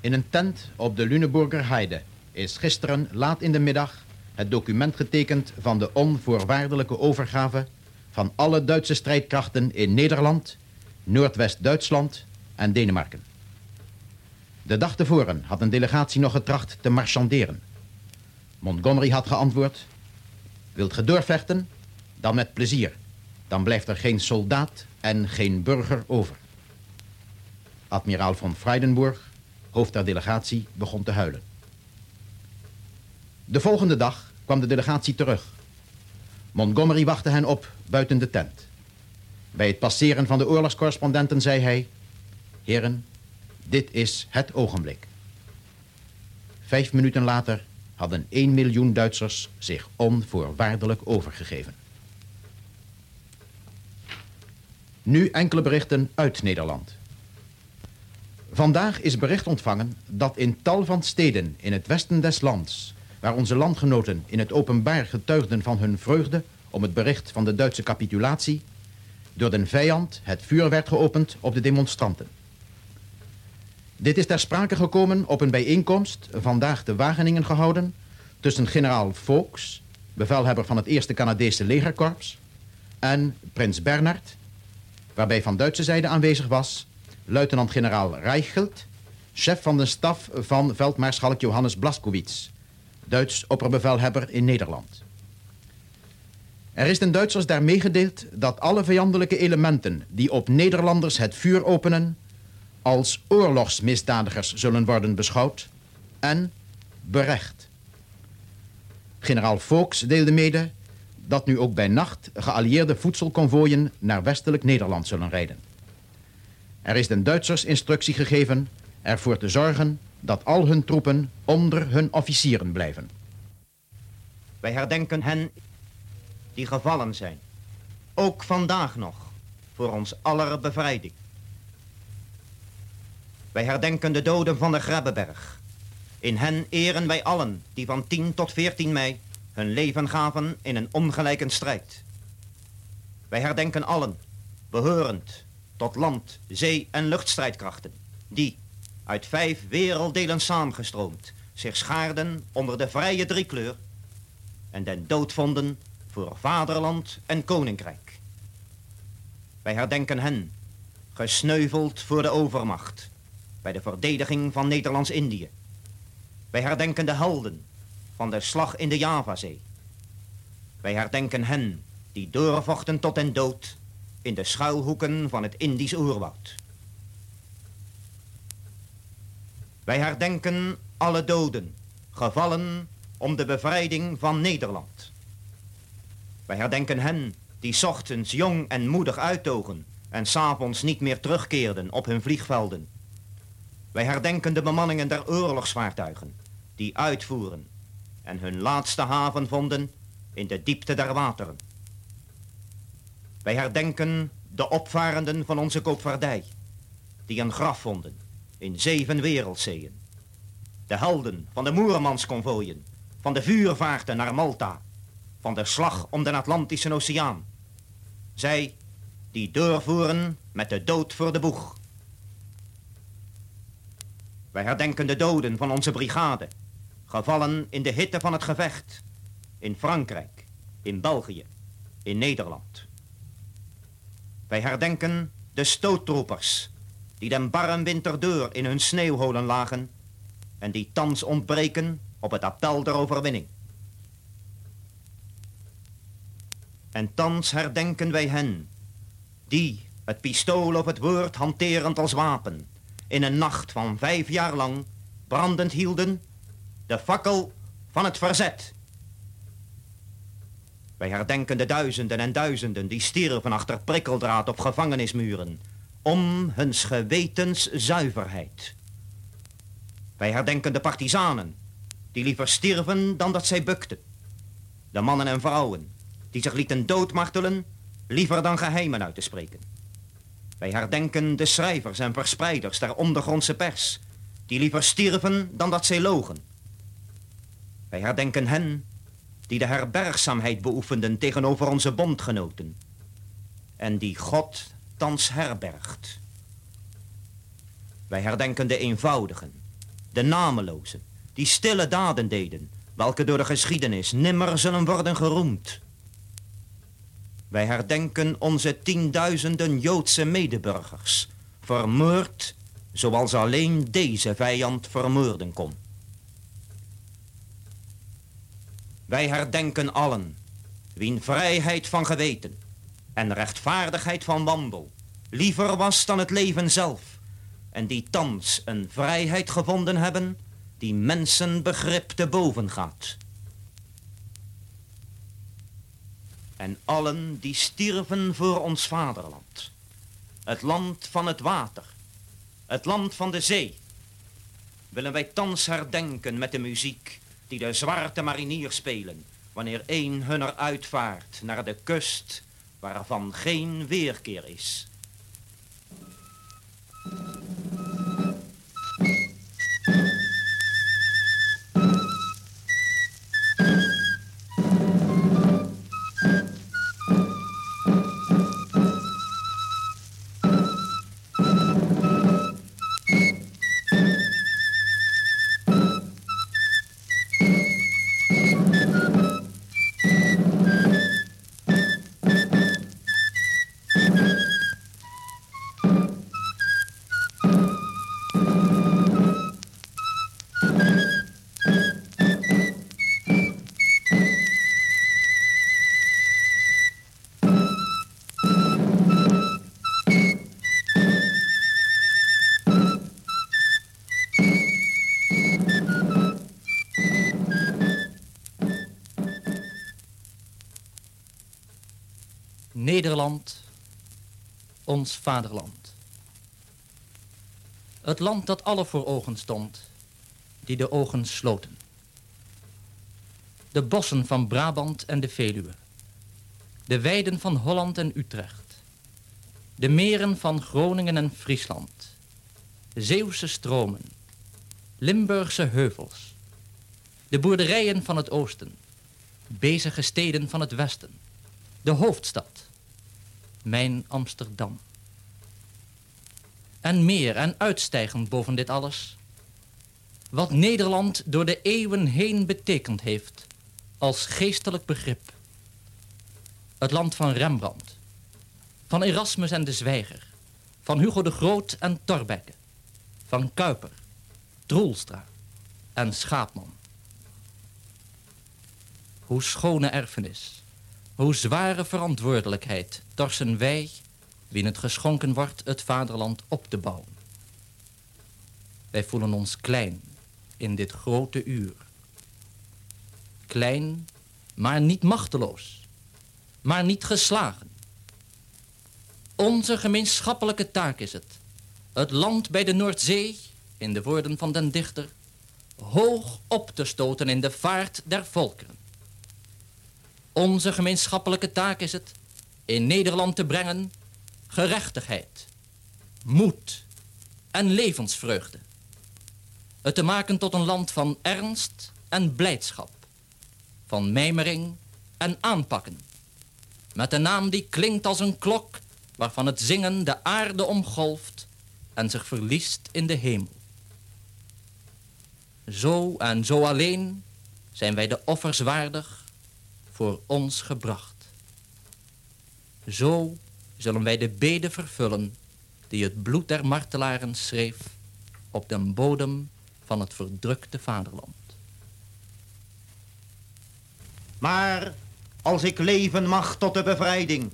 In een tent op de Luneburger Heide is gisteren laat in de middag het document getekend van de onvoorwaardelijke overgave van alle Duitse strijdkrachten in Nederland, Noordwest-Duitsland en Denemarken. De dag tevoren had een delegatie nog getracht te marchanderen. Montgomery had geantwoord, wilt ge doorvechten? Dan met plezier. Dan blijft er geen soldaat en geen burger over. Admiraal von Freudenburg, hoofd der delegatie, begon te huilen. De volgende dag kwam de delegatie terug. Montgomery wachtte hen op buiten de tent. Bij het passeren van de oorlogscorrespondenten zei hij... Heren, dit is het ogenblik. Vijf minuten later hadden 1 miljoen Duitsers zich onvoorwaardelijk overgegeven. Nu enkele berichten uit Nederland. Vandaag is bericht ontvangen dat in tal van steden in het westen des lands, waar onze landgenoten in het openbaar getuigden van hun vreugde om het bericht van de Duitse capitulatie, door de vijand het vuur werd geopend op de demonstranten. Dit is ter sprake gekomen op een bijeenkomst, vandaag te Wageningen gehouden, tussen generaal Fawkes, bevelhebber van het eerste Canadese legerkorps, en prins Bernhard, waarbij van Duitse zijde aanwezig was luitenant-generaal Reichelt, chef van de staf van veldmaarschalk Johannes Blaskowitz, Duits opperbevelhebber in Nederland. Er is den Duitsers daar meegedeeld dat alle vijandelijke elementen die op Nederlanders het vuur openen, als oorlogsmisdadigers zullen worden beschouwd en berecht. Generaal Fawkes deelde mede dat nu ook bij nacht geallieerde voedselconvooien naar westelijk Nederland zullen rijden. Er is den Duitsers instructie gegeven ervoor te zorgen dat al hun troepen onder hun officieren blijven. Wij herdenken hen die gevallen zijn. Ook vandaag nog, voor ons aller bevrijding. Wij herdenken de doden van de Grebbeberg. In hen eren wij allen die van 10 tot 14 mei hun leven gaven in een ongelijke strijd. Wij herdenken allen, behorend tot land, zee en luchtstrijdkrachten, die, uit vijf werelddelen saamgestroomd, zich schaarden onder de vrije driekleur en den dood vonden voor vaderland en koninkrijk. Wij herdenken hen, gesneuveld voor de overmacht, bij de verdediging van Nederlands-Indië. Wij herdenken de helden van de slag in de Javazee. Wij herdenken hen die doorvochten tot den dood in de schuilhoeken van het Indisch oerwoud. Wij herdenken alle doden, gevallen om de bevrijding van Nederland. Wij herdenken hen die ochtends jong en moedig uittogen en s'avonds niet meer terugkeerden op hun vliegvelden. Wij herdenken de bemanningen der oorlogsvaartuigen die uitvoeren en hun laatste haven vonden in de diepte der wateren. Wij herdenken de opvarenden van onze koopvaardij, die een graf vonden in zeven wereldzeeën. De helden van de Moermansconvooien, van de vuurvaarten naar Malta, van de slag om de Atlantische Oceaan. Zij die doorvoeren met de dood voor de boeg. Wij herdenken de doden van onze brigade, gevallen in de hitte van het gevecht, in Frankrijk, in België, in Nederland. Wij herdenken de stoottroepers, die den barren winterdeur in hun sneeuwholen lagen en die thans ontbreken op het appel der overwinning. En thans herdenken wij hen, die, het pistool of het woord hanterend als wapen, in een nacht van vijf jaar lang brandend hielden de fakkel van het verzet. Wij herdenken de duizenden en duizenden die stierven achter prikkeldraad op gevangenismuren, om huns gewetens zuiverheid. Wij herdenken de partizanen, die liever stierven dan dat zij bukten. De mannen en vrouwen, die zich lieten doodmartelen, liever dan geheimen uit te spreken. Wij herdenken de schrijvers en verspreiders der ondergrondse pers, die liever stierven dan dat zij logen. Wij herdenken hen die de herbergzaamheid beoefenden tegenover onze bondgenoten en die God thans herbergt. Wij herdenken de eenvoudigen, de namelozen, die stille daden deden, welke door de geschiedenis nimmer zullen worden geroemd. Wij herdenken onze tienduizenden Joodse medeburgers, vermoord zoals alleen deze vijand vermoorden kon. Wij herdenken allen, wien vrijheid van geweten en rechtvaardigheid van wandel liever was dan het leven zelf, en die thans een vrijheid gevonden hebben die mensenbegrip te boven gaat. En allen die stierven voor ons vaderland, het land van het water, het land van de zee, willen wij thans herdenken met de muziek die de zwarte mariniers spelen, wanneer een hunner uitvaart naar de kust waarvan geen weerkeer is. Ons vaderland. Het land dat alle voor ogen stond, die de ogen sloten. De bossen van Brabant en de Veluwe. De weiden van Holland en Utrecht. De meren van Groningen en Friesland. Zeeuwse stromen. Limburgse heuvels. De boerderijen van het oosten. Bezige steden van het westen. De hoofdstad mijn Amsterdam. En meer en uitstijgend boven dit alles, wat Nederland door de eeuwen heen betekend heeft als geestelijk begrip. Het land van Rembrandt, van Erasmus en de Zwijger, van Hugo de Groot en Thorbecke, van Kuiper, Droelstra en Schaapman. Hoe schone erfenis, hoe zware verantwoordelijkheid torsen wij, wie het geschonken wordt, het vaderland op te bouwen. Wij voelen ons klein in dit grote uur. Klein, maar niet machteloos, maar niet geslagen. Onze gemeenschappelijke taak is het, het land bij de Noordzee, in de woorden van den dichter, hoog op te stoten in de vaart der volkeren. Onze gemeenschappelijke taak is het in Nederland te brengen gerechtigheid, moed en levensvreugde. Het te maken tot een land van ernst en blijdschap, van mijmering en aanpakken. Met een naam die klinkt als een klok waarvan het zingen de aarde omgolft en zich verliest in de hemel. Zo en zo alleen zijn wij de offers waardig voor ons gebracht. Zo zullen wij de bede vervullen die het bloed der martelaren schreef op den bodem van het verdrukte vaderland. Maar als ik leven mag tot de bevrijding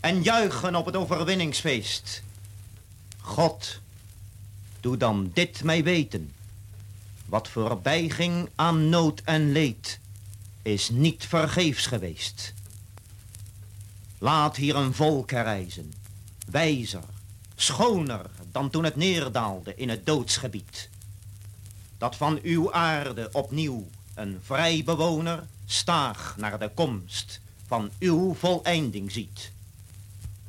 en juichen op het overwinningsfeest. God, doe dan dit mij weten. Wat voorbij ging aan nood en leed, is niet vergeefs geweest. Laat hier een volk herrijzen, wijzer, schoner dan toen het neerdaalde in het doodsgebied. Dat van uw aarde opnieuw een vrij bewoner staag naar de komst van uw voleinding ziet.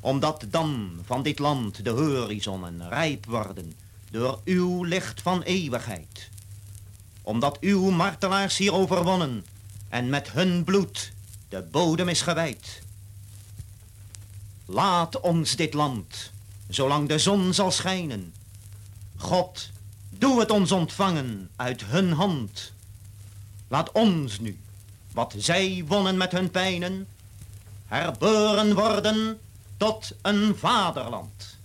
Omdat dan van dit land de horizonnen rijp worden door uw licht van eeuwigheid. Omdat uw martelaars hier overwonnen en met hun bloed de bodem is gewijd. Laat ons dit land, zolang de zon zal schijnen. God, doe het ons ontvangen uit hun hand. Laat ons nu, wat zij wonnen met hun pijnen, herboren worden tot een vaderland.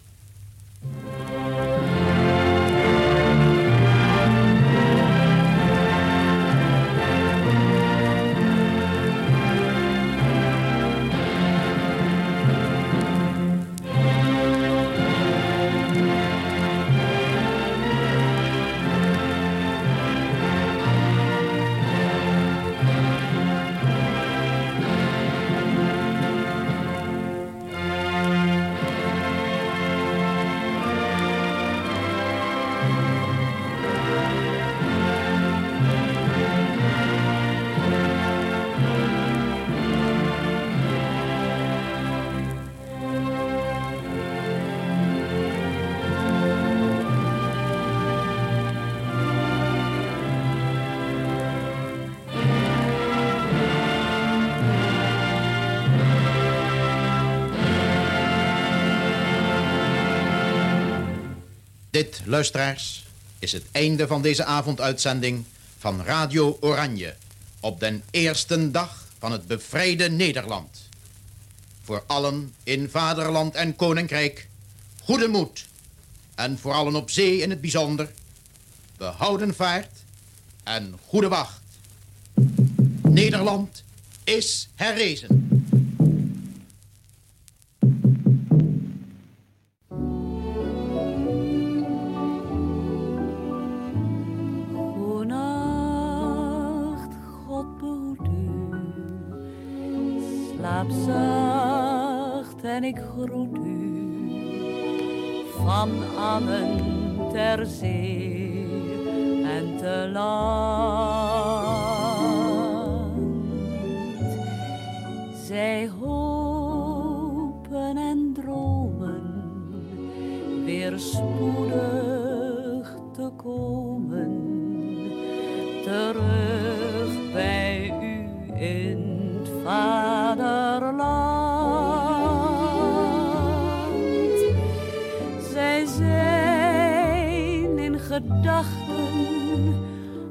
Dit, luisteraars, is het einde van deze avonduitzending van Radio Oranje op den eerste dag van het bevrijde Nederland. Voor allen in vaderland en koninkrijk, goede moed. En voor allen op zee in het bijzonder, behouden vaart en goede wacht. Nederland is herrezen. Slaap zacht en ik groet u. Van allen ter zee en te land. Zij hopen en dromen weer spoedig te komen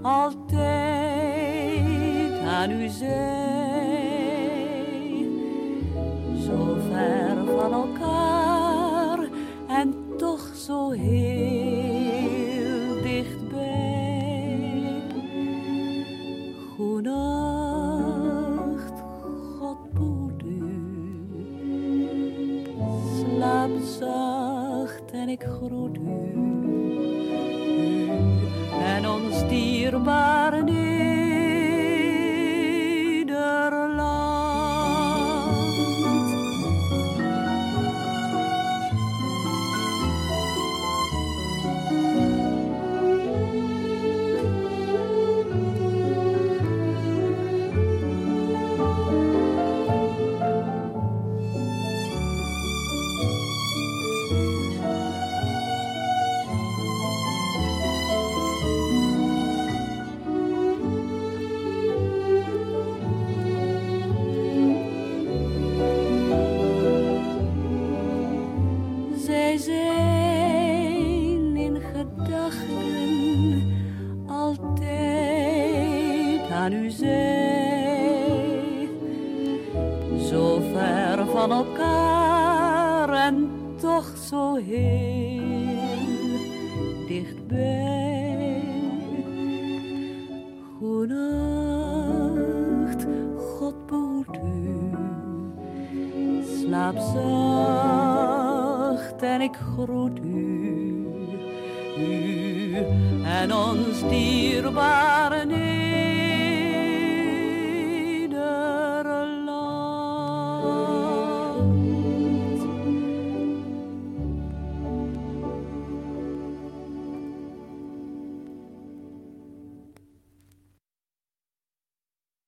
altijd aan u zij, zo ver van elkaar en toch zo heel dichtbij. Goenacht, God behoed u. Slaap zacht en ik groet u. en ik groet u. U en ons dierbare neer.